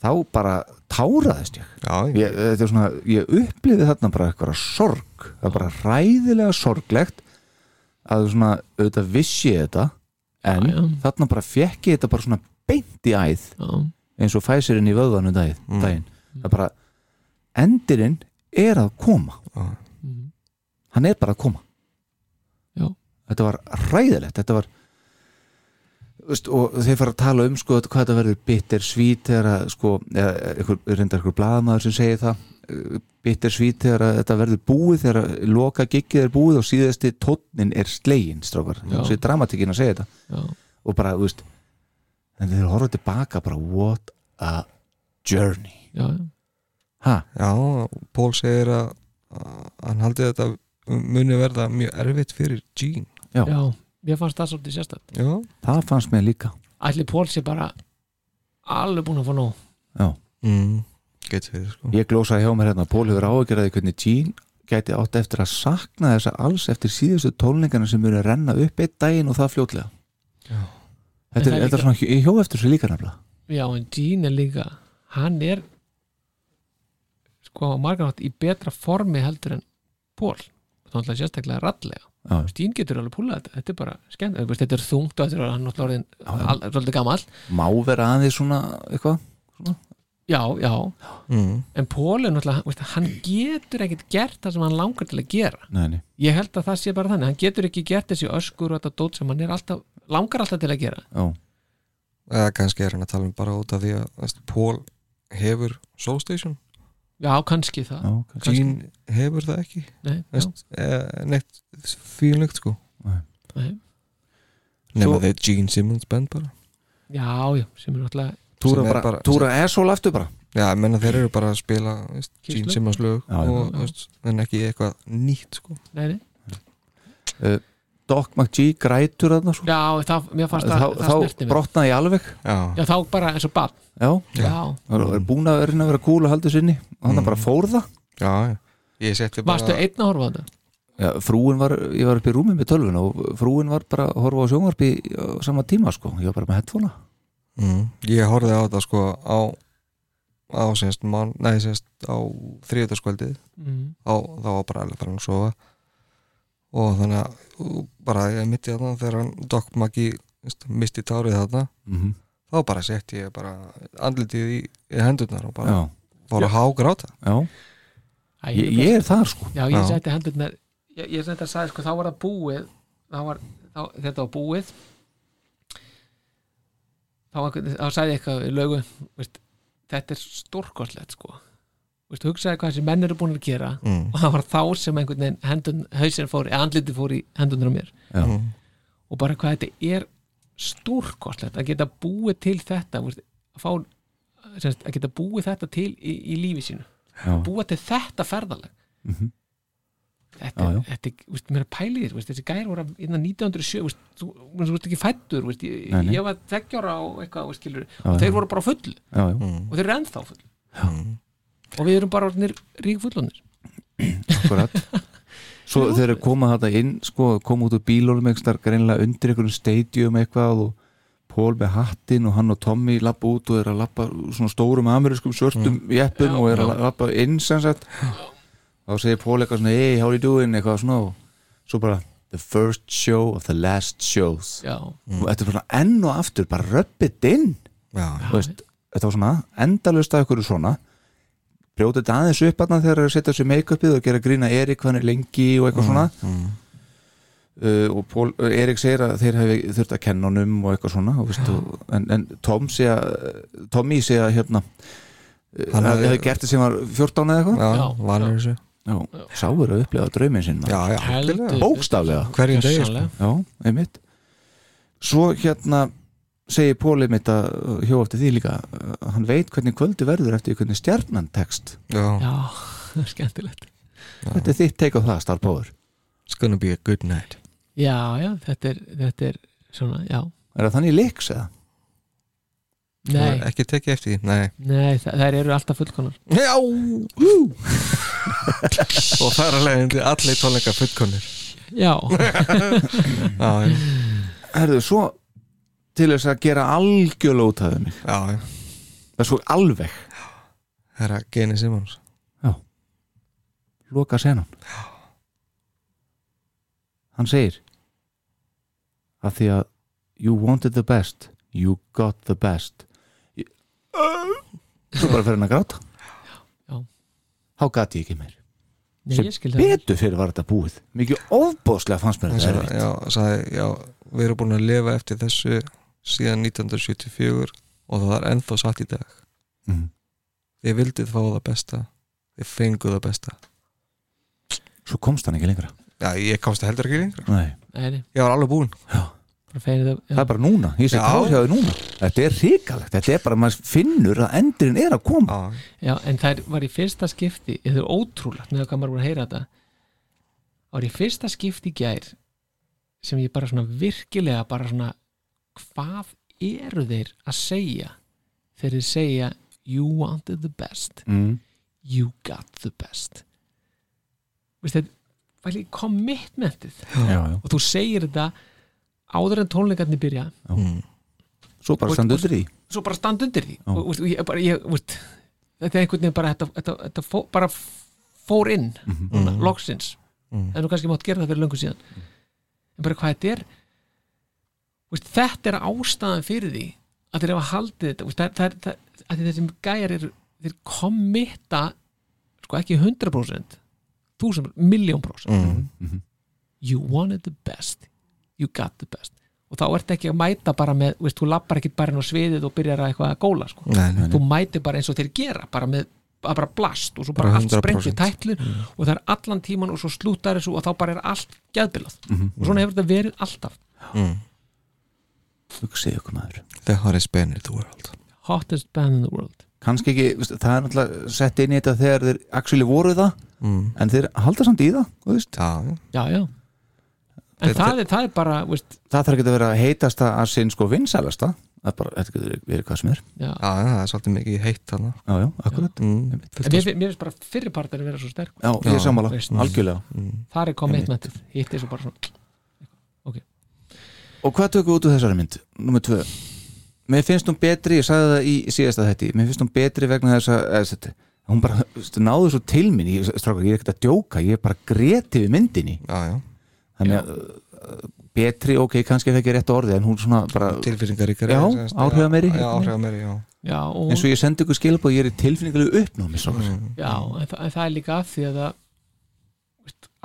S4: Þá bara táraðist ég
S3: já, ég,
S4: ég, þetta er svona, ég upplifði þarna bara eitthvað sorg, það er bara ræðilega sorglegt að svona auðvitað vissi ég þetta en
S2: Já,
S4: þarna bara fekk ég þetta bara svona beint í æð
S2: já,
S4: eins og fæsirinn í vöðvanum daginn,
S3: Mm.
S4: daginn. það bara endirinn er að koma
S3: Já.
S4: hann er bara að koma
S2: Já.
S4: þetta var ræðilegt þetta var og þeir fara að tala um sko, hvað þetta verður bitter sweet þegar sko, reyndar einhver blaðamaður sem segir það eh, bitter sweet þegar að þetta verður búið þegar loka giggið er búið og síðasti tónnin er slegin strákar, þessi dramatikinn að segja þetta.
S2: Já,
S4: og bara, þú veist en þeir horfa tilbaka bara what a journey.
S2: Já, já.
S4: ha,
S3: já, Pól segir að, að hann haldi þetta muni verða mjög erfitt fyrir Gene.
S4: Já.
S2: já, mér fannst það svolítið sérstætt
S3: já,
S4: það fannst mér líka.
S2: Ætli Pól sé bara alveg búin að fá nóg.
S4: Já.
S3: Mm, getur við sko.
S4: Ég glósaði hjá mér hérna. Pól hefur áhyggjaraði hvernig Gene gæti átt eftir að sakna þessa alls eftir síðustu tólningarna sem muni að renna upp einn daginn og það fljótlega.
S3: Já.
S4: Þetta er,
S2: er
S4: er svona, ég hjó eftir þessu líka nefnilega.
S2: Já, en Gene er líka hann er sko á margarnátt í betra formi heldur en Pól. Þannig að sérstaklega rallega.
S4: Já,
S2: Gene getur alveg púlað þetta, þetta er bara skemmt. Þetta er þungt og þetta er hann náttúrulega svolítið gamall.
S4: Má vera aðeins svona eitthvað?
S2: Já, já,
S3: mm,
S2: en Pól er náttúrulega veist, hann getur ekkert gert það sem hann langar til að gera.
S4: Nei, nei,
S2: ég held að það sé bara þannig, hann getur ekki gert þessi öskur og þetta dót sem hann er alltaf langar alltaf til að gera.
S4: Já,
S3: eða kannski er hann að tala um bara út af því að Pól hefur Soul Station
S2: Já, kannski það
S4: já kannski.
S3: Gene hefur það ekki
S2: Nei,
S3: veist, eh, neitt fílegt sko
S2: nei.
S3: nema
S4: Svo-
S3: þeir Gene Simmons band bara
S2: já, já, sem er náttúrulega
S4: Túra
S3: er
S4: bara,
S3: bara-
S4: túra asshole aftur bara
S3: já, ég menna þeir eru bara að spila veist, Gene. Simmons lög
S4: Já,
S3: og,
S2: já.
S3: veist, en ekki eitthvað nýtt sko
S2: nei, nei.
S4: Doc McGee grætur þarna svo.
S2: Já, það, mér fannst
S4: þá,
S2: það, það snerti
S4: þá brotnaði ég alveg.
S3: Já,
S2: Já, þá bara eins og bann
S4: já,
S2: Já,
S4: það er búin að reyna að vera cool að halda sinni. Og hann
S3: Mm.
S4: bara fór það.
S3: Já, ég setti bara
S2: varstu einn að horfa á þetta?
S4: Já, frúin var, ég var upp í rúmi með tölvun og frúin var bara að horfa á sjónvarpi á sama tíma sko, ég var bara með headphonea.
S3: Mm, ég horfði á þetta sko á á mann, nei semst á þriðutaskvöldið
S2: Mm.
S3: á, þá var bara alveg farin að sofa og þannig að bara ég mitti þarna þegar hann Doc Maggi veist, misti tárið þarna
S4: mm -hmm.
S3: þá bara setti ég bara andlitið í, í hendurnar og bara fór að hágráta.
S4: Ég, ég er þar sko.
S2: Já, ég setti hendurnar ég, ég setti að sagði sko, þá var það búið þá var, þá, þetta var búið. Þá, var, þá sagði ég eitthvað í lögu veist, þetta er stórkostlegt sko veist, hugsaði hvað þessi menn eru búin að gera
S3: mm.
S2: og það var þá sem einhvern veginn hendun, hausin fór, eða andliti fór í hendunir á mér
S4: Já.
S3: Mm.
S2: og bara hvað þetta er stórkostlegt að geta búið til þetta veist, að fá semst, að geta búið þetta til í, í lífi sínu
S4: Já.
S2: búa til þetta ferðaleg
S4: Mhm.
S2: þetta,
S4: Já, já.
S2: þetta er, veist, mér er pælið þessi gæri voru að- innan 1907 veist, þú, þú veist ekki fættur veist, ég,
S4: Nei, nei.
S2: ég var þeggjára á eitthvað veist, skilur,
S4: Já,
S2: og þeir
S4: já.
S2: voru bara full
S4: Já, já,
S3: Mm.
S2: og þeir eru ennþá full
S3: Mm.
S2: Og við erum bara orðnir rík fullonir
S4: akkurat. Svo þeir eru komað þetta inn sko, koma út úr bílórum einhverstar greinlega undir einhverjum stadium eitthvað og Pól með hattinn og hann og Tommy lappa út og er að lappa svona stórum amerískum svörtum jeppum
S2: Já,
S4: og er að lappa inn sem sagt. Þá segir Pól eitthvað svona hey, how are you doing? Eitthvað svona og svo bara the first show of the last shows.
S2: Já,
S4: og þetta er svona enn og aftur bara röppið inn.
S3: Já,
S4: Þú veist, þetta var svona endalust að ykkur svona brjóta þetta aðeins upp aðna þegar þeir setja sér make-upið og gera grína Erik hann er lengi og eitthvað svona uh, og Pól, uh, Erik segir að þeir hefði þurft að kenna honum og eitthvað svona og, veist, og, en, en Tom segja Tommy segja hérna uh,
S3: Hann
S4: hann
S3: hefði-
S4: gert þetta sem var 14 eða eitthvað
S3: þessu
S4: sáur að upplega drauminn sinn maður.
S3: já, já,
S2: Heldur.
S3: algjörlega.
S4: bókstaflega
S3: hverjum degi sko.
S2: Gjörsamlega.
S4: já, einmitt svo hérna segir Póli mitt að hjó eftir því líka hann veit hvernig kvöldi verður eftir hvernig stjarnan tekst.
S3: Já,
S2: Já, það er skemmtilegt.
S4: Þetta er þitt take á það, Star Power.
S3: It's gonna be a good night.
S2: Já, já, þetta er, þetta er svona, já.
S4: Er það þannig leiks eða?
S2: Nei,
S3: ekki tekið eftir því, nei.
S2: Nei, þa þær eru alltaf fullkonar
S3: já! Og það er að leiðindi allir tónleika fullkonir
S2: Já,
S3: já, já,
S4: Herðu, svo til þess að gera algjörlega út af mig
S3: já, já.
S4: það er svo alveg.
S3: Herra Geni Simons.
S4: Loka senan. Hann segir að því að you wanted the best you got the best. Svo bara fyrir hann að gráta.
S2: Já.
S4: þá gati ég ekki meir.
S2: Nei,
S4: Sem
S2: það
S4: betur fyrir var þetta búið. Mikið ofbóðslega fannst mér þetta erfitt.
S3: já, sagði, já, við erum búin að lifa eftir þessu síðan 1974 og það er ennþá satt í dag.
S4: Mhm.
S3: þið vildið fá það besta. Þið fenguð það besta.
S4: Svo komst hann ekki lengra.
S3: Já, ég komst heldur ekki lengra.
S4: Nei.
S2: Nei,
S3: ég var alveg búinn.
S2: Það
S4: það er bara núna, ég sé
S3: Já.
S4: tárhjáði núna. Þetta er ríkalegt, þetta er bara maður finnur að endurinn er að koma.
S3: Já,
S2: Já, en það var í fyrsta skipti þetta er ótrúlegt maður er búin að heyra þetta. Það var í fyrsta skipti gær sem ég bara svona virkilega bara svona hvað eru þeir að segja þegar þeir segja you wanted the best.
S4: Mm.
S2: you got the best. Veist þetta væli commitmentið.
S4: Já, já.
S2: og þú segir þetta áður en tónleikarnir byrja.
S3: Mm.
S4: svo bara standa undir því.
S2: svo bara standa undir því. Og, og, ég, bara, ég, veist, þetta er einhvern veginn bara þetta, þetta, þetta fó, bara fór inn núna, loksins.
S3: Mhm.
S2: en nú kannski mátt gera það fyrir löngu síðan. En bara hvað þetta er veist, þetta er ástæðan fyrir því að þeir hafa haldið þetta veist, það, það, það, að þessum gæjar eru þeir kommitta sko ekki 100% þúsund, miljón prósent
S3: Mm.
S2: you wanted the best you got the best og þá ertu ekki að mæta bara með veist, þú lappar ekki bara inn á sviðið og byrjar að eitthvað að góla sko.
S3: Nei, nei, nei.
S2: þú mætir bara eins og þeir gera bara með að bara blast og svo bara,
S3: Bara
S2: allt sprengt í
S3: 100%.
S2: tætlur og það er allan tíman og svo slútar þessu og þá bara er allt geðbilað og svona hefur þetta verið alltaf
S3: Mm.
S4: Hugsið ykkur maður.
S3: The hottest band in the world.
S2: Hottest band in the world.
S4: Kannski ekki, veist, það er náttúrulega sett inn í þetta þegar þeir actually voru það
S3: mm.
S4: en þeir halda samt í það
S3: já, já.
S2: já, en
S3: Þetta-
S2: það er, það er bara veist,
S4: það þarf ekki að vera heitasta að sinn sko vinsælasta. Það er bara, þetta getur verið hvað sem er.
S2: Já.
S3: já, það er svolítið mikið heitt
S4: já, já, akkurat.
S3: Mm.
S2: Mér, fin- mér finnst bara fyrirpartar að vera svo sterk
S4: já, ég er
S2: veist.
S4: algjörlega.
S3: Mm.
S2: það er commitmentið, hitt er svo bara svona
S4: og hvað tökum við út úr þessari mynd? Númer tvö mér finnst hún betri, ég sagði það í síðasta þætti mér finnst hún betri vegna þess að þetta, hún bara veist, náðu svo til mín ég, strákar, ég er ekkert að djóka, ég er bara greti við myndinni
S3: já, já.
S4: þannig að uh, betri, ok, kannski fekk ég rétt orðið en hún svona bara
S3: tilfinningaríkari
S4: Já,
S3: sem sagt,
S4: áhrifameiri.
S3: já, áhrifameiri, já
S2: já, og,
S4: eins og ég sendi ykkur skilabóð, ég er í tilfinningalegu uppnámi strákar.
S3: mm.
S2: já en, það, en það er líka af því að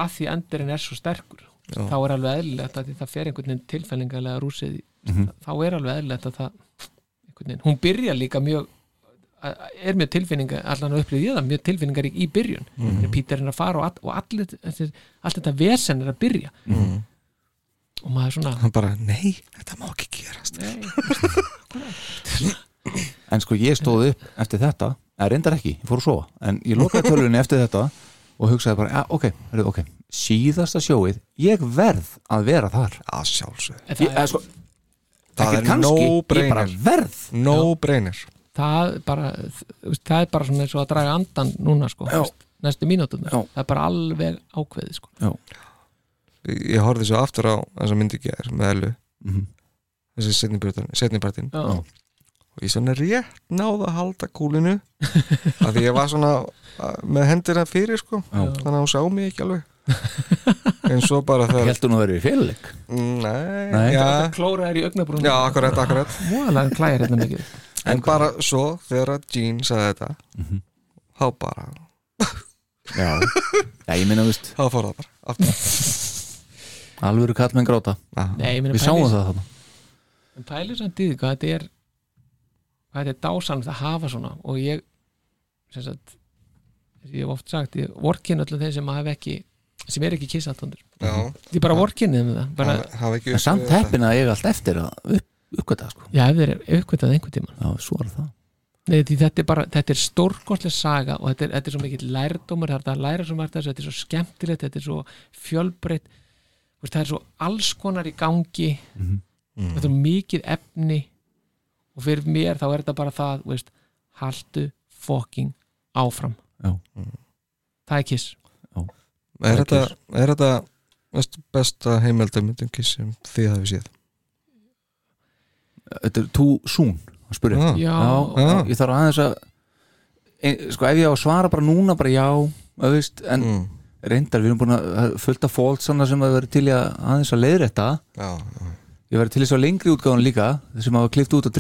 S2: að því endurinn er svo sterkur
S3: Já.
S2: þá er alveg eðlilegt að það fer einhvern veginn tilfællingarlega rúsið í-
S4: Mhm.
S2: þá er alveg eðlilegt að það hún byrja líka mjög er mjög tilfinninga, allan að upplýði ég það mjög tilfinningar í byrjun mm
S3: Mhm.
S2: -hmm. Pítur er að fara og, all, og allir, allir, allt þetta vesen er að byrja
S3: Mm.
S2: og maður er svona
S3: hann bara, nei, þetta má ekki gerast
S4: en sko ég stóð upp eftir þetta eða reyndar ekki, ég fór að sofa en ég lokaði tölunni eftir þetta og hugsaði bara, ja, ok, ok síðasta sjóið, ég verð að vera þar.
S3: Að sjálfsög,
S2: það, er,
S4: sko,
S3: það
S4: ekki
S3: er
S4: kannski, ég bara verð.
S3: No-brainer.
S2: Það, bara, þú veist, það er bara svona eins og að draga andan núna sko,
S4: Já.
S2: veist, næstu mínútum
S4: Já.
S2: það er bara alveg ákveðið sko.
S4: já,
S3: ég, ég horfði svo aftur á þessa myndi ger með Elu
S4: mhm,
S3: þessi setnipartin
S2: Já.
S3: og ég svona rétt náða að halda kúlinu af því ég var svona uh, með hendina fyrir sko.
S4: Já.
S3: þannig að hún sá mig ekki alveg en svo bara þegar
S4: heldur nú að vera í félag
S3: nei,
S4: Nei.
S2: það klóra er í augnabrún
S3: já, akkurat, akkurat.
S2: Móðalega klæðir hérna mikið.
S3: En bara svo þegar að Jean sagði þetta
S4: Mhm.
S3: þá bara,
S4: já, já ég minna, veist
S3: þá fór það bara. Aftur.
S4: alvöru kallmenn gráta.
S3: Já.
S2: Nei,
S4: við
S2: pælis-
S4: það þarna.
S2: En pælir samt í því hvað þetta er hvað þetta er dásanlegt að hafa svona. Og ég sem sagt ég hef oft sagt, ég vorkin öllum þeim sem hafa ekki sem er ekki kissatondur
S3: Já,
S2: ég bara vorkinni þeim það bara,
S3: ekki
S4: en samt
S3: þetta.
S4: heppin að eiga allt eftir að upp, uppgöta sko.
S2: já, ef þeir eru uppkvæmtað einhvern tímann
S4: já, svo er það.
S2: Nei, því þetta er bara, þetta er stórkostlega saga og þetta er, þetta er svo mikill lærdómur það er læra svo margt af þessu, þetta er svo skemmtilegt þetta er svo fjölbreytt. Þú veist, það er svo alls konar í gangi.
S4: Mhm.
S2: þetta er mikið efni og fyrir mér þá er þetta bara það þú veist, haltu fucking áfram.
S4: Já.
S2: það er kiss
S3: Er þetta, er þetta besta heimildamöndum kiss sem þið hafið séð?
S4: þetta er too soon að spyrja
S3: Já.
S2: já,
S4: já,
S3: Já.
S4: ég þarf aðeins að ein, sko ef ég á að svara bara núna bara já, að veist, en
S3: Mm.
S4: reyndar við erum búin að fullta fólksana sem að vera til að aðeins að leiðrétta
S3: Já, já,
S4: ég verið til þess að lengri útgáðan líka sem að klift út á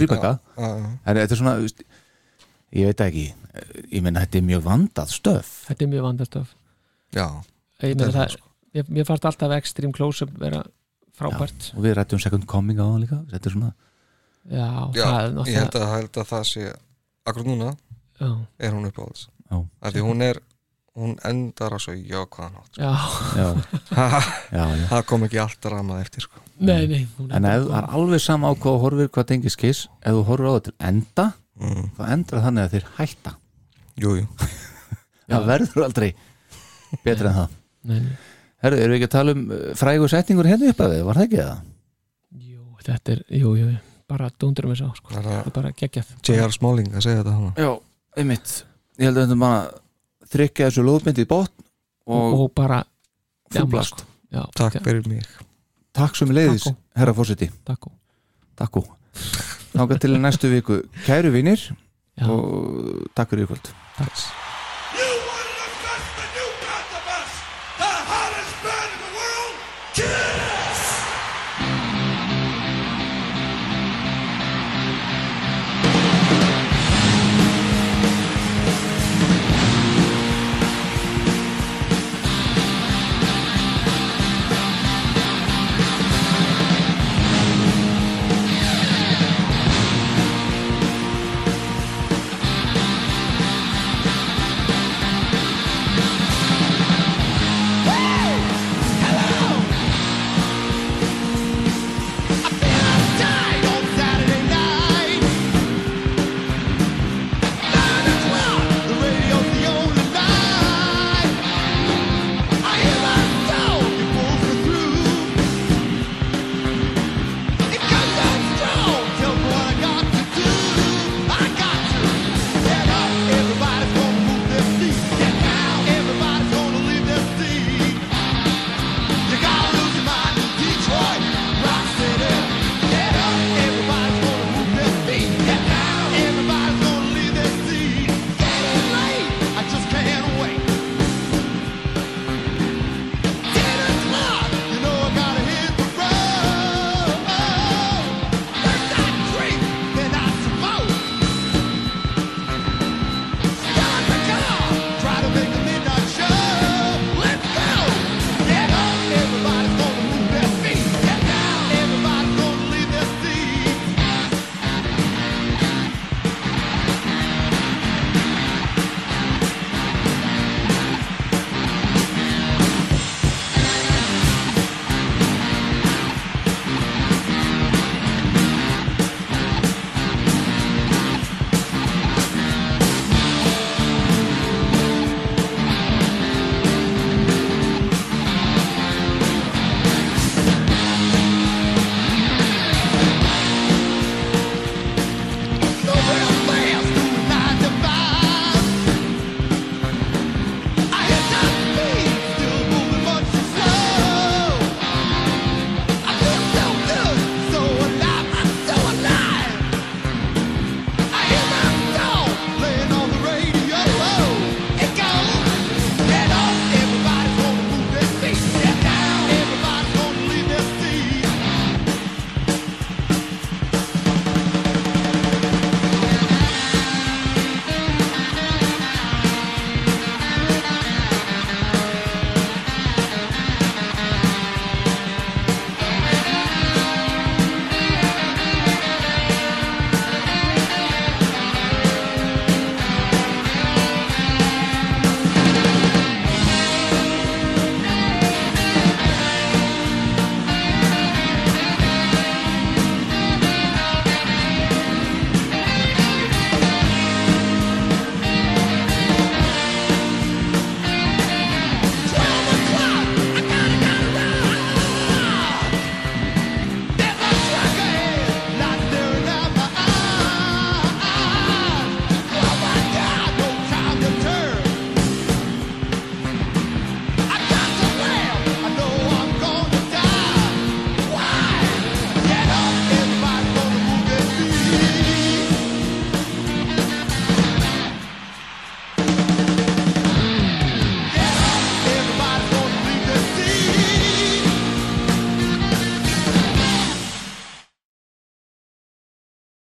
S3: já.
S4: en þetta er svona, þú veist, ég veit ekki ég menna þetta er mjög vandað stöf
S2: þetta er mjög vandastöf
S3: já.
S2: Ég
S3: Þetta
S2: meina það, ég, mér fannst alltaf extreme close-up vera frábært
S4: og við rættum second coming á það líka þetta er svona,
S2: já,
S3: já
S2: það er
S3: ég held að, held að það sé akkur núna
S2: já,
S3: er hún upp á alls
S4: já,
S3: af því hún er, hún endar á svo jákvæðan átt
S2: já,
S4: já, já, já.
S3: það kom ekki allt ramað eftir sko.
S2: nei, nei hún
S4: en ef það er alveg sama á hvað þú horfir hvað tengis kiss, ef þú horfir á til enda
S3: mm.
S4: þá endrar þannig að þeir hætta
S3: jú, jú.
S4: það verður aldrei betra en það. Herru, erum við ekki að tala um uh, frægu setningur hérna upp að við, var það ekki það?
S2: Jú, þetta er, jú, jú, bara dundur mig sá, sko,
S3: að
S2: er bara geggjað.
S3: J.R. Smalling að segja þetta hana
S4: Já, einmitt. Ég held að þetta bara þrykja þessu lóðbindi í botn
S2: og,
S4: og,
S2: bara
S4: fúlblast
S2: sko. já,
S3: Takk
S2: já,
S3: fyrir mig.
S4: Takk sem leiðis,
S2: Takkó.
S4: herra fórseti
S2: takk.
S4: Takk. Náka til næstu viku Kæru vinir
S2: já,
S4: og takk fyrir kvöld.
S2: Takk